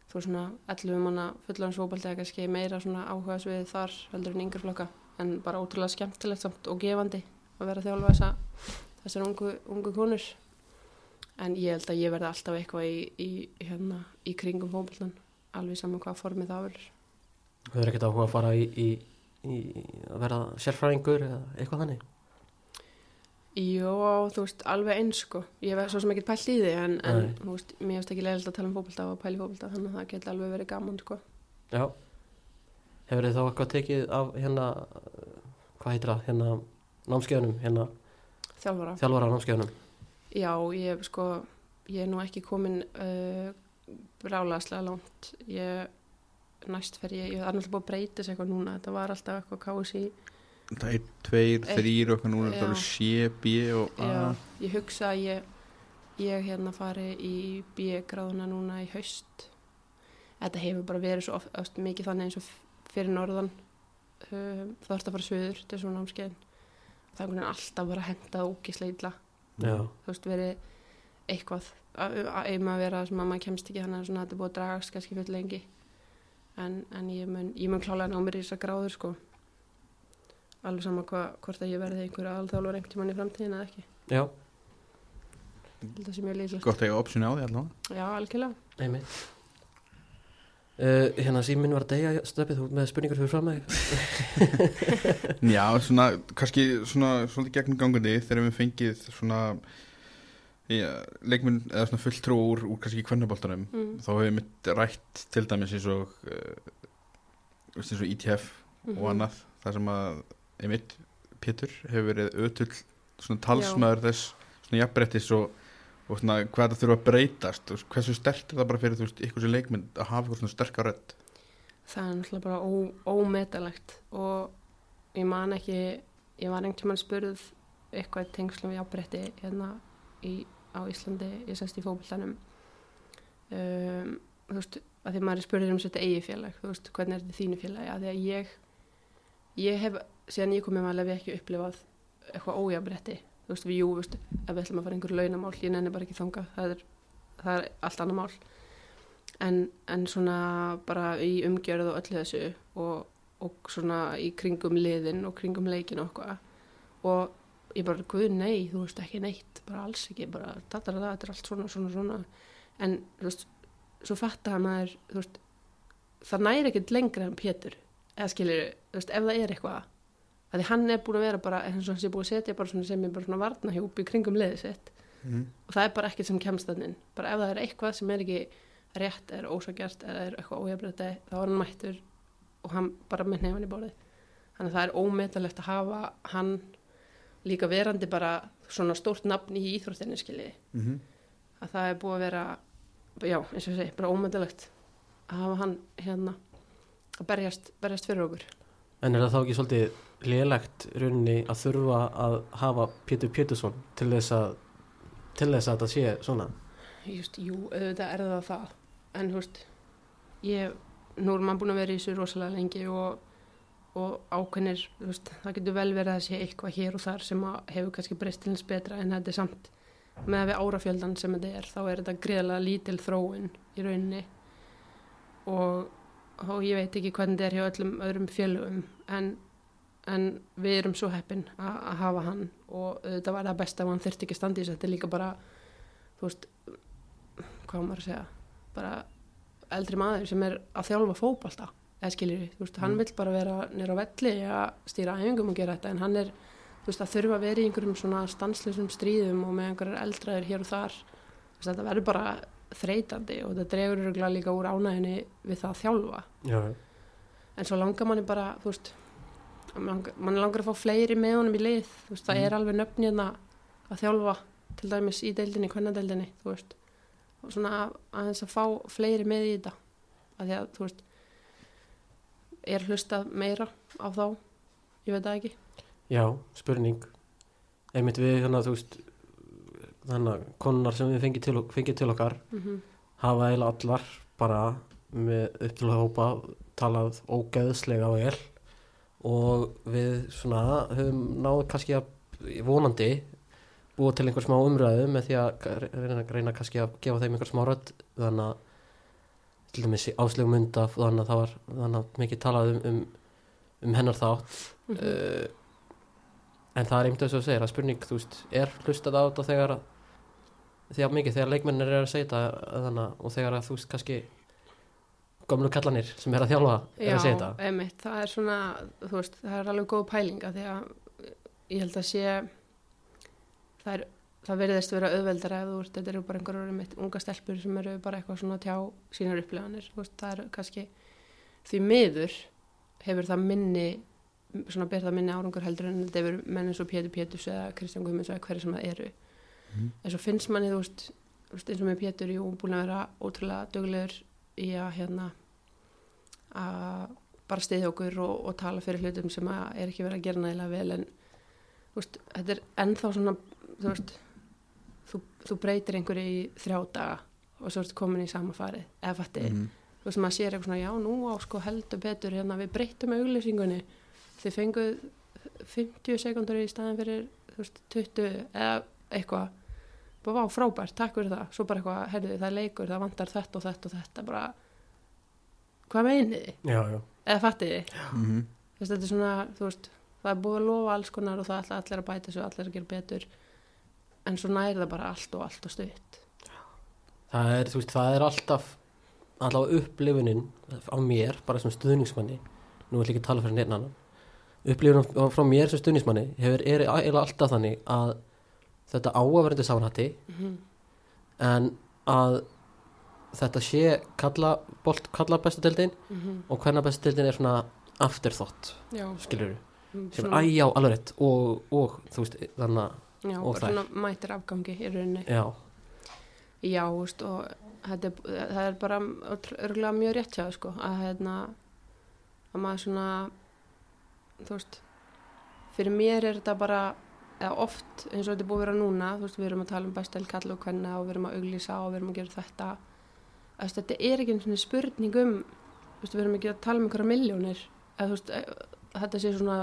þú veist svona 11 manna fullansfókbaldi er kannski meira svona áhuga en bara ótrúlega skemmtilegt samt og gefandi að vera að þjálfa þessa, þessar ungu, ungu konur. En ég held að ég verði alltaf eitthvað í, í, hérna, í kringum fókbaltan alveg saman hvað formið það verður. Þú hefur ekkert áhuga að fara í, í, í að vera sérfræðingur eða eitthvað þannig? Jó, þú veist, alveg eins sko. Ég veist svo sem ekki pælt í því en, en veist, mér finnst ekki leiðilegt að tala um fókbalta og pæli fókbalta þannig að það geti alveg verið gaman sko. Já. Hefur þið þá eitthvað tekið af hérna hvað heitir það, hérna námskeiðunum, hérna þjálfara þjálfara námskeiðunum Já, ég hef sko, ég er nú ekki komin uh, brálaðslega langt. Ég, næst fer ég, ég er náttúrulega búið að breyta sig eitthvað núna. Þetta var alltaf eitthvað kási. Það er tveir, Eitt. þrýr og eitthvað núna er þetta alveg C, B og A Já, ég hugsa að ég, ég hérna fari í B-gráðuna núna í haust. Þetta hefur bara verið svo oft, oft mikið þannig eins og fyrir norðan. Uh, það ert að fara söður til svona námskeiðin. Það er einhvern veginn alltaf bara að henda ógislega illa. Já, þú veist, verið eitthvað að að vera sem að maður kemst ekki þannig að svona, þetta er búið að dragast kannski fyrir lengi. En, en ég mun, ég mun klálega ná mér í þessar gráður sko. Alveg sama hva, hvort að ég verði einhver aðalþjálfur einhvern tímann í framtíðin eða ekki. Já, Ég það sé mjög líklegt. Gott að ég opsinu á því allavega Já, algjörlega. Einmitt uh, Hérna síminn var að deyja stöpið, með spurningur fyrir fram með Já, svona, kannski svona, svolítið gegnum gangandi þegar við fengið svona já, leikminn eða svona fulltrú úr, úr kannski kvennaboltanum mm. þá hefur við mitt rætt til dæmis eins og uh, eins og ITF Mhm. og annað þar sem að einmitt Pétur hefur verið ötull svona talsmaður þess svona jafnbrettis og, og svona hvað það þurfa að breytast og hversu stert er það bara fyrir þú veist ykkur sem leikmynd að hafa eitthvað svona sterkar rödd? Það er náttúrulega bara ó, ómetalegt og ég man ekki ég var einhvern tímann spurð eitthvað tengslum við ábreytti hérna í, á Íslandi, ég sest í fókbaltanum um, þú veist, að því maður spurður um þetta eigi félag, þú veist, hvernig er þetta þínu félagi? Að því að ég ég hef, síðan ég kom með maður hef ég ekki upplifað eitthvað ójafnrétti þú veist, við jú, veist, ef við ætlum að fara einhver launamál ég nenni bara ekki þangað, það er, það er allt annað mál. En, en svona bara í umgjörð og öllu þessu og, og svona í kringum liðin og kringum leikin og eitthvað. Og ég bara, guð nei, þú veist ekki neitt. Bara alls ekki, bara þetta er allt svona, svona, svona. En þú veist, svo fatta að maður þú veist, það næri ekkert lengra en Pétur, eða skilur þú veist, ef það er eitthvað að því hann er búin að vera bara, eins og hans er búin að setja bara svona sem er bara svona varnahjúp í kringum liðið sitt. Mm. og það er bara ekkert sem kemst þannig bara ef það er eitthvað sem er ekki rétt er ósagjart eða er eitthvað ójafnrætti þá er hann mættur og hann bara með nefn í borðið. Þannig að það er ómetalegt að hafa hann líka verandi bara svona stórt nafn í íþróttinni skiljiði Mm að það er búið að vera já, eins og ég segi, bara ómetalegt að hafa hann hérna að berjast, berjast fyrir okkur. En er það þá ekki svolítið lélegt rauninni að þurfa að hafa Pétur Pétursson til þess að til þess að þetta sé svona. Just, jú, auðvitað er það það. En þú veist ég, nú er maður búin að vera í þessu rosalega lengi og, og ákveðnir veist, það getur vel verið að sé eitthvað hér og þar sem hefur kannski breyst til hans betra en þetta er samt. Með að við árafjöldan sem þetta er þá er þetta greiðlega lítil þróun í rauninni. Og, og ég veit ekki hvernig þetta er hjá öllum öðrum fjölugum en, en við erum svo heppin að, hafa hann og þetta var það besta ef hann þurfti ekki standi þetta er líka bara þú veist, hvað maður að segja? Bara eldri maður sem er að þjálfa fótbolta eða skiljur, þú veist, hann Mm. vill bara vera nýra á velli að stýra æfingum og gera þetta en hann er, þú veist, að þurfa að vera í einhverjum svona stanslisum stríðum og með einhverjar eldraðir hér og þar. Veist, þetta verður bara þreytandi og þetta dregur örugglega líka úr ánæginni við það að þjálfa. Já, en svo langar manni bara, þú veist langar, mann langar að fá fleiri með honum í lið, þú veist, það Mm. er alveg nöfn hérna að þjálfa til dæmis í deildinni, kvennadeildinni, þú veist. Og svona að- aðeins að fá fleiri með í þetta að því að, þú veist er hlustað meira á þá ég veit það ekki. Já, spurning. Einmitt við þannig að þú veist þannig að konunar sem við fengið til, fengið til okkar mm hafa eiginlega allar bara með upp til að hópa talað ógeðslega vel og við svona höfum náðu kannski að vonandi búa til einhver smá umræðu með því að reyna, reyna kannski að gefa þeim einhver smá rödd þannig að til dæmis áslegu mynda þannig að það var þannig að mikið talað um, um, um hennar þátt Mhm. uh, en það er einmitt þess að segja að spurning, þú veist, er hlustað á þetta þegar að því að mikið, þegar leikmennir er að segja þetta og þegar að þú veist kannski gömlu kallanir sem er að þjálfa er að segja þetta. einmitt, það er svona þú veist, það er alveg góð pælinga því að ég held að sé það er það verðist vera auðveldara ef þú veist, þetta eru bara einhverjum einmitt unga stelpur sem eru bara eitthvað svona að tjá sínar uppleganir, þú veist, það er kannski því miður hefur það minni svona ber það minni árangur heldur en þetta hefur menn eins og Pétur Péturs eða Kristján Guðmunds eða hverju sem það eru. Mhm. en svo finnst manni, þú veist, þú veist eins og með Pétur, jú, búin að vera ótrúlega duglegur í að hérna að bara stiðja okkur og, og tala fyrir hlutum sem er ekki verið að gera nægilega vel en veist, þetta er ennþá svona þú veist þú, þú breytir einhverju í þrjá daga og svo ertu komin í sama farið eða fatti, Mhm. þú veist, maður sér eitthvað svona já, nú á sko heldur betur hérna við breytum auglýsingunni, þið fenguð 50 sekundur í staðin fyrir veist, 20 eða eitthvað. Bara frábært, takk fyrir það. Svo bara eitthvað, herðu, það leikur, það vantar þetta og þetta og þetta, bara hvað meinið þið? já, já, eða fattið þið? Mhm. Þú veist, þetta er svona, þú veist, það er búið að lofa alls konar og það ætla allir að bæta sig og allir að gera betur en svo næri það bara allt og allt og stutt það er, þú veist, það er alltaf allavega upplifunin á mér, bara sem stuðningsmanni nú vil ég ekki tala fyrir neina annan upplifunin frá mér sem stuðningsmanni hefur, er eiginlega alltaf þannig að þetta á að vera undir samanhætti mm en að þetta sé kalla, bolt, kalla bestu deildin -hmm. og hvernig bestu deildin er svona afterthought, skilur mm, sem svona, æjá, alveg rétt. Og, og þú veist, þannig og bara svona mætir afgangi í rauninni. Já, Já, þú veist, og er, það er bara örgulega mjög rétt hjá sko, að hérna að maður svona þú veist fyrir mér er þetta bara eða oft eins og þetta er búið að vera núna þú veist, við erum að tala um bestel kall og hvenna og við erum að auglýsa og við erum að gera þetta. Þú veist, þetta er ekki svona spurning um veist, við erum ekki að tala um einhverja miljónir eða þú veist, eh, þetta sé svona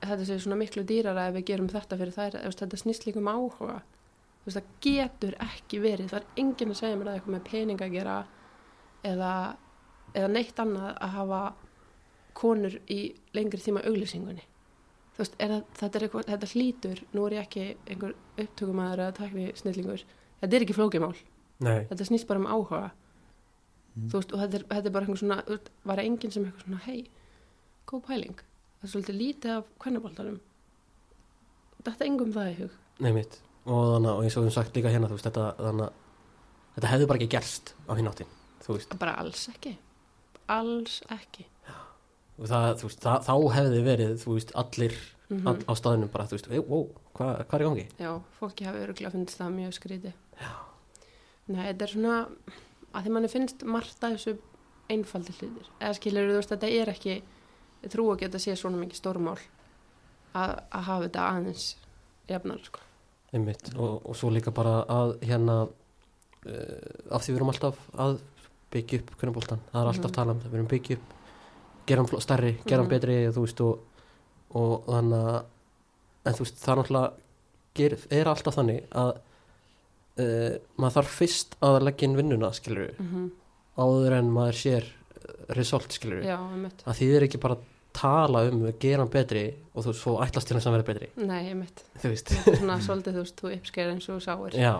þetta sé svona miklu dýrara ef við gerum þetta fyrir þær, þetta snýst líka um áhuga. Það getur ekki verið það er enginn að segja mér að eitthvað með pening að gera eða, eða neitt annað að hafa konur í lengri tíma auglýsingunni. Þú veist, er það, þetta er eitthvað, þetta hlýtur nú er ég ekki einhver upptökumæður eða takni snillingur, þetta er ekki flókimál nei, þetta snýst bara um áhuga Mm. þú veist, og þetta er, þetta er bara einhver svona veist, var enginn sem eitthvað svona, hei góð pæling, það er svolítið lítið af kvennaboltanum. Þetta engum það í hug? Nei mitt. Og þannig og eins og við sagt líka hérna veist, þetta, þannig þetta hefði bara ekki gerst á hinn áttin bara alls ekki. Alls ekki. Og það, veist það, þá hefði verið, veist, allir mm all, á staðinum bara, þú veist, wow, hvað hva er í gangi? já, fólki hafi örgulega fundist það mjög skríti já. nei, þetta er svona að því manni finnst margt að þessu einfaldi hlutir eða skilur þú veist, þetta er ekki trú að þetta sé svona mikið stórmál að, að hafa þetta aðeins jafnar, sko Einmitt, og, og svo líka bara að hérna uh, af því við erum alltaf að byggja upp kunnabóltan, það er alltaf Mhm. að tala um það við erum byggja upp, gera hann stærri gera hann Mhm. betri, þú veist og, og þannig að en þú veist, það náttúrulega ger, er alltaf þannig að uh, maður þarf fyrst að leggja inn vinnuna, skilur við mm áður en maður sér uh, result, skilur við að því er ekki bara að tala um gera hann betri og þú svo ætlast til þess að vera betri. Nei, einmitt, þú veist, svona svolítið, þú veist, þú uppsker eins og þú sáir. Já,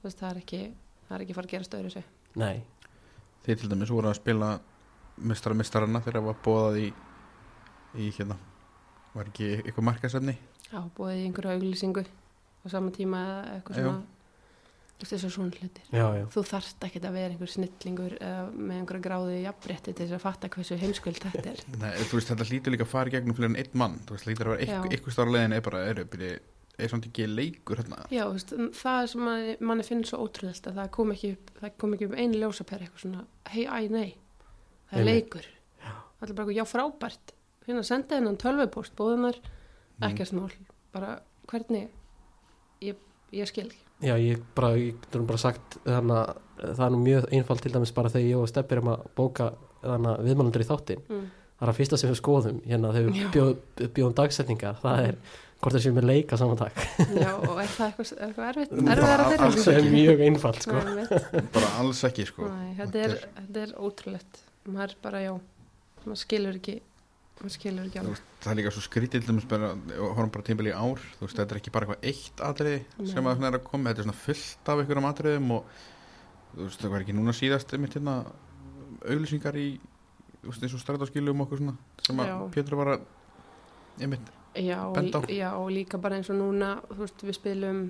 þú veist, það er ekki það er ekki fara að gera stöður þessu nei. Þeir til dæmis voru að spila mistara mistarana þegar það var bóðað í í hérna var ekki eitthvað markasefni já, búið í einhverju auglýsingu á sama tíma eða eitthvað svona. þú veist, þessu svona hlutir já, já, þú þarft ekki að vera einhver snillingur eða með einhverja gráði jafnrétti til þess að fatta hversu heimskvöld þetta er. Nei, þú veist, þetta lítur líka að fara í gegnum fyrir en einn mann. Þú veist, lítur að vera eitthvað, stára leiðin er bara, er, er, er samt ekki leikur hérna? Já, þú veist, það er sem manni, manni finnst svo ótrúðast að það kom ekki það ekki upp einu ljósaper eitthvað svona hei, æ, nei, það er Einmitt. leikur. Það er bara eitthvað, já, frábært. Hérna, senda hennan tölvupóst, bóðunar Mm. ekkert smál, bara hvernig ég, ég skil ekki Já, ég bara, ég getur bara sagt þannig að það er nú mjög einfalt til dæmis bara þegar ég og Steppi erum að bóka þannig að viðmannandur í þáttin mm. það er að fyrsta sem við skoðum hérna þegar við bjóð, bjóðum dagsetningar. Það er hvort það séum við leika saman dag já, og er það eitthvað, eitthvað erfitt Bara erfiðara fyrir alls það er mjög einfalt sko. Bara alls ekki, sko. Nei, þetta, er, þetta er ótrúlegt. Maður bara, já, maður skilur ekki það er líka svo skrítið dæmis bara, tímbil í ár þú veist, þetta er ekki bara eitthvað eitt atriði sem að svona er að koma, þetta er svona fullt af einhverjum atriðum og þú veist, það var ekki núna síðast einmitt hérna auglýsingar í, þú veist, eins og strætóskilum og okkur svona, sem að. Pétur var að einmitt, já, Benda á. já, og líka bara eins og núna þú veist, við spilum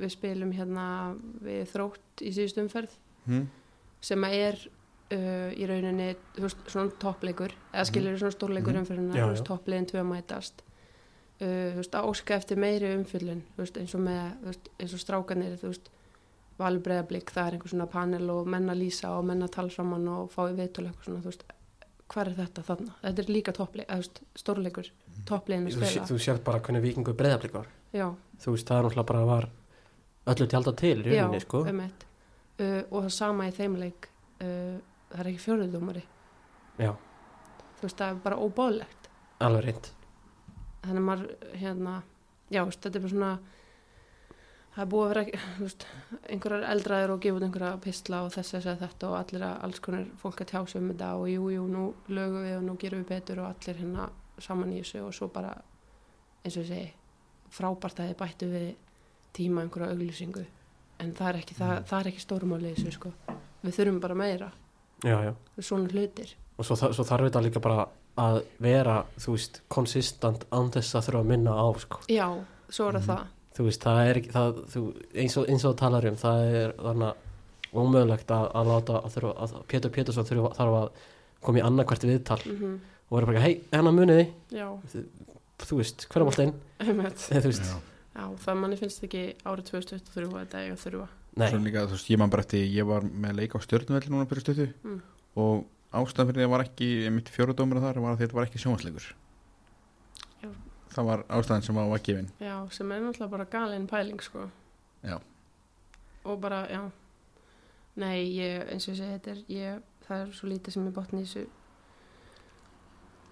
við spilum hérna við þrótt í síðust umferð hm, sem að er uh, í rauninni þú veist, svona toppleikur eða skilur svona stórleikur Mhm. veist, já. toppliðin tvö mætast uh, þú veist, að óska eftir meiri umfyllun eins og með, þú veist, eins og strákanir valbreiðablík það er einhver svona panel og menna lýsa og menna tala saman og fá í viðtölu eitthvað svona, þú veist, hvað er þetta þarna þetta er líka stórleikur toppliðin að þú, sé- spila þú sér bara hvernig vikingu breyðablík var já, þú veist, það er náttúrulega bara var öllu tjálta til í rauninni sko. einmitt. uh, og það sama í þeim leik uh, það er ekki fjóruðdómari já, þú veist, það er bara óbáðlegt alveg reynd þannig að maður hérna, já, þetta er bara svona það er búið að vera þú veist, einhverjar eldraðir og gefa út einhverja pistla og þess að þetta og allir að alls konar fólk að tjá sig um þetta og jú, jú, nú lögum við og nú gerum við betur og allir hérna saman í þessu og svo bara eins og ég segi, frábært að þið bættu við tíma einhverja auglýsingu. En það er ekki, það, það er ekki stórumáli þessu, sko, við þurfum bara meira já, já. svona hlutir og svo, svo þarf þetta líka bara að vera, þú veist, konsistant án þess að þurfa að minna á sko. já, svo er það Mhm. það þú veist, það er ekki það, þú, eins, og, eins og þú talar um það er þannig ómögulegt að, að láta að þurfa, að Pétur Pétursson þurfa, þarf að koma í annarkvært viðtal mm og vera bara, hei, hennar muniði já, þú veist, hver er alltaf einmitt þú veist, já. Já, það manni finnst ekki árið 2023 að þetta eiga að þurfa. Líka, þú veist, ég man bara eftir, ég var með leik á stjörnvelli núna fyrir stötu Mm. og ástæðan fyrir því að var ekki mitt fjórudómur þar var að þetta var ekki sjónvarsleikur Já. það var ástæðan sem var gefin Já, sem er náttúrulega bara galin pæling, sko. Já. Og bara, já. Nei, ég, eins og ég segi, þetta er, ég, það er svo lítið sem ég botni í þessu.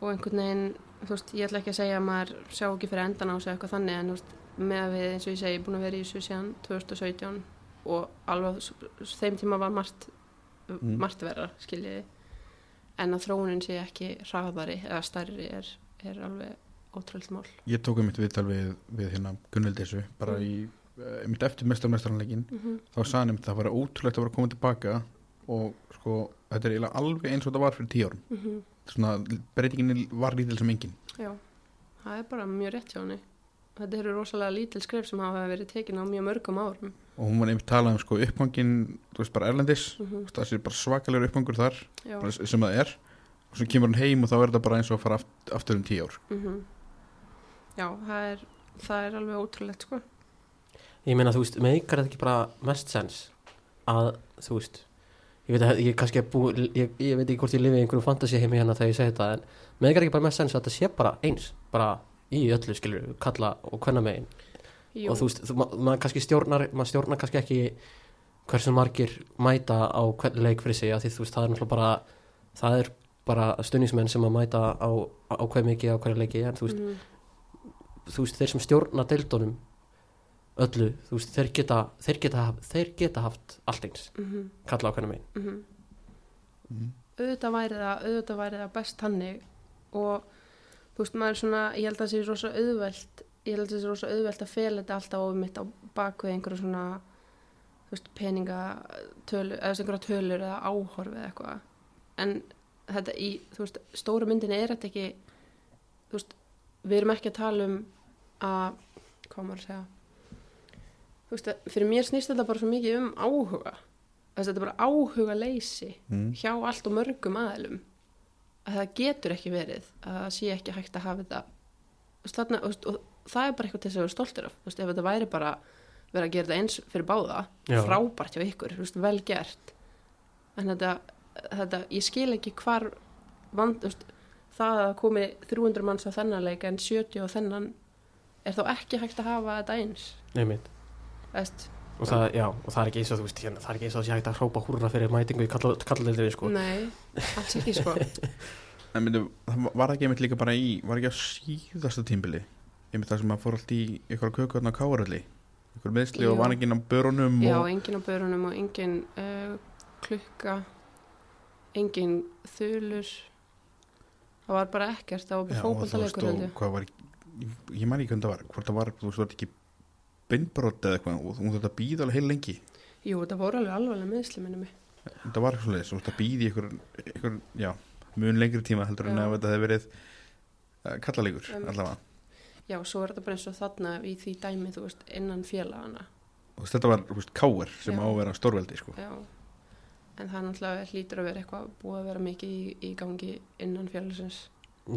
Og einhvern veginn, þú veist, ég ætla ekki að segja að maður sjá ekki fyrir endan á sig eitthvað þannig, en þú veist, með að við, eins og ég segi, búin að vera í þessu síðan 2017 og alveg þeim tíma var margt, Mm. margt verra, skiljiði. En að þróunin sé ekki hraðari eða stærri er, er alveg ótrúlega mál Ég tók um mitt viðtal við, við hérna Gunnvildessu bara Mm. í uh, mitt eftir mestarmestaranleikin mm -hmm. þá sagði hann að það var ótrúlegt að vera koma tilbaka og sko þetta er alveg eins og þetta var fyrir tíu árum Mhm. svona breytingin var lítil sem engin Já, það er bara mjög rétt hjá henni þetta eru rosalega lítil skref sem hafa verið tekin á mjög mörgum árum og hún var nefnt talað um sko uppgangin þú veist bara erlendis. Mm -hmm. það sé bara svakalegur uppgangur þar Já, bara sem það er. Og svo kemur hann heim og þá er þetta bara eins og að fara aft, aftur um tíu ár. Mm Já, það er það er alveg ótrúlegt sko. Ég meina, þú veist, meikar þetta ekki bara mest sens að, þú veist ég veit, að, ég, bú, ég, ég veit ekki hvort ég lifi í einhverjum fantasi heimi hérna þegar ég segi þetta en meikar ekki bara mest sens að þetta sé bara eins bara í öllu, skilur, kalla og hvenna megin Jú, og þú veist, ma maður kannski stjórnar maður stjórnar kannski ekki hversu margir mæta á hvern leik fyrir sig að því þú veist, það er náttúrulega bara það er bara stunningsmenn sem að mæta á, á hver mikið á hverju leiki en þú veist, mhm, þú veist, þeir sem stjórna deildunum öllu, þú veist, þeir geta þeir geta, þeir geta haft allt eins. Mhm, kalla á hvernig megin. Mhm. mm. auðvitað væri það, auðvitað væri það best hannig og þú veist maður er svona, ég held að það sé rosa auðvelt ég held að það sé rosa auðvelt að fela þetta alltaf ofið mitt á bakvið einhverja svona þú veist peningatölu eða einhverja tölur eða áhorf eða eitthvað. En þetta í, þú veist, stóra myndin er þetta ekki þú veist, við erum ekki að tala um að, hvað maður að segja þú veist, fyrir mér snýst þetta bara svo mikið um áhuga. Þess að þetta er bara áhuga leysi Mm. hjá allt og mörgum aðilum að það getur ekki verið að það sé ekki hægt að hafa þetta. Þú veist, og það er bara eitthvað til þess að vera stoltur af. Þú veist, ef þetta væri bara verið að gera þetta eins fyrir báða Já. frábært hjá ykkur, þú veist, vel gert. En þetta, þetta ég skil ekki hvar vand, veist, það að komi 300 manns á þennan leik en 70 á þennan er þá ekki hægt að hafa þetta eins. Veist, og það, já, og það er ekki eins og þú veist hérna, það er ekki eins og það sé hægt að hrópa húrra fyrir mætingu í kalladeildinni sko. Nei, alls ekki sko. En myndi, það var ekki einmitt líka bara í var ekki á síðasta tímbili einmitt það sem að fór allt í ykkur kökurna á káaralli ykkur meðsli og var ekki á börunum Já, og, engin á börunum og engin uh, klukka, engin þulur, það var bara ekkert, það var bara þú held ég. ég, ég man ekki hvernig það var hvort það var, þú veist, það ekki beinbrot eða eitthvað og hún þetta býði alveg heil lengi. Jú, það voru alveg alveg meðsli minni mig. þetta var eitthvað leis, þú veist, það býði ykkur, ykkur já, mun lengri tíma heldur en að þetta hefði verið uh, kallalegur allavega Já, svo er þetta bara eins og þarna í því dæmi, þú veist, innan félagana. og þetta var, þú veist, káir sem Já. á að vera stórveldi, sko Já, en það náttúrulega hlýtur að vera eitthvað búið að vera mikið í, í gangi innan félagsins.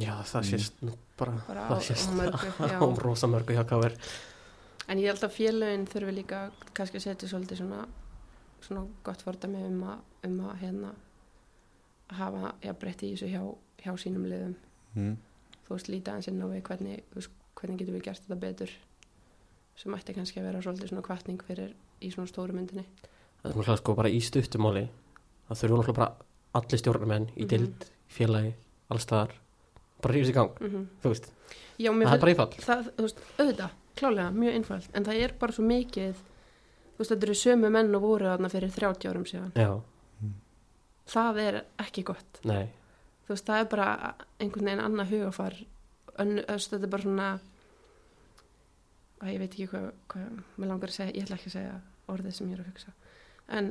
já, það sést nú bara, Bara það sést á mörgu, já. á rosa mörgu hjá KR En ég held að félögin þurfi líka kannski að setja svolítið svona, svona gott fordæmi um að, um að hérna að hafa jafnbreytt í þessu hjá, hjá sínum liðum. mm. Þú veist, líta hans inn á við hvernig, þú veist, hvernig getum við gert þetta betur sem ætti kannski að vera svolítið svona kvartning fyrir í svona stóru myndinni. það er náttúrulega sko bara í stuttumáli það þurfa náttúrulega bara allir stjórnarmenn í Mhm. dild, félagi, allstaðar bara rífis í gang, Mm þú veist. Já, það er bara ífall það, þú veist, auðvitað, klálega, mjög einfalt en það er bara svo mikið þú veist, þetta eru sömu menn og voru þarna fyrir 30 árum síðan, já, það er ekki gott. Nei, þú veist, það er bara einhvern veginn annað hugafar Önn, öst, þetta er bara svona að ég veit ekki hvað, hvað mér langar að segja, ég ætla ekki að segja orðið sem ég er að hugsa. En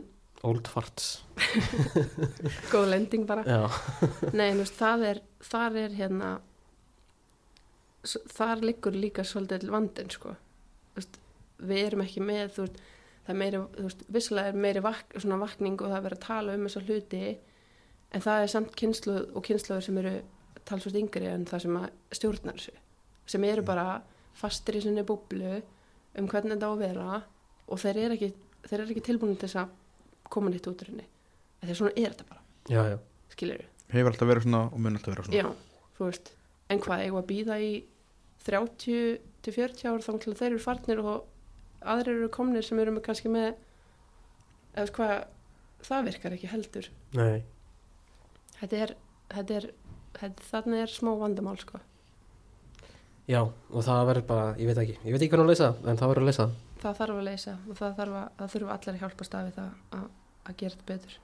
old farts. Góð lending bara. Nei, veist, það er, þar er hérna, þar liggur líka svolítið vandin, sko. Veist, við erum ekki með, þú veist, það er meiri, þú veist, visslega er meiri vak, svona vakning og það er verið að tala um þessa hluti, en það er samt kynsluð og kynsluður sem eru talsvist yngri en það sem að stjórnar þessu, sem eru bara fastir í sinni búblu um hvernig þetta á að vera og þeir eru ekki, þeir eru ekki tilbúin til þess að koma nýtt út úr henni. Þegar svona er þetta bara, já, já. Skilur hefur alltaf verið svona og mun alltaf vera svona. Já, þú veist, en hvað, eigum að býða í 30 til 40 ár þá til þeir eru farnir og aðrir eru komnir sem eru með kannski með eða hvað, það virkar ekki heldur. nei, Þetta er, þetta er, þetta, þarna er smá vandamál, sko. já, og það verður bara ég veit ekki, ég veit ekki hvernig að leysa það, en það verður að leysa það. Það þarf að leysa og það þarf að, það þurfa allir að hjálpa stafi það að, að gera þetta betur.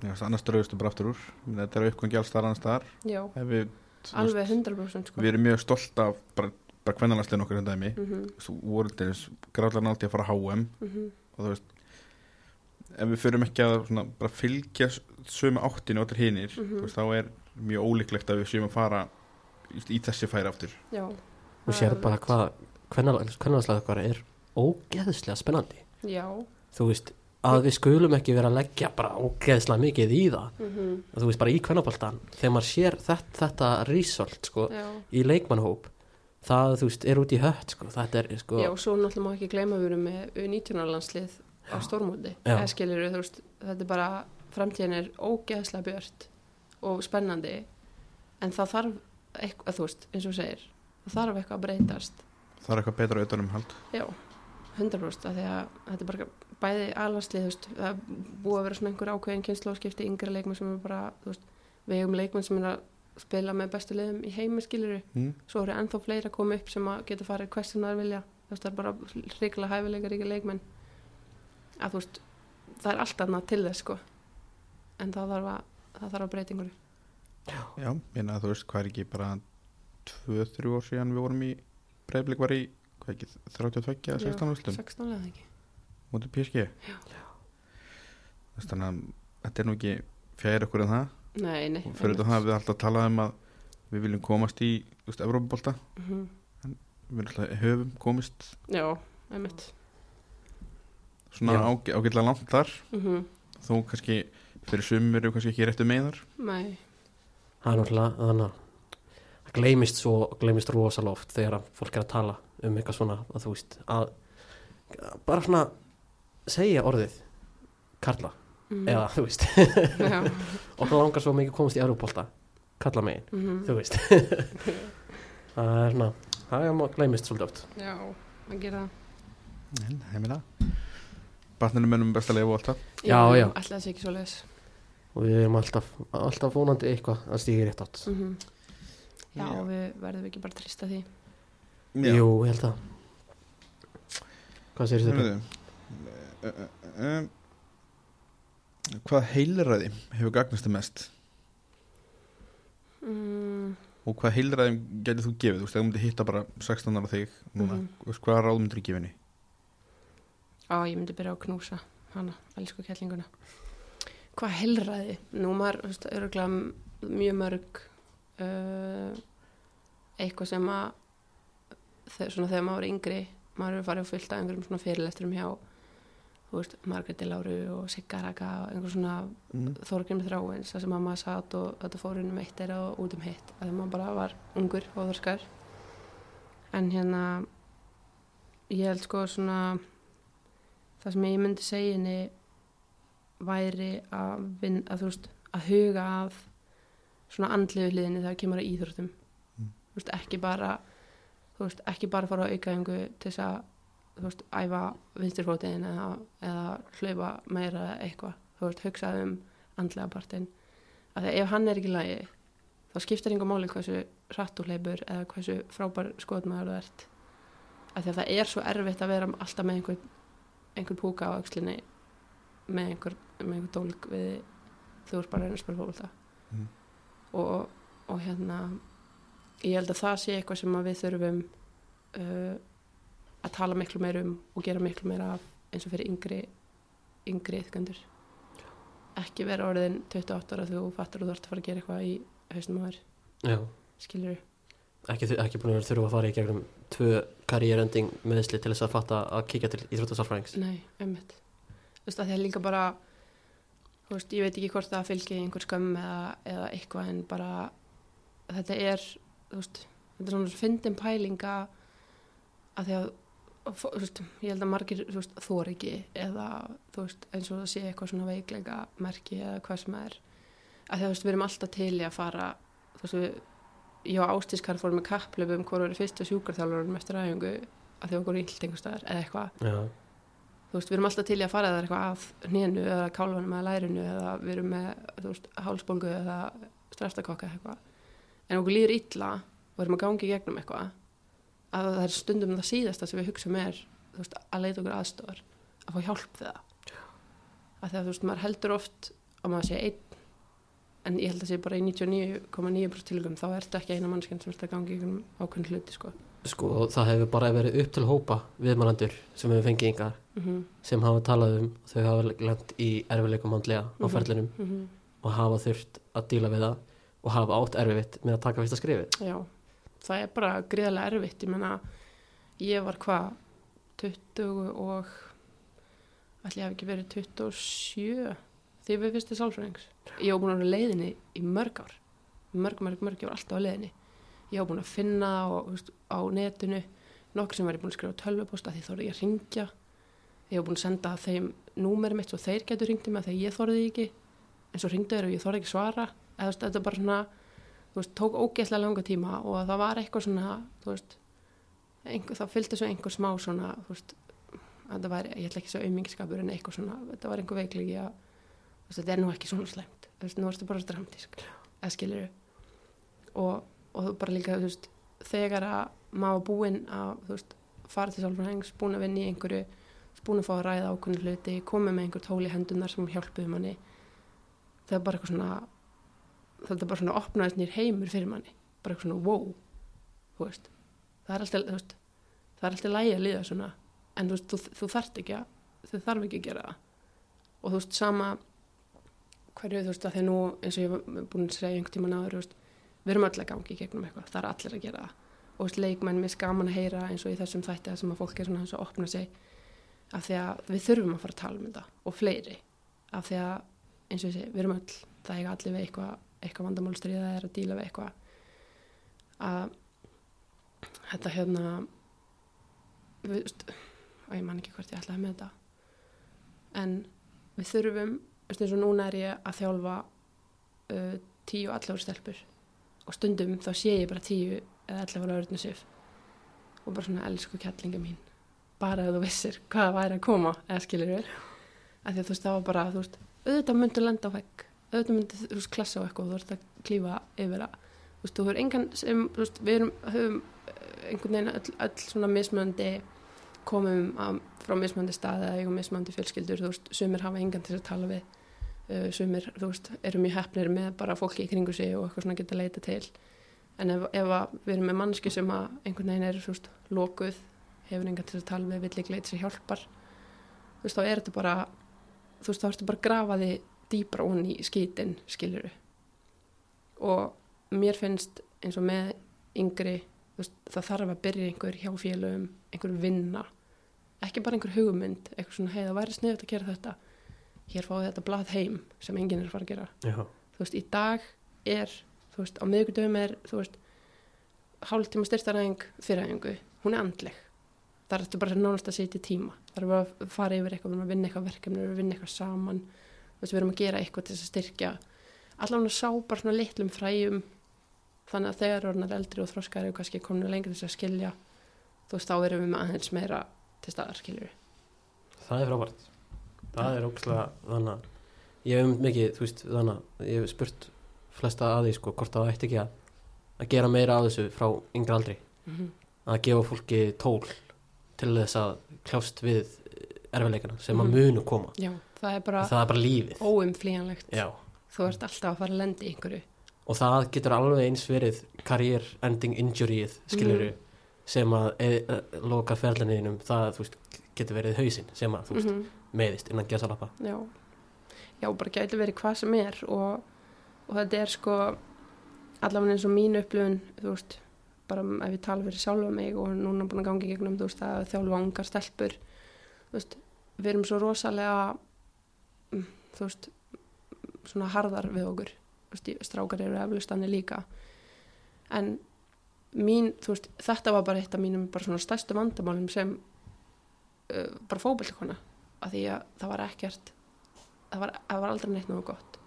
Já, annars draugastu bara aftur úr þetta er uppgangi alls staðar annars staðar Já, ef við alveg 100% sko. við erum mjög stolt af bara, bara kvennalanslegin okkar en dæmi mm þú voru til þess gráðlega nátti að fara á HM -hmm. og þú veist ef við förum ekki að svona, bara fylgja sömu áttinu og allir hinir Mhm. þú veist, þá er mjög ólíklegt að við séum að fara í, í þessi færi aftur. Já. Þú sér bara hvað okkar er ógeðslega spennandi. Já. Þú veist, að við skulum ekki vera að leggja bara ógeðslega mikið í það. Mm þú veist, bara í kvennaboltan þegar maður sér þetta, þetta result sko, í leikmannhóp það, þú veist, er út í hött sko, þetta er, sko, Já, og svo náttúrulega má ekki gleyma að við erum með U19 landslið á eða skilur þú veist, þetta er bara framtíðin er ógeðslega björt og spennandi en það þarf eitthvað, þú veist, eins og segir það þarf eitthvað að breytast. Það er eitthvað betra auðvitað um hald. Já, 100% af því að þetta er bara bæði alanslið, þú veist, það búið að vera svona einhver ákveðin kynnslóðskipti yngri leikmenn sem er bara, þú veist, við eigum leikmenn sem er að spila með bestu liðum í heimi skiluru mm. svo eru ennþá fleiri að koma upp sem að geta farið hvert sem það er vilja. Þú veist það er bara hrikalega hæfileika ríka leikmenn að þú veist það er allt annað til þess sko. En það þarf að, það þarf að breytingur já, minna að þú veist hvað er ekki bara 2-3 ár síðan við vorum í breyflik var í hvað ekki, 32 eða 16 úrslutum 16 leða ekki. Mútið veist, þannig að þetta er nú ekki fjær okkur en það. Nei, nei og fyrir þetta það við alltaf talað um að við viljum komast í, þú veist, Evrópabólta mm við alltaf höfum komist. Já, einmitt svona ágætlega langt þar. Mm þó kannski fyrir sumur eru kannski ekki réttu með þar. Nei, það er náttúrulega þannig að það gleymist svo, gleymist rosalega oft þegar að fólk er að tala um eitthvað svona að þú veist, að bara svona segja orðið Karla, mm eða þú veist. Já, okkur langar svo mikið að komast í Europolta Karla megin, mm þú veist. Það er svona það er maður gleymist svolítið oft. Já, að gera en, ég meina batninu mennum best að lifa og allt það. Já, já. alltaf þessi ekki svo leis og við erum alltaf, alltaf vonandi eitthvað að stíga í rétt átt. Mm já, Já. við verðum ekki bara trista því. Jú, ég held að Hvað segir þetta? Uh, uh, uh, hvað heilræði hefur gagnast þið mest? Mm, og hvað heilræði getur þú gefið? Þú veist, ef þú myndir hitta bara 16 ára þig núna, þú veist, hvað ráð myndir þú gefa henni á, ég myndi byrja á að knúsa hana, elsku kettlinguna hvað helræði nú maður, þú veist, örgulega mjög mörg uh, eitthvað sem að svona þegar maður er yngri maður er farið að fylta einhverjum svona fyrirlesturum hjá þú veist, Margreti Láru og Siggaraka og einhver svona mm. Þorgrymur Þráins sem að maður satt og þetta fór um eitt er og út um hitt að maður bara var ungur og þorskar en hérna ég held sko svona það sem ég myndi segja henni væri að, vin, að, veist, að huga að svona andliðu hliðinni þegar kemur að íþróttum. Mm. veist, ekki bara veist, ekki bara fara á aukaðingu til þess að æfa vinstirfótiðin eða, eða hlaupa meira eitthvað, þú veist, hugsa um andlega partinn, að því ef hann er ekki lagi, þá skiptir einhver máli hversu hleypur eða hversu frábær skotmaður þú ert. Að því að það er svo erfitt að vera alltaf með einhver, einhver púka á aukslinni með einhver, með einhver dólg við þú ert bara að reyna að spila fólkvölda Mm. og, og hérna ég held að það sé eitthvað sem við þurfum uh, að tala miklu meir um og gera miklu meira af eins og fyrir yngri yngri yðgöndur ekki vera orðin 28 ára þú fattar að þú ert að fara að gera eitthvað í hausnum Já, skilur ekki, þu- ekki búin að vera þurfa að fara í gegnum tvö karriérending meðsli til þess að fatta að kíkja til íþróttasálfræðings? Nei, einmitt. Þú veist að það er líka bara Þú veist, ég veit ekki hvort það fylgir einhver skömm eða, eða eitthvað en bara þetta er, þú veist þetta er svona fyndin pælinga að því að þú veist, ég held að margir, þú veist, þor ekki eða, þú veist, eins og það sé eitthvað svona veikleika merki eða hvað sem er. Að því að, þú veist, við erum alltaf til í að fara þú veist, við ég og Ástískar fórum með kapplöfum hvort var fyrstu sjúkarþjálfurum eftir æfingu að því okkur ílt einhverstaðar eða eitthvað. Já, þú veist, við erum alltaf til í að fara eða eitthvað að hnénu eða kálfanum eða lærinu eða við erum með, þú veist, hálsbólgu eða streftakokka eitthvað. En okkur líður illa og erum að gangi gegnum eitthvað að það er stundum það síðasta sem við hugsaum er þú veist, að leita okkur aðstofar að fá hjálp það. Að að þú veist, maður heldur oft að maður sé einn en ég held að sé bara í 99,9% tilugum þá ertu ekki eina mannskjönd sem ertu að gangi ákveðin hluti sko. sko það hefur bara verið upp til hópa viðmannandur sem hefur fengið yngar mm sem hafa talað um þau hafa lent í erfileikum handlega á Mhm. ferlinum -hmm. og hafa þurft að díla við það og hafa átt erfitt með að taka fyrsta skrifið Já, það er bara greiðlega erfitt, ég menna ég var hvað 20 og ég hef ekki verið 27 því við fyrstu sálfræðings ég var búin að vera leiðinni í mörg ár. Mörg, mörg, mörg, ég var alltaf á leiðinni. Ég var búin að finna og, veist, á netinu nokkur sem ég búin að skrifa tölvuposta því þóri ég að ringja ég var búin að senda þeim númer mitt svo þeir getur ringti mig að þegar ég því ekki. En svo ringdu þeir og ég þorði ekki svara. Eða þetta bara svona veist, tók ógeðslega langa tíma og það var eitthvað svona, veist einhver, það fylgdi svo einhver smá svona, að þetta var, ég ætla ekki svo aumingiskapur en eitthvað svona, þetta var einhver veiklegi að þetta er nú ekki svona veist, nú erstu bara dramatísk og, og þú bara líka, þú veist, þegar að maður búinn að, þú veist fara til sálfræðings, búinn að vinna í einhverju búinn að fá að ræða ákveðin hluti komið með einhver tól í hendunar sem hjálpuðu manni það er bara eitthvað svona þetta er bara svona opnaðist nýr heimur fyrir manni. Bara eitthvað svona wow þú veist, það er alltaf það er alltaf lægi að líða svona. En þú þú, þú þarft ekki að þú þarf ekki að gera það. Og þú veist, sama hverju þú veist, að því nú eins og ég var búin að segja einhvern tíma náður, veist, við erum öll að gangi í gegnum eitthvað, það er allir að gera það. Og veist, leikmenn mér skaman að heyra eins og í þessum þætti að sem að fólk er svona eins og opna sig af því að við þurfum að fara að tala um þetta og fleiri, af því að eins og ég segi, við erum öll, það er allir við eitthvað eitthvað vandamálstriða er að díla við eitthvað. Að þetta hérna við, og ég man ekki hvort ég ætlaði með þetta en við þurfum eins og núna er ég að þjálfa uh, tíu og allavur stelpur. Og stundum þá sé ég bara tíu eða allavur öðrunni sif. Og bara svona elsku kjallinga mín bara ef þú vissir hvað væri að koma eða skilir við að því að þú veist það var bara þú veist, auðvitað myndu lenda á vegg. Auðvitað myndi þú veist klassa á eitthvað og þú ert að klífa yfir að þú veist, þú hefur engan sem, þú veist, við erum höfum eh, einhvern veginn öll, öll svona mismöndi komum að, frá mismöndi staði eða eigum mismöndi fjölskyldur, þú veist, sumir hafa engan til að tala við sumir, þú veist, eru mjög hefnir með bara fólki í kringu sig og eitthvað svona geta leita til. En ef, ef við erum með mannski sem að einhvern veginn er, veist, lokuð hefur engan til að tala við, vill ekki leita sér hjálpar þú veist, þá er þetta bara þú veist, þá ertu bara að grafa því dýbra onni í skítin, skiluru og mér finnst eins og með yngri veist, það þarf að byrja einhver hjá félögum einhver vinna. Ekki bara einhver hugmynd, eitthvað svona hei það væri sniðut að gera þetta hér fáið þetta blað heim sem enginn er að fara að gera. Já, þú veist, í dag er þú veist, á miðgudöfum er þú veist, hálftíma styrtaræðing fyriræðingu, hún er andleg. Það er þetta bara nánast að setja tíma. Það er bara að fara yfir eitthvað, við erum að vinna eitthvað verkefni við erum að vinna eitthvað saman. Veist, við erum að gera eitthvað til þess að styrkja. Allan að sá bara svona litlum fræjum. Þannig að þegar orðnar eldri og þroskari og kannski kominu lengur þess að skilja þú veist, þá erum við með aðeins meira til staðar, skiljur það er frábært það er ógæslega þannig að ég hef um mikið, þú veist, þannig að ég hef spurt flesta að því sko, hvort það ætti ekki að, að gera meira af þessu frá yngra aldri mm -hmm. að gefa fólki tól til þess að kljást við erfileikana sem Mhm. að munu koma Já, það er bara það er bara lífið óumflýjanlegt Já. þú ert alltaf að fara að lendi einhverju og það getur alveg eins verið career ending injuryið skiluru Mhm. sem að e, loka ferðlinniðinum það veist, getur verið hausinn sem að þú veist, Mhm. Meðist innan gesalappa Já, já, bara gæti verið hvað sem er og, og þetta er sko allavega eins og mín upplifun þú veist, bara ef ég tala fyrir sjálfa mig og núna búin að gangi gegnum þú veist, að þjálfa ungar stelpur þú veist, við erum svo rosalega mm, þú veist svona harðar við okkur. Þú veist, strákar eru eflustanir líka. En mín, þú veist, þetta var bara eitt af mínum bara svona stærstu vandamálum sem uh, bara fókbaltikona að því að það var ekkert það var, það var aldrei neitt náðu gott.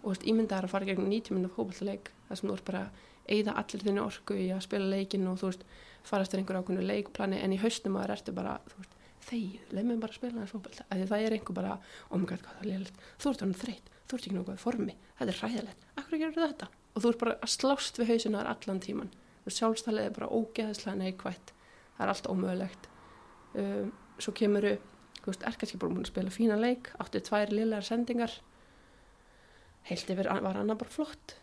Og þú veist, ímyndaðar að fara gegn 90 minna fókbaltaleik þar sem þú ert bara að eyða allir þinni orku í að spila leikin og þú veist, fara eftir einhver ákveðnu leikplani en í haustum að það ertu bara, þú veist, þegið, leið mér bara að spila þess fókbalta, af því að það er einhver bara oh my god, hvað það er lélægt, þú ert hann þreytt. Þú ert ekki nokkuð formi, þetta er ræðilegt akkur gerur þetta, og þú ert bara að slást við hausina þar allan tíman, þú sjálfstælið er bara ógeðslega neikvætt. Það er allt ómögulegt. Um, svo kemur þú veist, er kannski bara búin að spila fína leik áttu tvær liðlegar sendingar. Heilt yfir var annað bara flott.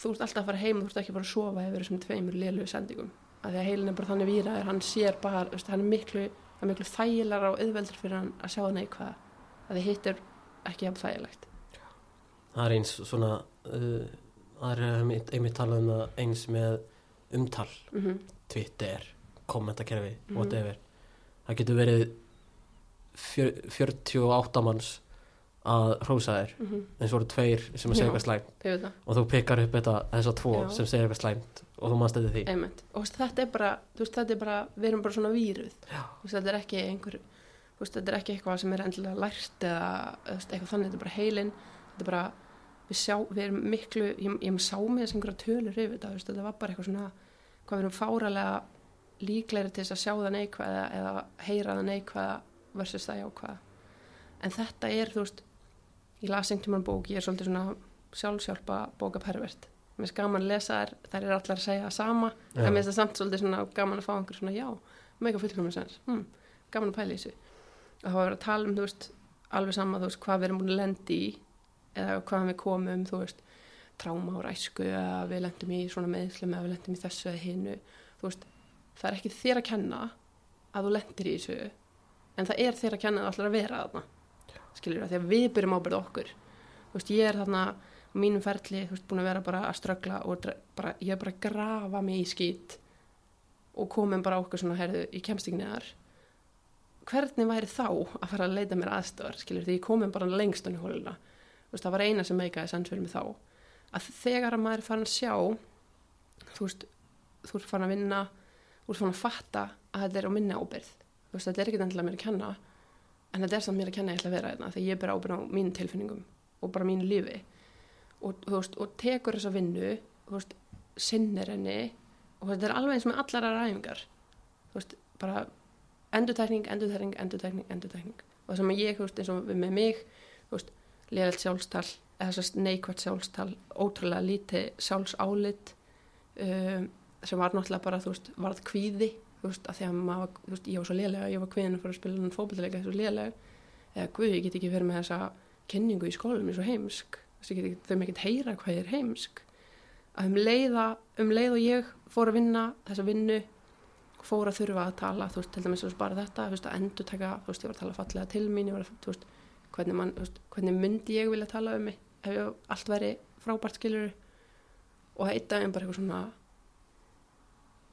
Þú ert alltaf að fara heim, þú ert ekki bara að sofa yfir þessum tveimur lélugu sendingum. Að því að heilin er bara þannig víraður, hann sér bara veist, hann er miklu, er miklu þægilega og auðveldur fyrir hann að sjá það neikvæða. Að því hitt er ekki jafn þægilegt. Það er eins svona uh, það er einmitt, talað um það eins með umtal. Mm Twitter, kommentakerfi, Mhm. whatever. Það getur verið 48 manns að hrósa þér. Mm -hmm. en svo eru tveir sem að segja eitthvað slæmt. Og þú pikkar upp þetta, þessar tvo Já. sem segja eitthvað slæmt og þú mannst eftir því. Einmitt. og þetta er bara, veist, þetta er bara við erum bara svona víruð. Veist, þetta er ekki einhver veist, þetta er ekki eitthvað sem er endilega lært eða eitthvað þannig, þetta er bara heilin þetta er bara, við sjá, við erum miklu ég, ég sá með þess einhverja tölur yfir þetta, þetta var bara eitthvað svona hvað við erum fáralega líklegri til þess að sjá það neikvæða eða heyra það neikvæða versus það jákvæða. En þetta er, þú veist ég las einhvern tímann bók, ég er svolítið svona sjálfsjálpa bókapervert. Mér er gaman að lesa þær, þær er allar að segja sama Já. en mér finnst það samt svolítið svona gaman að fá einhver svona já, mega fullkominn sens hm, gaman að pæla í þessu. Og það var verið að tala um, þú veist, alveg sama þú veist, hvað við erum búin að lendi í eða hvað við komum, þú veist tráma og ræsku, eða við lendum í svona meðslum, eða við lendum í þessu eða hinu. Þú veist, það er ekki þér að kenna að þú lendir í þessu en það er þér að kenna að vera þarna skilur það, því að við byrjum ábyrða okkur. Þú veist, ég er þarna mínum ferli, þú veist, búin að vera bara að ströggla og bara, ég er bara að grafa mig í skýt og komin bara okkur svona, herðu, ég kemst ekki neðar. Hvernig væri þá að fara að leita mér aðstöðar, skilur, því ég komin bara lengst unni hóluna, þú veist, það var eina sem meikaði sens fyrir mig þá, að þegar að maður er farin að sjá þú veist, þú ert farin að vinna þú ert farin að fatta að þetta er á minni ábyrð, veist, þetta er ekki endilega mér að kenna en þetta er samt mér að kenna ég ætla að vera þetta þegar ég ber ábyrð á mínum tilfinningum og bara mínu lífi. Og, veist, og tekur þessa vinnu veist, sinnir henni og þetta er alveg eins með allar aðra æfingar. Bara endurtækning, endurtækning, endurtækning, endurtækning og það sem ég, eins og með mig þú veist, liðalt sjálfstal eða þessast neikvært sjálfstal ótrúlega lítið sjálfsálit um, sem var náttúrulega bara, þú veist, varð kvíði þú veist, að því að maður, þú veist, ég var svo lélega ég var kvíðin að fara að spila hann fótballleika þessu lélega eða guð, ég get ekki verið með þessa kenningu í skólum, ég er svo heimsk. Þess að þau með ekkert heyra hvað ég er heimsk. Að um leiða um leið og ég fór að vinna þessa vinnu fór að þurfa að tala þú veist, til dæmis bara þetta, þú veist, að endur taka þú veist, ég var að tala fallega til mín ég var að, þú veist, hvernig, man, þú veist, hvernig myndi ég vilja tala um mig ef ég allt væri frábært skilur og einn daginn bara eitthvað svona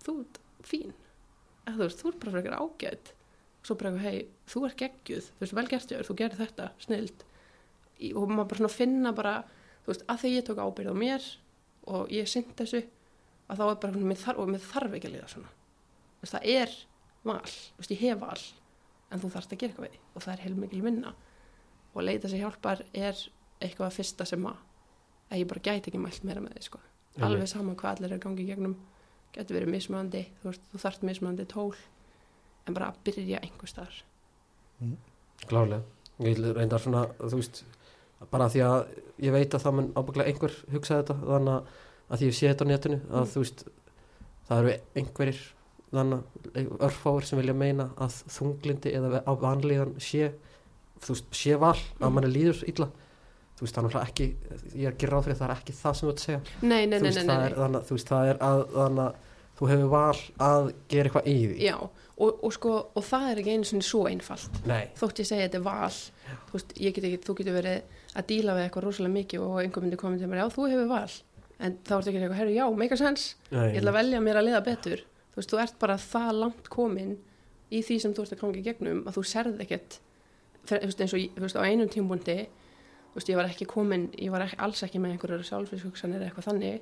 þú fín þú veist, þú ert bara eitthvað ágætt svo bara hei, þú ert geggjuð. Þú veist, vel gert þér, þú gerir þetta, snild og maður bara svona finna bara þú veist, að því ég tók ábyrð á mér og ég synd þessu að þá er bara, mér þarf, og mér þarf ekki að liða svona. Þú veist, það er val. Þú veist, ég hef val en þú þarfst að gera eitthvað við og það er heilmikil minna og að leita sér hjálpar er eitthvað að fyrsta sem að, að ég bara gæti ekki mælt meira með því sko. alveg sama hvað allir er gangi í gegnum getur verið mismöndi, þú þú þarft mismöndi tól en bara að byrja einhver staðar Klárlega, ég vil reyndar svona þú veist, bara því að ég veit að það mun ábygglega einhver hugsa þetta þannig að, því ég sé þetta á netinu að Mm. þú veist, það eru einhverjir þannig örfáir sem vilja meina að þunglindi eða á vanlíðan sé þú veist, sé val að Mm. manni líður illa þú veist, það er náttúrulega ekki ég er ekki ráð fyrir að það er ekki það sem þú ert að segja. Nei, nei, þú nei, veist, nei, er þannig þú veist, það er að þannig þú hefur val að gera eitthvað í því. Já, og, og sko, og það er ekki einu svona svo einfalt. Nei, þótt ég segja þetta er val þú veist, get ekki, þú getur verið að díla við eitthvað rosalega mikið og einhver myndi komið til mér, já, þú hefur val. En þá ertu ekki eitthvað, herru, já, make a sense. Nei ég ætla að velja mér að liða betur. Þú veist, þú ert bara það langt komin í því sem þú ert að gangi gegnum að þú veist, ég- var ekki komin, ég var ekki, alls ekki með einhverjar sjálfsvíshugsanir eða eitthvað þannig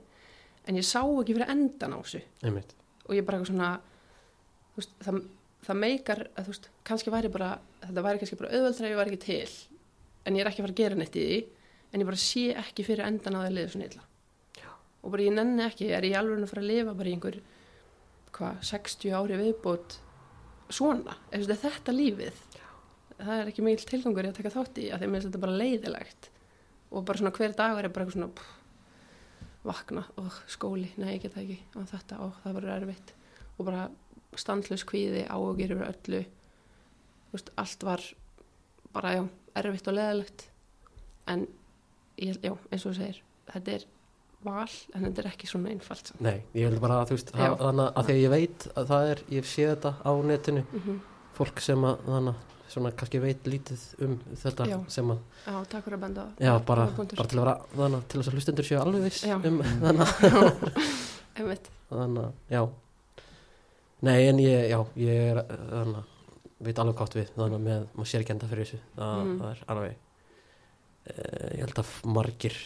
en ég sá ekki fyrir endan á þessu. Einmitt. og ég bara eitthvað svona þú veist, það, það meikar að, þú veist, kannski væri bara þetta væri kannski bara auðveldra ef ég var ekki til en ég er ekki að fara að gera neitt í því en ég bara sé ekki fyrir endan á því að liða svona illa. Og bara ég nenni ekki, er ég alveg að fara að lifa bara í einhver hvað, 60 ári viðbót svona, er þetta lífið það er ekki mikil tilgangur í að taka þátt í að því að mér finnst þetta bara leiðilegt og bara svona hver dagur er bara eitthvað svona pff, vakna og skóli, nei ég get það ekki og þetta og það verður erfitt. Og bara standlust kvíði áhugir yfir öllu. Veist, allt var bara já, erfitt og leðilegt en ég, já, eins og þú segir þetta er val, en þetta er ekki svona einfalt samt. Nei, ég vil bara, þú veist, Já. hafa, þannig að því að ég veit að það er, ég sé þetta á netinu. Mm fólk sem að, þannig að svona kannski veit lítið um þetta Já. sem að, já, takk fyrir að benda á. já, bara, bara til að vera þannig að til þess að hlustendur séu alveg viss Já. um þannig að, Einmitt. þannig að, já Nei, en ég, já, ég er þannig að, veit alveg kátt við þannig að með, maður sér ekki enda fyrir þessu það, Mm. það er alveg eh, ég held að margir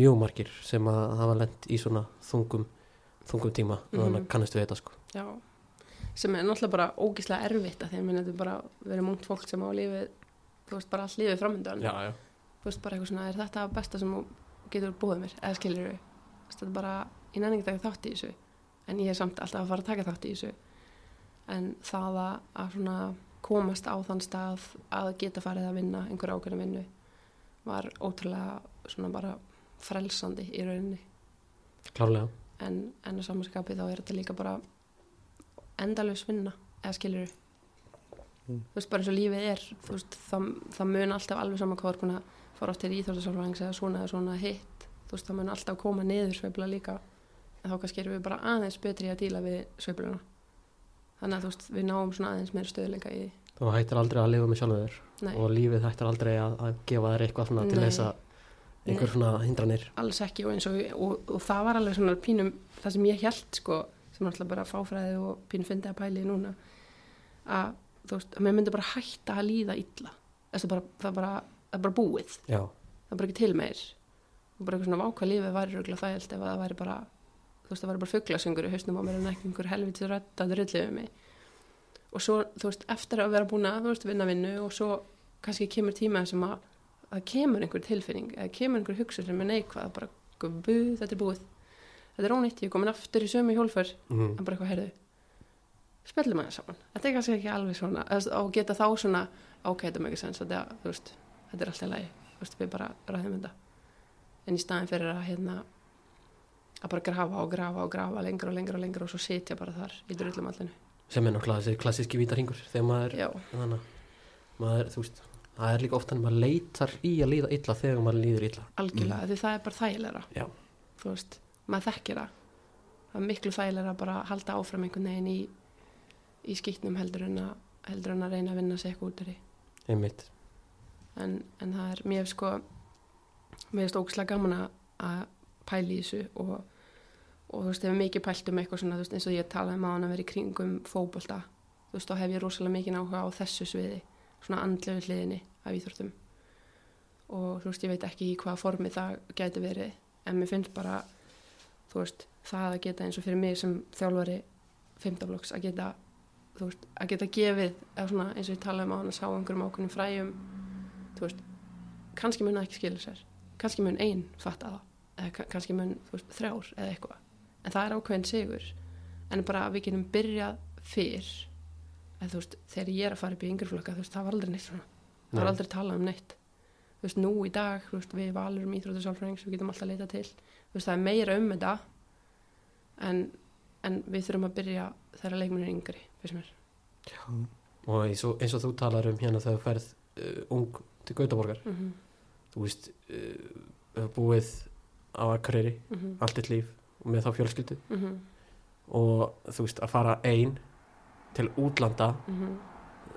mjög margir sem að hafa lent í svona þungum þungum tíma, þannig að Mhm. kannast við þetta sko Já, sem er náttúrulega bara ógíslega erfitt að því að þetta er bara verið múnt fólk sem á lífið, þú veist, bara allt lífið framöndan. Þú veist, bara eitthvað svona, er þetta besta sem getur búið mér, eða skilur við? Þetta er bara, ég nenni ekki að taka þátt í þessu, en ég er samt alltaf að fara að taka þátt í þessu. En það að, að svona komast á þann stað að geta farið að vinna einhver ákveðna vinnu var ótrúlega svona bara frelsandi í rauninni klárlega en, en á samanskapi þá er þetta líka bara endalaus vinna eða skilur Mm. þú veist bara eins og lífið er þú veist, það, það mun alltaf alveg saman hvað er fara átt til íþjóðarsálfræðings eða svona eða svona hitt. Þú veist það mun alltaf koma niður sveifla líka. En þá kannski erum við bara aðeins betri að díla við sveifluna. Þannig að þú veist við náum svona aðeins meira stöðleika í þú hættir aldrei að lifa með sjálfur og lífið hættir aldrei að, að gefa þér eitthvað svona til Nei. þess að einhver svona hindranir. Alls ekki og eins og, og, og það var alveg svona pínum það sem ég held sko sem er alltaf bara fáfræði og pínum fyndi að pæli núna að þú veist, að mér myndi bara hætta að líða illa. Þess að bara, það er bara, það er bara búið. Já, það er bara ekki til meir. Og bara eitthvað svona vákvað lífið væri röglega þægilt ef að það væri bara þú veist, það væri bara fugglasöngur í hausnum á mér en ekki einhver helviti rödd að drullið við mig. Og svo, þú veist, eftir að vera búin að þú veist, vinna vinnu og svo kannski kemur tíma sem að það kemur einhver tilfinning eða kemur einhver hugsun sem er neikvað bara, guð, þetta er búið þetta er ónýtt, ég er komin aftur í sömu hjólfur mm. en bara eitthvað, heyrðu spjallum aðeins saman, þetta er kannski ekki alveg svona og geta þá svona ok, þetta er mikið sens, þetta, veist, þetta er alltaf lægi, veist, við bara ræðum þetta. En í staðin fyrir að hérna að bara grafa og grafa og grafa lengra og lengra og lengra og svo sitja bara þar í drullum allinu. Sem er náttúrulega þessi klassíski vítarhingur þegar maður, þannig að maður, veist það er líka oft hann maður leitar í að líða illa þegar maður líður illa. Algjörlega, því það er bara þægilega þú veist, maður þekkir það. Það er miklu þægilega bara að halda áfram einhvern veginn í, í skýtnum heldur en að heldur en að reyna að vinna sig eitthvað út úr því. Einmitt, en, en það er mér sko mér finnst ógslag gaman að- pæla í þessu og, og þú veist, hefur mikið pælt um eitthvað svona, veist, eins og ég talaði um á hann að vera í kringum fótbolta, þú veist, þá hef ég rosalega mikið áhuga á þessu sviði, svona andlegu hliðinni af íþórtum og þú veist, ég veit ekki í hvaða formi það gæti verið, en mér finnst bara þú veist, það að geta eins og fyrir mig sem þjálfari fimmtaflokks að geta þú veist, að geta gefið svona eins og ég talaði um á hann að sá einhverjum ákveðnum fræjum þú veist, kannski mun það ekki skilja sér. Kannski mun ein fatta það eða ka- kannski mun veist, þrjár eða eitthvað. En það er ákveðin sigur. En bara að við getum byrjað fyrr að þú veist, þegar ég er að fara upp í yngreflokka þú veist, það var aldrei neitt svona. Það var Nei. aldrei talað um neitt. Þú veist, nú í dag, þú veist, við valur um íþróttasálfræðings, við getum alltaf að leita til veist, það er meira um þetta en, en við þurfum að byrja þegar leikminn er yngri, mér og eins og, eins og þú talar um hérna þegar þú ferð uh, ung til Gautaborgar mm -hmm. þú veist, uh, búið á Akureyri Mm allt þitt líf og með þá fjölskyldu -hmm. og þú veist, að fara ein til útlanda Mm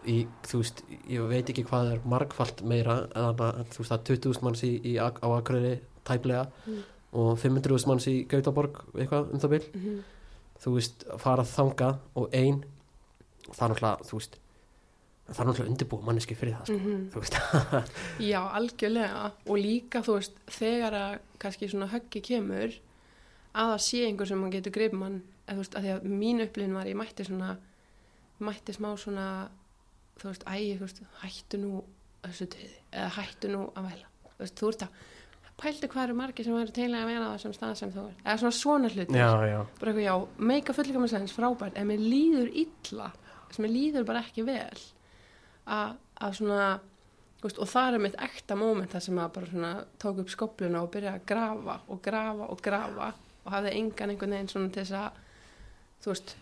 í, þú veist, ég veit ekki hvað er margfalt meira en þú veist, það er 20.000 manns í, í, á Akureyri tæplega Mm. Og 500.000 manns í Gautaborg eitthvað um það bil, -hmm. þú veist, að fara þangað og ein það er náttúrulega, þú veist það er náttúrulega undirbúið manneski fyrir það sko. Þú veist, Já, algjörlega og líka þú veist þegar að kannski svona höggi kemur að það sé einhver sem mann getur greið mann eða þú veist, að því að mín upplifin var ég mætti svona mætti smá svona þú veist, æ, þú veist, hættu nú þessu döði, eða hættu nú að væla þú veist, þú ert að pældu hvað eru margir sem væri teilega að vera á þessum stað sem þú er eða svona svona hluti já, já, bara eitthvað, já, meika fullkomastæðins frábært en mér líður illa sem mér líður bara ekki vel að, svona veist, og það er mitt ekta moment þar sem að bara svona tók upp skopluna og byrja að grafa og grafa og grafa og hafði engan einhvern veginn svona til þess að þú veist,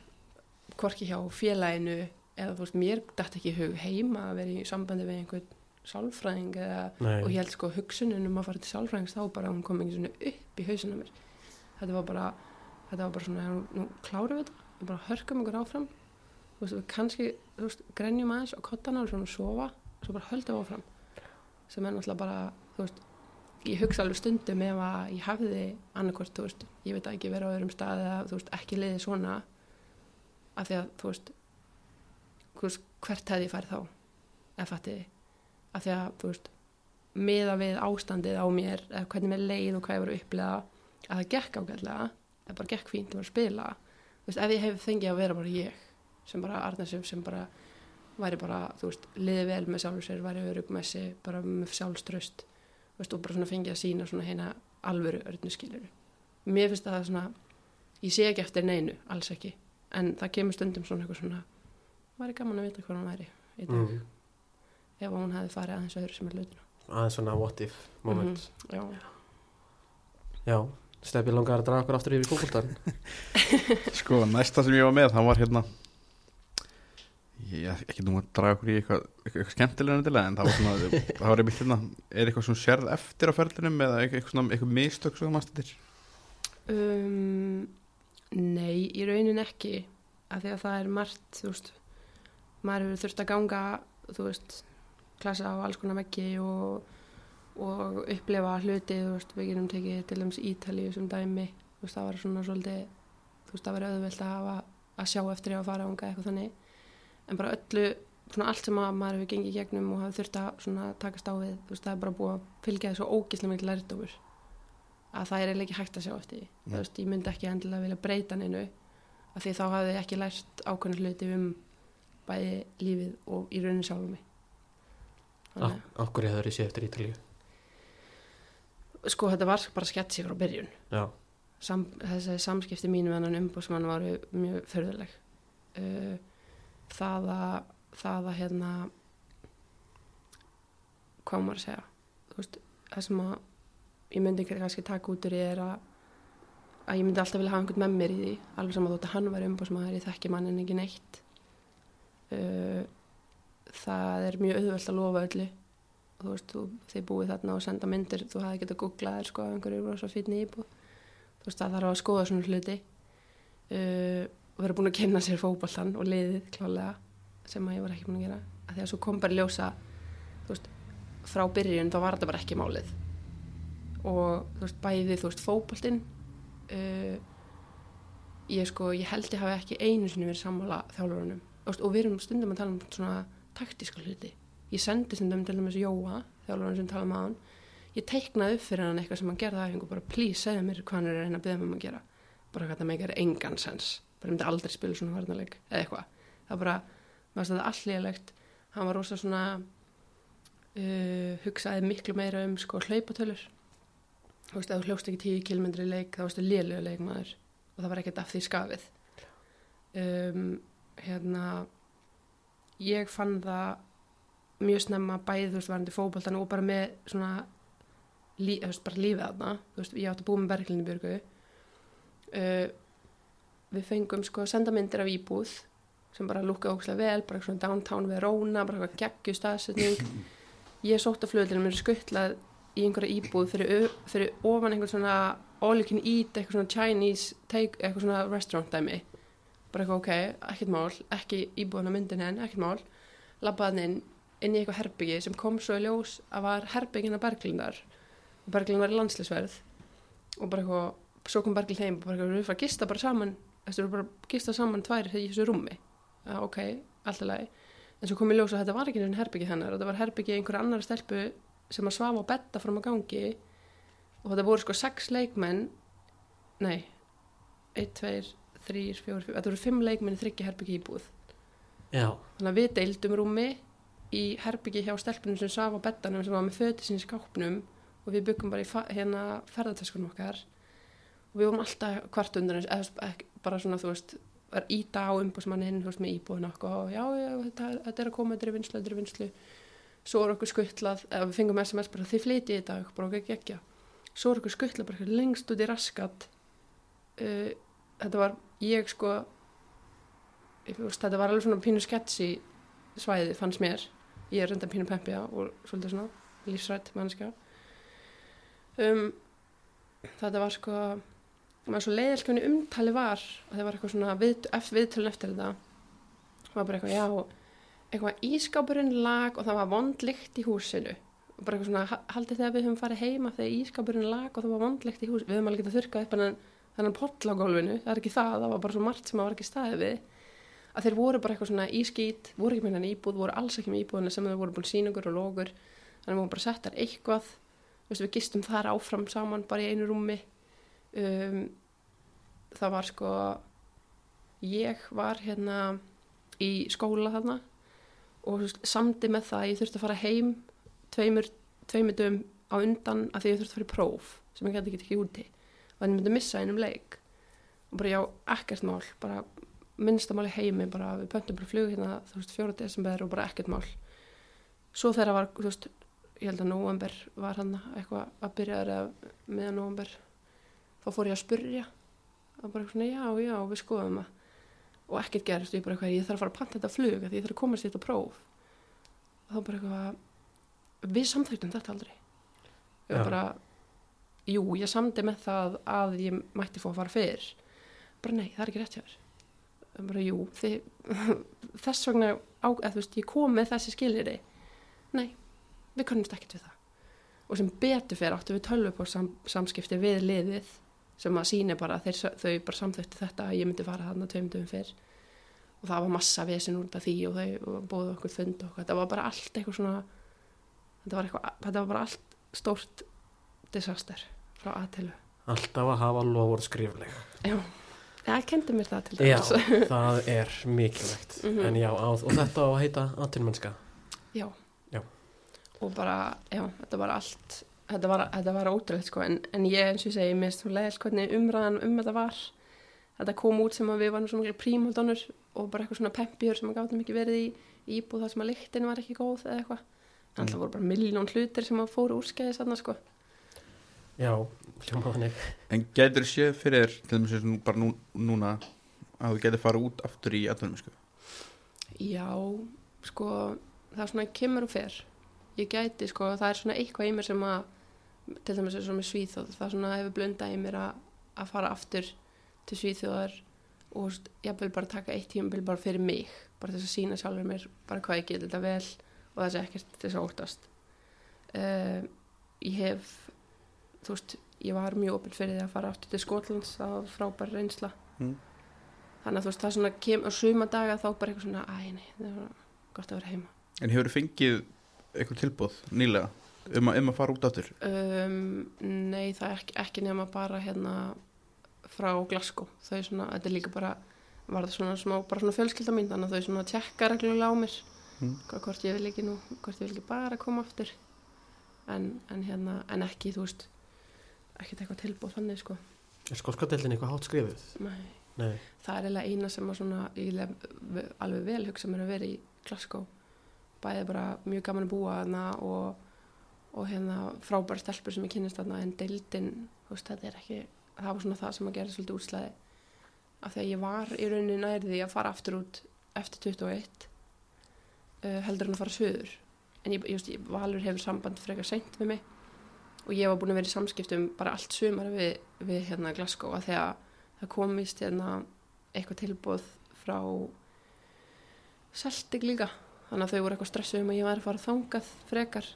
hvorki hjá félaginu eða þú veist, mér dætt ekki hug heima að vera í sambandi við einhvern sálfræðing eða, og ég held sko hugsunin um að fara til sálfræðings þá bara hún kom ekki svona upp í hausinu mér. Þetta var bara þetta var bara svona, nú, nú klárum við þetta við bara hörkum okkur áfram. Þú veist, við kannski, þú veist, grenjum aðeins og kottana og svona sofa, svo bara höldum áfram. Sem er náttúrulega bara þú veist, ég hugsa alveg stundum ef að ég hafði annarkvort, þú veist ég veit ekki vera á öðrum stað eða þú veist, ekki liðið svona af því að, þú veist, hvert hefði ég farið þá? Eða fattiði, af því að þú veist, miða við ástandið á mér eða hvernig mér leið og hvað ég var að upplega að það gekk ágætlega það bara gekk fínt að vera að spila. Þú veist, ef ég hef fengið að vera bara ég sem bara Arnarsif sem bara væri bara, þú veist, liði vel með sjálfur sér væri örug með sig, bara með sjálfströst þú veist, og bara svona fengið að sína svona heina alvöru örnu skiluru mér finnst að það svona ég sé ekki eftir neinu, alls ekki. En það kemur stundum svona eitthvað svona væri gaman að vita hvað hann væri í dag. Mm. Ef hún hefði farið aðeins öðru sem er hlutina. Aðeins svona what if moment. Mhm, já, já, Steppi langar að draga okkur aftur yfir fókvöldan Sko, næsta sem ég var með, það var hérna Ég ekki nú að draga okkur í eitthvað, eitthvað skemmtilega endilega en það var svona, það var einmitt hérna er eitthvað svona sérð eftir á ferðinum eða eitthvað, svona, eitthvað mistök svo mannst þetta Um, nei, í raunin ekki af því að það er margt, þú veist maður hefur þurft að ganga þú veist, klassa á alls konar veggi og, og upplefa hluti, þú veist, við getum tekið til dæmis Ítalíu sem dæmi þú veist, það var svona svolítið þú veist, það var auðvelt að hafa að sjá eftir að fara ánga eitthvað þannig en bara öllu, svona allt sem að maður hefur gengið gegnum og hafa þurft að svona takast á við, þú veist, það er bara búið að fylgja þessu ógislega mikil lærdómur að það er eiginlega ekki hægt að sjá eftir. Nei. þú veist, ég myndi ekki endilega vilja breyta neinu af því þá hafði ég ekki lært ákveðna hluti um bæði lífið og í raunin sjálfum mig Ég hefur ég sé eftir Ítalíu? Sko þetta var bara sketsi frá byrjun. Já, Sam, þessi samskipti mínu með hann umbúsmann varu mjög förðuleg uh, það að það að hérna hvað maður að segja? Þú veist, það sem að ég myndi kannski taka út úr því er að að ég myndi alltaf vilja hafa einhvern með mér í því alveg saman þótt að hann var umbúsmaður ég þekki mann en ekki neitt. Uh, það er mjög auðvelt að lofa öllu. Og þú veist, þú, þið búið þarna og senda myndir þú hafði getað googlað þér sko ef einhverju voru svo fínni íbúð. Þú veist það þarf að skoða svona hluti. Uh, og vera búin að kynna sér fótboltan og liðið klálega sem að ég var ekki búin að gera. Að því að svo kom bara ljósa þú veist, frá byrjun þá var þetta bara ekki málið. Og þú veist bæði þú veist fótboltinn uh, ég sko ég held ég hafi ekki einu sinni verið sammála þjálfurunum og við erum stundum að tala um svona taktíska hluti. Ég sendi stundum til dæmis Jóa þjálfurinn sem tala um hann. Ég teiknaði upp fyrir hann eitthvað sem hann gerði aðeins og bara please segja mér hvað hann er að reyna að byggja um að gera. Bara hvað það meikar engan sens. Bara ég myndi aldrei spila svona varnarleik eða eitthvað. Það bara, maður er alllíðalegt hann var rosa svona uh, hugsaði miklu meira um sko hlaupatölur. Þú veist, ef þú hljóst ekki 10 km í leik þá varstu lélega leikmaður. Og það var ekkert af því skafið. Um, hérna ég fann það mjög snemma bæði þú veist varandi fókbaltan og bara með svona lí, þú veist, bara lífið þarna. Þú veist, ég átti að búa með Berglindi Björgu. Uh, við fengum sko senda myndir af íbúð sem bara lúkkaði ókslega vel bara svona downtown við Róna bara eitthvað geggju staðsetning. Ég sótt á flugðinu mér skuttlað í einhverja íbúð fyrir, fyrir ofan einhvern svona all you can eat eitthvað svona Chinese take, eitthvað svona restaurant dæmi bara eitthvað ok, ekkert mál ekki íbúðan á myndin henn, ekkert mál. Labbaðan inn, inn í eitthvað herbyggi sem kom svo í ljós að var herbyggin af Berglindar og Berglind var í landslisverð og bara eitthvað, svo kom Berglind heim og bara eitthvað, við erum að gista bara saman. Þessu eru bara að gista saman tvær í þessu rúmi. Ja, ok, alltaf lagi. En svo kom í ljós að þetta var ekki einu herbyggi hennar þetta var herbyggi einhverja annar stelpu sem að svafa á betta fram á gangi. Og þetta voru sko sex leikmenn. Nei 1, 2, 3, 4, 5 þetta voru fimm leikmenn í þryggja herbyggi íbúð. Já, þannig að við deildum rúmi í herbyggi hjá stelpunum sem svafa á bettanum sem var með föti sinni í skápnum og við byggum bara í hérna ferðartaskunum okkar. Og við vorum alltaf hvart undan eða bara svona þú veist var íta á umbúsmanninn með íbúðin okkur og já, já, þetta, þetta er að koma, þetta er vinslu, þetta er vinslu svo er okkur skuttlað, eða við fengum SMS bara þið flytið í dag, bara okkur geggja. Svo er okkur skuttlað bara lengst út í raskat uh, þetta var ég sko ég, veist, þetta var alveg svona pínu sketsi svæði fannst mér. Ég er reynda pínu pempja og svolítið svona lífsrætt mannskja um, þetta var sko maður svo leiðilt hvernig umtali var að það var eitthvað svona við, viðtölun eftir þetta. Var bara eitthvað já eitthvað ískápurinn lag og það var vondlikt í húsinu. Og bara eitthvað svona ha- haldið þegar við höfum farið heima þegar ískápurinn lag og það var vondlikt í húsinu við höfum alveg getað þurrkað upp þennan, þennan poll á gólfinu það er ekki það, það var bara svo margt sem það var ekki staðið við að þeir voru bara eitthvað svona í skít voru ekki með henni íbúð, voru alls ekki með íbúðina sem þau voru búin sýningur og logur þannig að við vorum bara settar eitthvað veist, við gistum þar áfram saman bara í einu rúmi. Um, það var sko ég var hérna í skóla þarna og samdi með það að ég þurfti að fara heim tveimur, tveimur dögum á undan að því ég þurfti að fara í próf sem ég gæti ekki ekki úti og þannig myndi missa einum leik. Og bara já, ekkert mál. Bara minnstamáli heimi bara við pöntum bara flug hérna þú veist, fjóra desember og bara ekkert mál. Svo þegar var, þú veist ég held að november var hann eitthvað að byrja eða meðan november þá fór ég að spurja og bara svona já, já, við skoðum það. Og ekkert gerist, ég bara eitthvað ég þarf að fara að panta þetta flug því ég þarf að komast þetta próf. Og þá bara eitthvað við samþægtum þetta aldrei. Var bara jú, ég samdi með það að ég mætti fá að fara fyrr. Bara nei, það er ekki rétt hjá þér. Bara jú, þið, þess vegna á, eða, veist, ég kom með þessi skiliri nei, við kannumst ekkert við það. Og sem betur fyrir áttu við tölvu sam, samskipti við liðið sem að síni bara þeir, þau bara samþöktu þetta að ég myndi fara þarna tveim dögum fyrr. Og það var massa vesen úr þetta því og þau bóðu okkur fund og okkur. þetta var bara allt eitthvað svona þetta var, eitthvað, þetta var bara allt stórt disaster frá aðtilu alltaf að hafa lofur skrifleg. Já, það kendi mér það til já, dæmis. það er mikilvægt. Mhm. en já, á, og þetta á að heita atvinnmennska já. Já. og bara, já, þetta var allt þetta var, þetta var ótrúlega sko. En, en ég eins og ég segi, mér finnst þú leiðis hvernig umræðan um þetta var. Þetta kom út sem að við varum svona prímaldonur og bara eitthvað svona pempjur sem að gátum ekki verið í íbúð þar sem að lyktin var ekki góð eða eitthvað. En það voru bara miljón hlutir sem að fóru úrskeiði sann sko já, hljóma þannig En getur séð fyrir þér, til dæmis eins og nú- bara nú, núna að þú getur fara út aftur í atvinnum sko. Já, sko, það er svona kemur og fer. Ég gæti, sko, það er svona eitthvað í mér sem að, til dæmis eins og með Svíþjóð, það er svona hefur blundað í mér að, að fara aftur til Svíþjóðar og ég vil bara taka eitt tímabil bara fyrir mig, bara þess að sína sjálfur mér bara hvað ég geti þetta vel og það sé ekkert þess að óttast. Uh, ég hef, þú veist, ég var mjög opinn fyrir því að fara aftur til Skotlands, það var frábær reynsla Mm. þannig að þú veist það svona kem á suma daga þá bara eitthvað svona, æ nei, það var gott að vera heima En hefur þú fengið eitthvað tilbúð nýlega um, að- um að fara út aftur? um, nei, það er ekki, ekki nema bara hérna frá Glasgow, þau svona, þetta er líka bara var það svona smá, bara svona fjölskylda mín þannig að þau svona tjekka reglulega á mér Mm. hvort ég vil ekki nú, hvort ég vil ekki bara koma aftur en, en hérna, en ekki, þú veist ekkert eitthvað tilbúð þannig, sko. Er skóskadeldin eitthvað hátt skrifið? nei. nei, það er eiginlega eina sem svona ég lef, alveg vel hugsa mér að vera í Glasgow. Bæði bara mjög gaman að búa þarna og, og hérna frábæra stelpur sem ég kynist þarna en deildin, þú veist, þetta er ekki það var svona það sem að gera svolítið útslæði af því að ég var í rauninni nærði að fara aftur út eftir 21 uh, heldur en að fara söður en ég, just, ég Valur hefur samband frekar seint við mig og ég var búin að vera í samskiptum bara allt sumar við, við hérna Glasgow að að það komist hérna eitthvað tilbúð frá Celtic líka. Þannig að þau voru eitthvað stressuð um að ég væri að fara þangað frekar.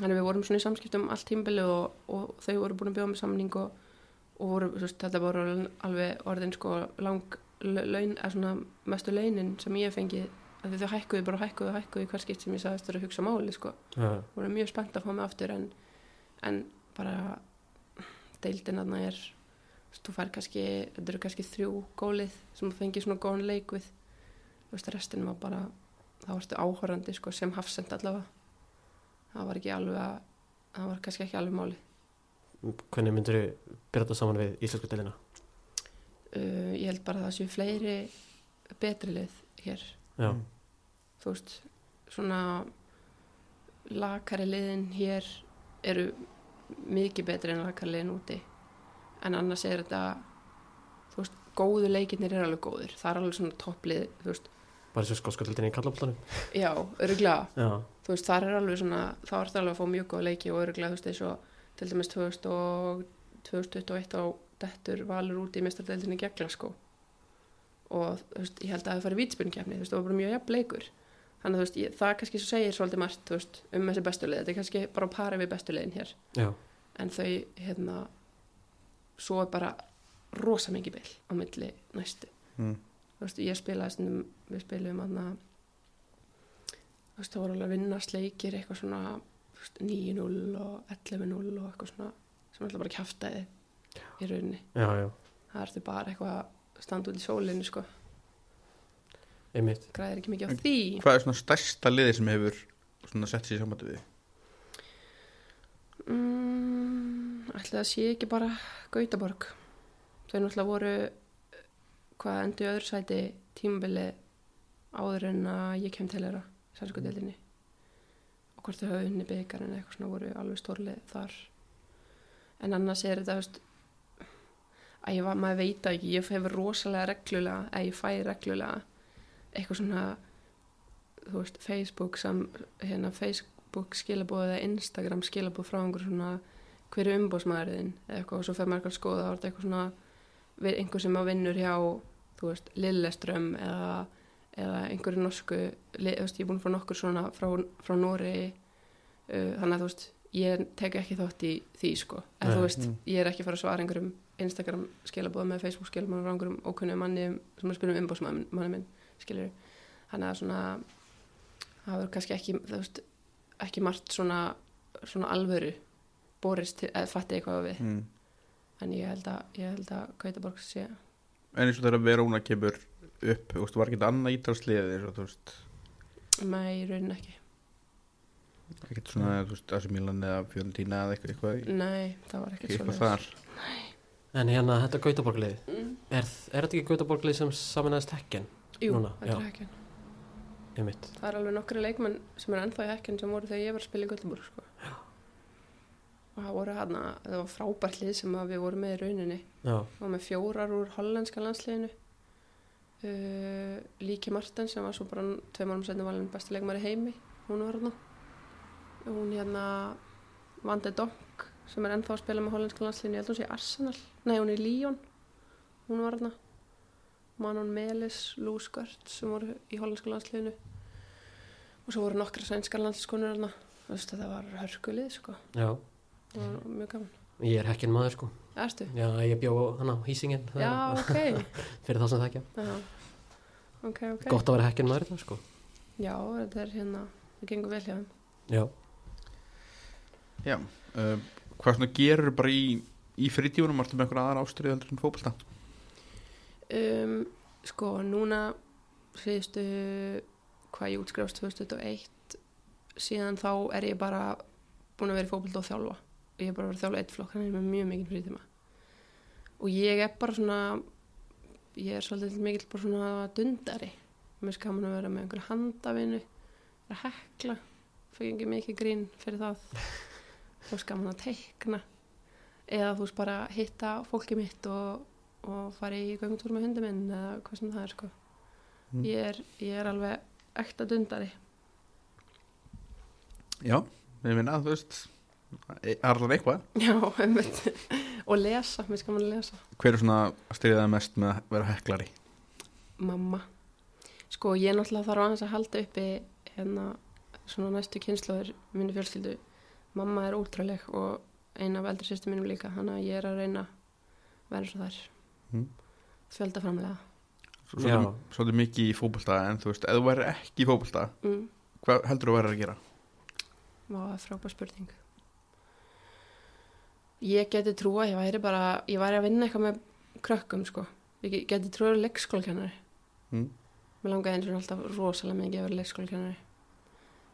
Þannig við vorum svona í samskiptum allt tímbili og, og þau voru búin að bjóða með samning og, og voru, veist, þetta voru alveg orðin sko lang laun, eða svona mestu launin sem ég því þau hækkuðu bara hækkuðu og hækkuðu í hver skipt sem ég sagðist að hugsa máli sko. Já, voru mjög spennt að fá mig aftur en, en bara deildin aðna er þú fær kannski, þetta eru kannski þrjú gólið sem þú fengið svona góðan leik við. Þú veist, restin var bara þá varstu áhorandi sko, sem hafsend allavega. Það var ekki alveg að það var kannski ekki alveg máli hvernig myndur þú byrja þetta saman við íslensku delina? uh, ég held bara að það séu fleiri betri lið hér. Já, Mm. þú veist, svona lakari liðin hér eru mikið betri en lakari liðin úti. En annars er þetta þú veist, góðu leikinnir er alveg góður það er alveg svona topplið veist, bara þessu skóskaldinni í kallabóltanum já, öruglega þar er alveg svona þá er það alveg að fá mjög góða leiki og öruglega þú veist, eins og til dæmis 2000 og 2021 á dettur valur út í mestardeldinni gegla sko og þú veist, ég held að það fari vítspunkjafni, þú veist, það var bara mjög jafn leikur þannig að þú veist, ég, það kannski segir svolítið margt, veist, um þessi bestuleið þetta er kannski bara á pari við bestuleiðin hér. Já, en þau, hérna svo er bara rosa mikið bil á milli næstu. Mm. þú veist, ég spilaði stundum, við spilum aðna þú veist, það voru alveg að vinnast leikir eitthvað svona þú veist, 9-0 og 11-0 og eitthvað svona sem alltaf bara kjaftaði í rauninni. Já, já, það ertu bara eitthvað að standa út í sólinu sko, einmitt. Græðir ekki mikið á því. Hvað er svona stærsta liði sem hefur svona sett sér í sambandi við? mm, ætli það sé ekki bara Gautaborg. Þau náttúrulega voru hvað endur öðru sæti tímabili áður en að ég kem til þeirra sænsku deildinni og hvort þau hafa unni byggar en eitthvað svona voru alveg stórlið þar. En annars er þetta veist, að ég var, maður veit ekki. Ég hefur rosalega reglulega að ég fæ reglulega eitthvað svona þú veist, Facebook sam, hérna, Facebook skilabóð eða Instagram skilabóð frá einhver svona hver er umbóðsmaðurinn eða eitthvað og svo fer maður eitthvað að skoða það er eitthvað svona einhver sem að vinnur hjá þú veist, Lilleström eða, eða einhverju norsku þú veist, ég er búin fá nokkur svona frá, frá Nóri uh, þannig að þú veist, ég tek ekki þátt í því sko, en Nei, þú veist, mm. ég er ekki fara að svara einhverjum Instagram skilabóð með Facebook skilabóð frá einhverjum ókunnum manni sem að spila um umbóðsmanni minn skilur, þannig að svona það verður kannski ekki veist, ekki margt svona, svona alvöru borist til, eða fatti eitthvað við. Mm. en ég held að, ég held að Gautaborg sé En eins og þegar Verona kemur upp, veist, var ekki þetta annað veist, með í raunin ekki. Ekkert svona, Milan eða Fiorentina eða eitthvað, nei, það var ekkert þar. en hérna þetta Gautaborglið mm. er, er þetta ekki Gautaborglið sem saminæðist hekken Jú, Núna, já. er einmitt, það er alveg nokkri leikmenn sem er ennþá í hekkjan sem voru þegar ég var að spila í Göteborg sko. og það voru hann það var frábært lið sem við vorum með í rauninni. Já, og með fjórar úr hollenska landsliðinu. Uh, Líki Martin sem var svo bara tvei mánum setni valin besti leikmæri heimi hún var hérna hún hérna Vandi Donk sem er ennþá að spila með hollenska landsliðinu ég held hún sé Arsenal, nei hún er í Lyon. Hún var hérna Manon Melis, Lou Skört sem voru í hollenska landsliðinu. Og svo voru nokkra sænskar landskonur þú veist þetta var hörkulið sko. Já. Það var mjög gaman. Ég er hekken maður sko. Já, ég bjó hann á hýsingin. Já, ok. Fyrir það sem það ekki Já, ok, ok. Gott að vera hekken maður þetta sko. Já, þetta er hérna, það gengur vel hjá þeim. já, Já, uh, hvað svona gerur bara í, í frítíunum, varstu með einhverja aðra ástriðu heldur en fótbolta? Um, sko, núna síðustu, hvað ég útskrifast 2021, síðan þá er ég bara búin að vera í fótbolta og þjálfa. Ég er bara að vera að þjálfa eitt flokk, ég er með mjög mikið frítíma. Og ég er bara svona, ég er svolítið mikil bara svona dundari. Mér skal að vera með einhver handavinu, vera hekla, fyrir ekki mikið grín fyrir það. Þá skal að teikna. Eða þú veist bara hitta fólki mitt og, og fara í göngutúr með hundi minn eða hvað sem það er sko. Mm. Ég, er, ég er alveg ekta dundari. Já, ég minna, þú veist, e- allan eitthvað. Já, einmitt. og lesa, mér skal maður lesa. Hver er svona að styrja það mest með að vera heklari? Mamma. Sko, ég náttúrulega þarf aðeins að halda uppi hérna svona næstu kynnslóður minni fjölskyldu. Mamma er útrúleg og eina af eldri sýstu mínum líka, þannig að ég er að reyna að vera svo þær. Mm. Fjölda framlega. Svo- Já. Svolítið, svolítið mikið í fótbolta, en þú veist, ef þú væri ekki í fótbolta, Mm. hvað heldur þú að gera? Vá, það er frábær spurning. Ég geti trúa, ég væri bara, ég væri að vinna eitthvað með krökkum, sko. Ég ge- geti trúa að vera leikskólakennari. Mm. Mér langaði eins og alltaf rosalega mikið að vera leikskólakennari.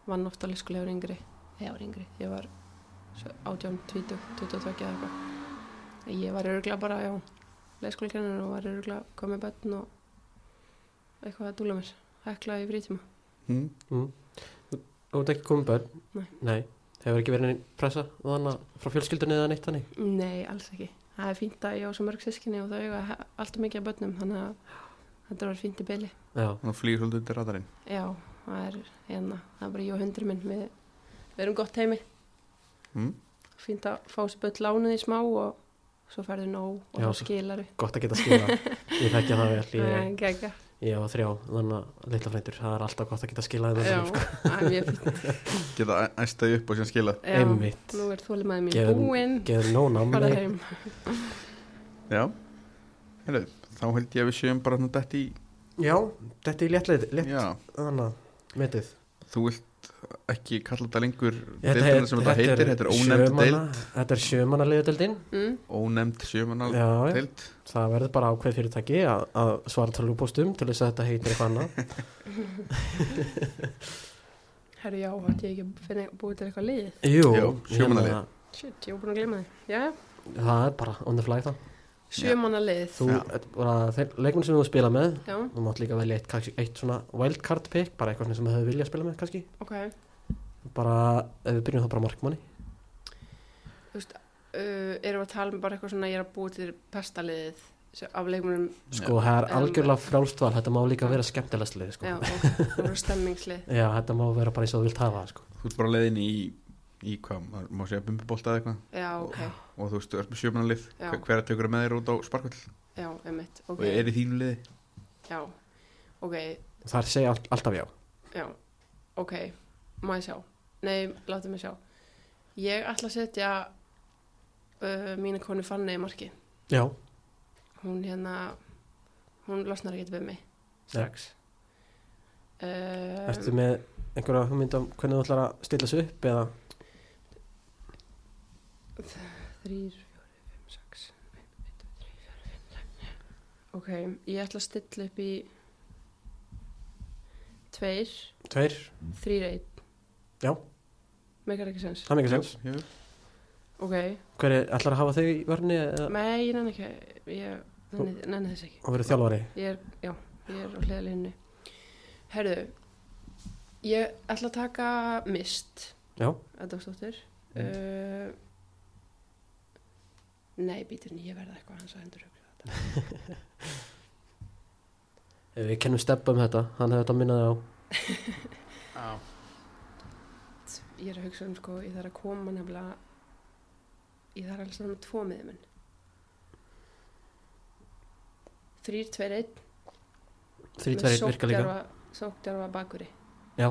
Vann ofta á leikskóla yfir yngri. Ég var yngri, ég var svo- 18, 20, 22 eða eitthvað. Ég var örgulega bara, já, leikskólakennari og var örgulega komið bönn og eitthvað að dúla mér. Hekla í frítíma. Mm. mm. þú þú ert ekki komið börn Nei. nei, hefur ekki verið pressa þannig frá fjölskyldunni eða neitt þannig Nei, alls ekki. Það er fínt að ég á svo mörg sískinni og þau eiga alltaf mikið af börnum þannig að þetta var fínt í byli já, Nú flýgur svolítið undir radarinn já, það er hérna það er bara ég og hundri minn við, við erum gott heimi mm? fínt að fá sér böll lánuð í smá og svo færðu nóg og Já, þá svo- skilaru gott að geta skila ég þekkja það vel, ég, ég var þrjá þannig að litla frændur, það er alltaf gott að geta skilað Já, þeim sko. það er mjög fínt. Geta æstaði upp og síðan skila Já, Einmitt. nú er þólimaði mín búinn geður nóg bara námi heim. Já. Heyrðu, Þá held ég að við séum bara dætt í já, þetta er léttlið létt, Já, þannig að metið. Þú vilt ekki kalla þetta lengur deildina er- sem þetta er heitir, þetta er ónefnd sjömanna- deild. þetta er sjömanna liðudeldin mm, já, já. deild. Það verður bara ákveð fyrirtæki að, að svara talupóstum til þess að þetta heitir eitthvað annað. Herru já, hætti ég ekki finna búið til eitthvað lið? Jú, hérna, shit, ég var búin að gleyma því. Já, það er bara on the fly það sjömanna lið. Þú, Já. bara, þeir leikmenn sem þú spila með. Já, þú mátt líka velja eitt, kannski eitt svona wildcard pick, bara eitthvað sem þú hefur viljað spila með kannski, ok. Bara ef við byrjum þá bara markmanni. Þú veist, uh, erum við að tala um bara eitthvað svona ég er að búið til pestaliðið af leikmunum, sko, það er algjörlega frjálstval þetta má líka vera skemmtilegst lið sko. já, og stemmingslið Já, þetta má vera bara eins og þú vilt hafa sko. Þú ert bara leiðin í, í hvað, má segja bumbubolta eða eitthvað? Já, ok, og þú veist, þú ert með sjömanalið Já. hver, hver að tekur með þér út á sparkvöld já, emitt ok, og er í þínu liði? Já, ok. Það segja all, alltaf já. Já, ok. Má ég sjá, nei, láttu mig sjá. Ég ætla að setja uh, mínu konu Fanny í marki Já, hún hérna hún losnar ekki við mig. Strax. Uh, ertu með einhverja hugmynd um hvernig þú ætlar að stilla þessu upp eða þrýr, fjóri, fimm, sex þrír, fjórir, fimm, ok, ég ætla að stilla upp í tveir. Tveir, þrýr, einn. Já. meikar ekki sens. Það er mikið sens ok, Hver er, ætlar að hafa þig í vörni eða? Nei, ég nenni ekki. Ég nenni, nenni þess ekki. Og verið þjálfari? Ég er, já, ég er á hliðalínu herðu ég ætla að taka mist. Já, Adolfsdóttir uh, nei, býtur ég verða eitthvað hans að endur hugsa þetta. Ef við kennum steppa um þetta hann hefði þetta minnaði á. Ég er að hugsa um sko, ég þarf að koma nefnilega ég þarf alveg svona með tvo miðumenn þrýr, tveir, einn. Þrý, tveir, virka líka. sóktjarfa bakuri Já,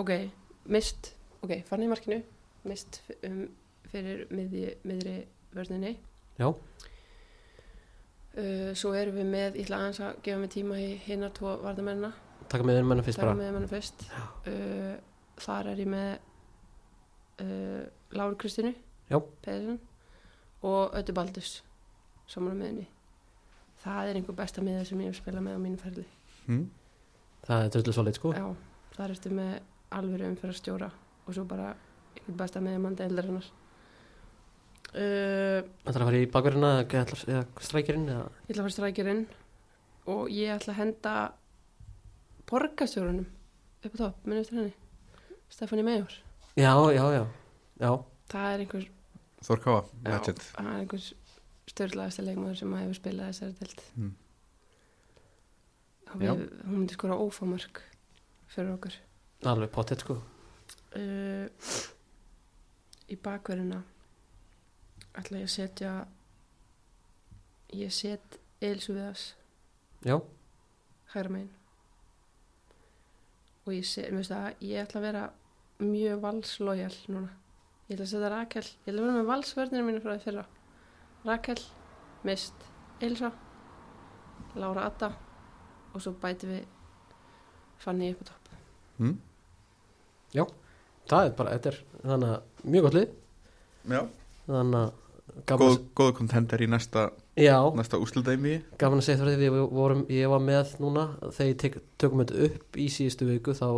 ok, mist ok, fann í markinu. Mist um, fyrir miðri vörninni. Já, uh, svo erum við með, ég ætla aðeins að gefa mig tíma í hinnar tvo varnamennina taka með þér menna fyrst taka bara. með hennar fyrst. Uh, þar er ég með uh, Láru Kristínu Já. Pedersen og Öttu Baldus saman á miðunni það er einhver besta miður sem ég hef spilað með á mínu ferli. Hm? Það er drullu svolít sko. Já, þar ertu með alvöru umfyrir að stjóra og svo bara einhver besta miður mann deildar hennar Það er að fara í bakverðina eða strækirinn eða? Ég ætla að fara strækjurinn og ég ætla að henda borgastjórunum upp á topp, minn eftir henni? Stefani Meijor Já, já, já, já. Það er einhver Þór Káa, Já, legend. það er einhver störlaðasti leikmaður sem að hefur spilað þessari delt Mm. hún myndi skora ófámörk fyrir okkur. Alveg pottet sko. Uh, í bakverðina ætla ég að setja ég set Elsu Viðas Já, hægra megin. Og ég set, mér veist að ég ætla að vera mjög valslojal núna. Ég ætla að setja Rakel ég ætla að vera með valsvörninu mínu frá því fyrra. Rakel, Mist, Elsa Lára Adda og svo bæti við Fanny upp á topp. Hm? það er bara, þetta er þannig að mjög gott lið. Já, þannig að góð, góð kontender í næsta, næsta úsludeimi gaman að segja það við vorum, ég var með núna. Þegar ég tek, tökum þetta upp í síðustu viku þá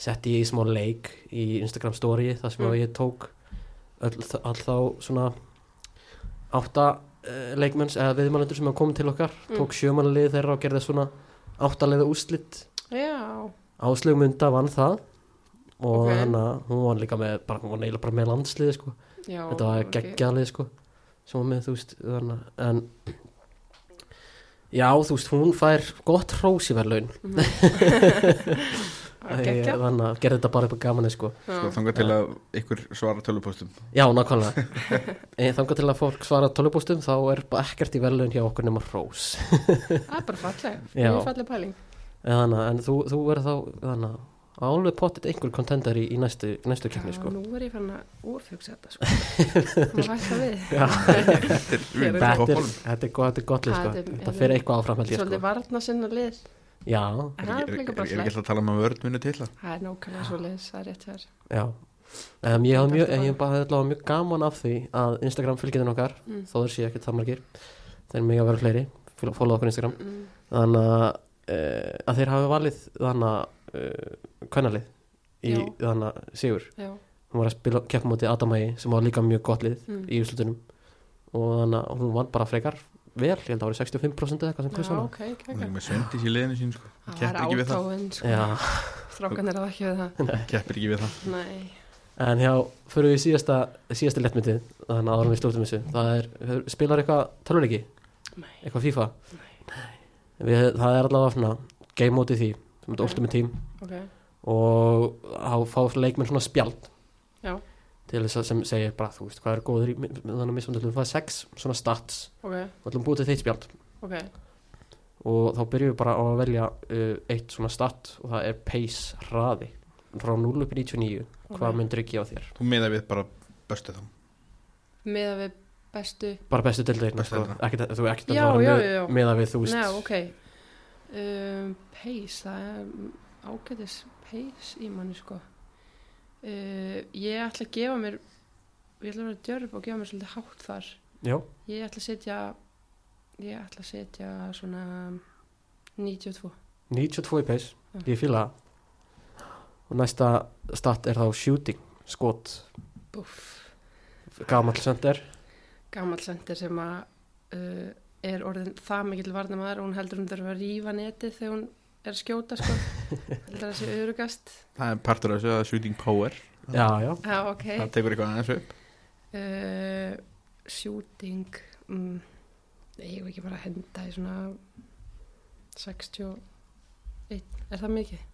setti ég í smá leik í Instagram story þar sem Mm. að ég tók öll, all þá svona átta uh, leikmenns eða viðmælendur sem hafa komið til okkar. Mm. tók sjömanlið þeirra og gerði svona áttalega úrslit. Já, Áslugmynda vann það og Ok. þannig að hún var líka með bara, hún var neila bara með landslið sko. já þetta var ok. geggjalið sko, sem var með þú veist en Já, þú veist, hún fær gott hrós í verðlaun. Gekkja Þannig að gerði þetta bara upp á gamanið sko. Sko, þangað til að ykkur svara tölupóstum Já, nákvæmlega. Þangar til að fólk svara tölubústum þá er bara ekkert í verðlaun hjá okkur nema hrós. Það er bara falleg, Já. mjög falleg pæling. En, þannig, að- en þú, þú verður þá þannig, að alveg pottit einhver kontender í, í næstu, næstu keppni sko. nú er ég fann að úrfjöksa þetta sko. Má hætta við. Já, Þetta er er er, er, gott- er lið sko. Þetta er- fer eitthvað áfram ég Svolítið sko. varna sinna lið. Já, Er það er er- er- er ekki alltaf að tala um að vörð muni til það? Það er nákvæmlega svo lið, það er rétt hér já. Um, Ég mjög, er ég hefði allavega mjög gaman af því að Instagram fylgjiðin okkar mm. þó þeir séu ekkert það margir þeir mega vera fleiri, follow okkur á Instagram. Mm. þannig að, uh, að þeir hafi valið þannig að uh, kvennalið í Já. þannig að Sigur. Já, hún var að spila keppum móti Adamægi sem var líka mjög gott lið mm. í úrslutunum og þannig að hún vann bara frekar vel, ég held að það voru 65% eða eitthvað sem Já, kvist hana. ok, ok, Hún er ok með svendis í liðinu sín sko. Það keppir er ekki við það. átáin sko. Já, Strákan er það ekki við það. Keppir ekki við það. Nei, en hjá fyrir við síðasta, síðasta lettmyndið þannig að árum við slútum þessu. Það er, spilar eitthvað tölvuleiki? Nei, eitthvað FIFA? Nei við, það er allavega svona game mode í því sem er Ultimate Team. Ok, og þá fá leikmenn svona spjald. Já, til þess að sem segir bara þú veist hvað er góður í þannig að misfandalum það er sex svona stats. Ok, og ætlum búið til þeitt spjald. Ok. Og þá byrjum við bara á að velja uh, eitt svona stat og það er pace hraði. Frá 0 upp í 99 hvað Ok. myndir ekki á þér? Þú miða við bara bestu þá. Meða við bestu. Bara bestu deildeirna sko. Já, að fara já, með, að við þú veist. Nei, ok. Um, Pace, það er ágætis pace í manni sko. Uh, Ég ætla að gefa mér ég ætla að vera djörf og gefa mér svolítið hátt þar. Já, Ég ætla að setja ég ætla að setja svona 92 92 í pace, Já. ég það. Og næsta stat er þá shooting, skot. Center Gammal sendir sem að uh, er orðin það mikill varnamaður og hún heldur hún þurfa að rífa netið þegar hún er að skjóta sko. Heldur það sé örugast Það er partur af þessu að shooting power. Já, já, Já, ok. Það tekur eitthvað aðeins upp. Uh, Shooting mm, Ég hef ekki bara að henda í svona 61 Er það mikið?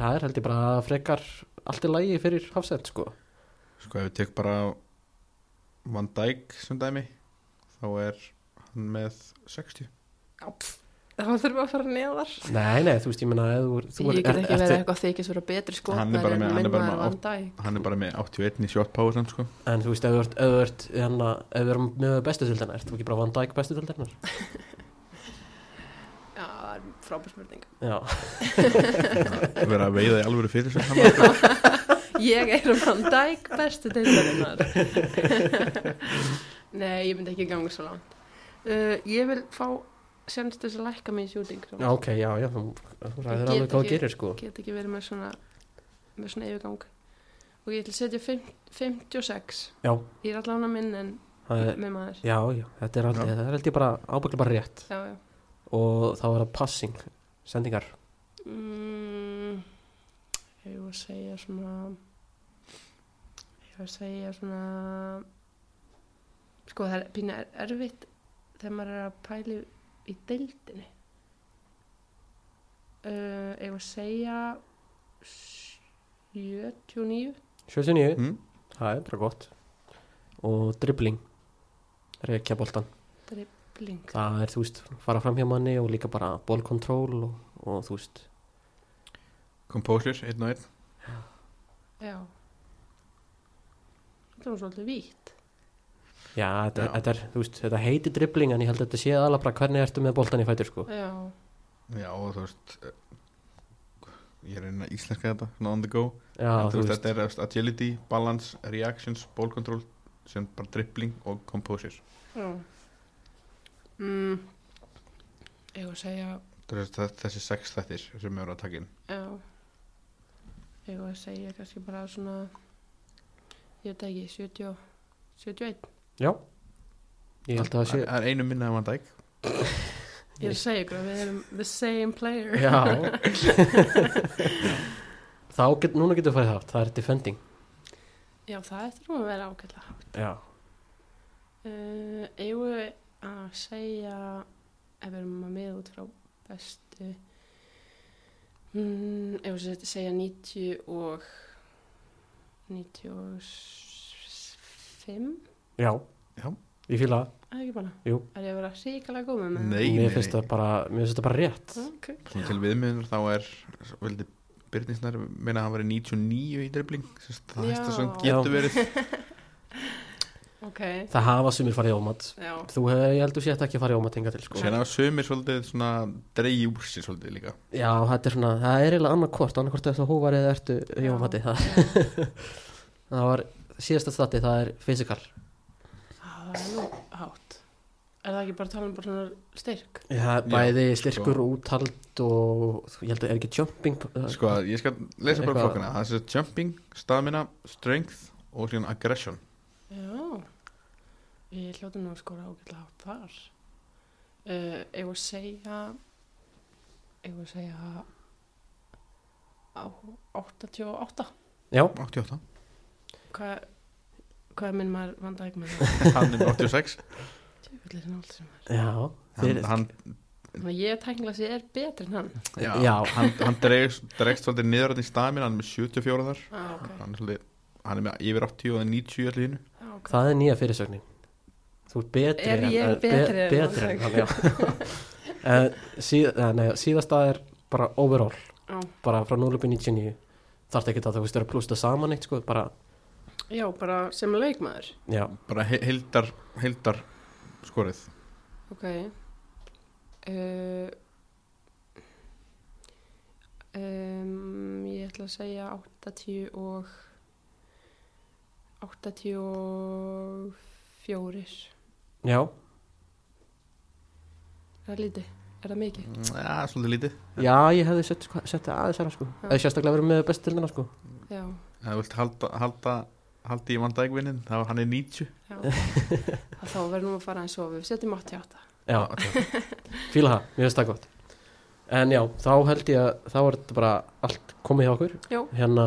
það er held ég bara frekar allt í lagi fyrir hafsend sko. Sko ef við tek bara Van Dijk sem dæmi þá er hann með 60 Já, pff, þá þurfum við að fara neðar. Nei, nei, þú veist, ég menna þú, þú Ég get ekki verið eftir, eitthvað þykist vera betri Hann er bara með- hann er bara með Dijk. Hann er bara með 81 í shot power samt, sko. en þú veist, ef þú ert, hérna, ef við erum með bestu tildina, ert þú ekki bara Van Dijk bestu tildinar? Já, það er frábær spurning. Já, verður að veiða í alvöru fyrir sig hann Ég er Van Dijk bestu deildarinnar. Nei, ég myndi ekki ganga svo langt. Uh, Ég vil fá senst þess að lækka mig í já, ok, já, já þú, þú ræðir get alveg hvað gerir sko. Get ekki verið með svona með svona yfirgang. Og ég ætla að setja fimm- 56 já, Ég er allavega minn en er, með maður. Já, já, þetta er aldrei, Já. það er ég bara ábygglega bara rétt. Já, já. Og þá er það passing, sendingar. Mm, Ég að segja svona Var að segja svona Sko það er pínu er- erfitt þegar maður er að pæli í deildinni. Uh, var að segja 79 79, mm? það er bara gott. Og dribbling. Reykja boltan bling það er, þú veist, fara fram hjá manni og líka bara ballkontról og, og þú veist. Composure, 1 og 1 Já Þetta var svolítið vítt. Já, þetta, Já. þetta er, veist, þetta heiti dribbling en ég held að þetta sé alveg bara hvernig ertu með boltan í fætur sko. Já, Já, og þú veist eh, Ég er einn að íslenska þetta svona on the go. Já, en, þú veist, veist, Þetta er veist, agility, balance, reactions, ball control sem bara dribbling og composure já. Mm, Ég var að segja þessi sex þettir sem við erum að taka inn. Já. Ég var að segja kannski bara svona Ég veit ekki, 70 og- 71 já. Ég held að það sé Það er einu minna en Van Dijk. Ég er að segja ykkur að við erum the same player. Já. Þá get, núna getur við fæðið hátt, það er defending. Já, það eftir að vera ágætlega hátt. Já, uh, Eigum við að segja ef við erum að miða út frá bestu mm, við set- segja 90 og 95 Já, Já. ég fíla það er ekki bara? Jú. Er ég að vera ríkalega góð með mig? Nei, nei, Mér finnst það bara, mér finnst það bara rétt Ok. Svona til viðmiðunar þá er veldi Byrninsnær meina að hann var 99 í dribling það Já. hægst að svona getur verið Ok, Það hafa sumir farið ómat já. Þú hefur, ég heldur sétt ekki að fara í ómat hinga til sko. Sér hafa sömur svolítið svona dreigi úr sér svolítið líka Já, þetta er svona, það er eiginlega annað hvort eftir að hóvar eða ertu í Já, ómati það, já. það var síðasta stati, það er physical Það er nú hátt. Er það ekki bara að tala um bara svona styrk? Já, bæði sko. styrkur og úthald og ég held að er ekki jumping Sko, ég skal lesa bara flokkana Það er jumping, stamina, strength og aggression Já. Ég hljóti nú að skora ágætlega hátt þar. Uh, ég var að segja, ég var að segja á 88. Já, 88 Hvað, hvað er minn maður vandað ekki með það? Hann er 86 Tjöfullir en allt sem er. já, Hann, fyrir, hann, Þannig að ég tæknilega sé er betri en hann. já, Já. hann, hann dregst, svolítið niður hann í stamina Hann er með 74 þar Ah, ok. hann, er svolítið, hann er með yfir 80 og það er 90 allir hínu Ah, ok. það er nýja fyrirsögnin Þú ert betri Er en- ég eh, be- betri en betri en hann, En síð, eh, nei, Síðasta er bara overall. Já. bara frá 0 upp í 99 þarf ekki að þú veist vera plústa saman eitt sko, bara, Já, bara sem leikmaður. já, Bara he heildar, heildar skorið. Ok. Uh, um, Ég ætla að segja 80 og 84 já. Er það lítið? Er það mikið? Já, svolítið lítið. Já, ég hefði sett, sett það aðeins hérna sko. Já. eða sérstaklega verið með bestildina sko. Já, þú vilt halda, halda, halda í vandægvinnin þá hann er 90 já. Það þá verðum við að fara eins og við setjum 88 já, fíla það, mér finnst það gott. En já, þá held ég að þá er þetta bara allt komið hjá okkur. Já. hérna,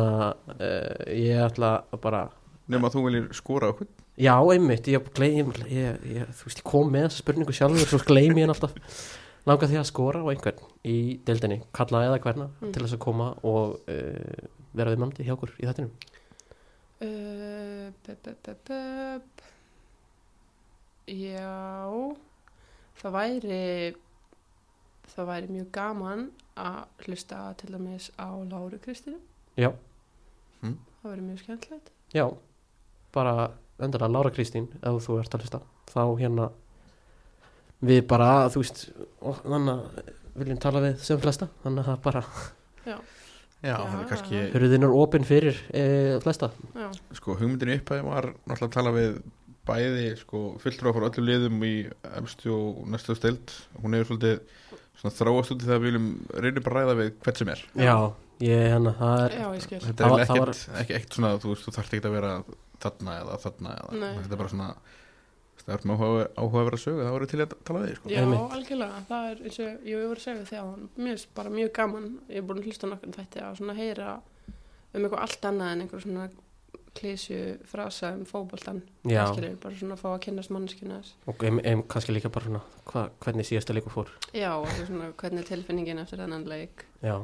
uh, ég ætla að bara Nefn að þú viljir skora okkur Já, einmitt, ég, gleym, ég, ég, þú veist, ég kom með þessa spurningu sjálfur svo gleymi ég henni alltaf. Langa því að skora á einhvern í deildinni kalla eða hverna Mm. til þess að koma og uh, vera við mannandi hjá okkur í þettinum uh, bub. Já Það væri það væri mjög gaman að hlusta til dæmis á Láru Kristínu. Já, það væri mjög skemmtilegt. Já, bara endilega Lára Kristín ef þú ert að hlusta þá hérna við bara, þú veist og þannig að viljum tala við sem flesta þannig að bara Já, Já, Já, er kannski já. hurðin er opinn fyrir e, flesta. Já, sko, hugmyndin upphæði var náttúrulega að tala við bæði sko, fulltrúa frá öllum liðum í efstu og næstu stild hún hefur svolítið svona þróast út í það að við viljum reynum bara ræða við hvert sem er. Já, ég hérna, það er já, þetta er var- ekkert, ekki, ekkert svona þú þú þarft ekki að vera þarna eða þarna eða, Nei. þetta er bara svona það er með áhuga, áhuga að vera sögu það voru til að tala við sko. Já, algjörlega, það er eins og ég segja við þjá mér finnst bara mjög gaman, ég er búin að hlusta nokkur þætti að svona heyra um eitthvað allt annað en einhver svona klísju frasa um skilur, bara svona að fá að kynnast manneskjuna þess. og em, em, kannski líka bara svona hva, hvernig síðasta leikur fór. Já, svona hvernig er tilfinningin eftir þennan leik. Já,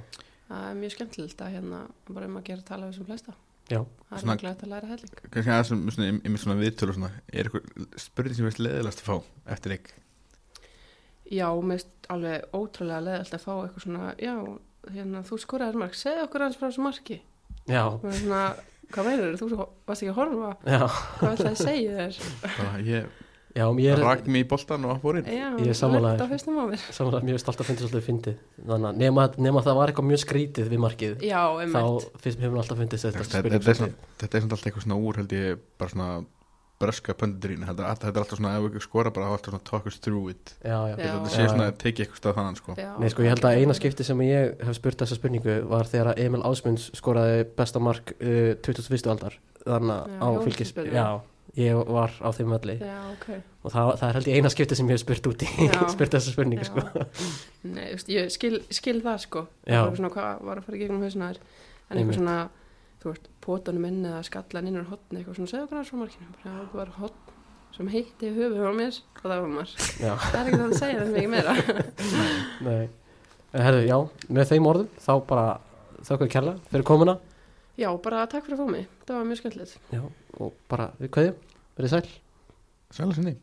það er mjög skemmtilegt að hérna bara um að gera tala við sem flesta Já. það er Svona- náttúrulega að læra helling. Kannski aðeins um svona, um, um svona viðtölu svona, er eitthvað spurning sem veist leðilegast að fá eftir leik? Já, mér finnst alveg ótrúlega leðalt að fá eitthvað svona, já, hérna, þú skoraðir mark, segð okkur hans frá þessu marki. Já, svona, hvað meinar þú svo- varst ekki að horfa, já, hvað ætlaði að segja þér? Já ég er rak mig í boltan og fór inn. Já, Ég er mér samanlega mjög stolt að fyndi svolítið fyndið. Þannig að nema, nema það var eitthvað mjög skrítið við markið Já, þá einmitt finnst mér alltaf fyndið þetta þetta, spurning. þetta, er er alltaf eitthvað svona úr held ég bara svona bröska pöndurín þetta, er- þetta er alltaf svona ef við skora bara þá alltaf svona talk us through it. Já, já, þetta sé svona að tekið eitthvað stað þannig sko. Já, Nei, sko, ég held að eina skipti sem ég hef spurt þessa spurningu var þegar að Emil Ásmunds skoraði besta mark uh, 21. aldar. Þannig á fylgis. Já, ég var á þeim öllu Já, ok. Og það, það er held ég eina skipti sem ég hef spurt út í Já. spurt þessa spurningu, sko. Nei, veist, ég skil, skil það sko. Það svona hvað var að fara í gegnum hausna þér. En eitthvað svona, þú veist, pótunum inn eða skallan inn úr hotni Eitthvað svona, segðu hans frá markinu. Bara, þú var hotn, sem heitti höfuð á mér. Og það var Já, það er ekki það að segja þetta mikið meira. Nei. Herðu, já, með þeim orðum þá bara þökkum kærlega fyrir komuna já, bara takk fyrir að fá mig, það var mjög skemmtilegt. Já, og bara við kveðjum, verið sæl. Sæla sinni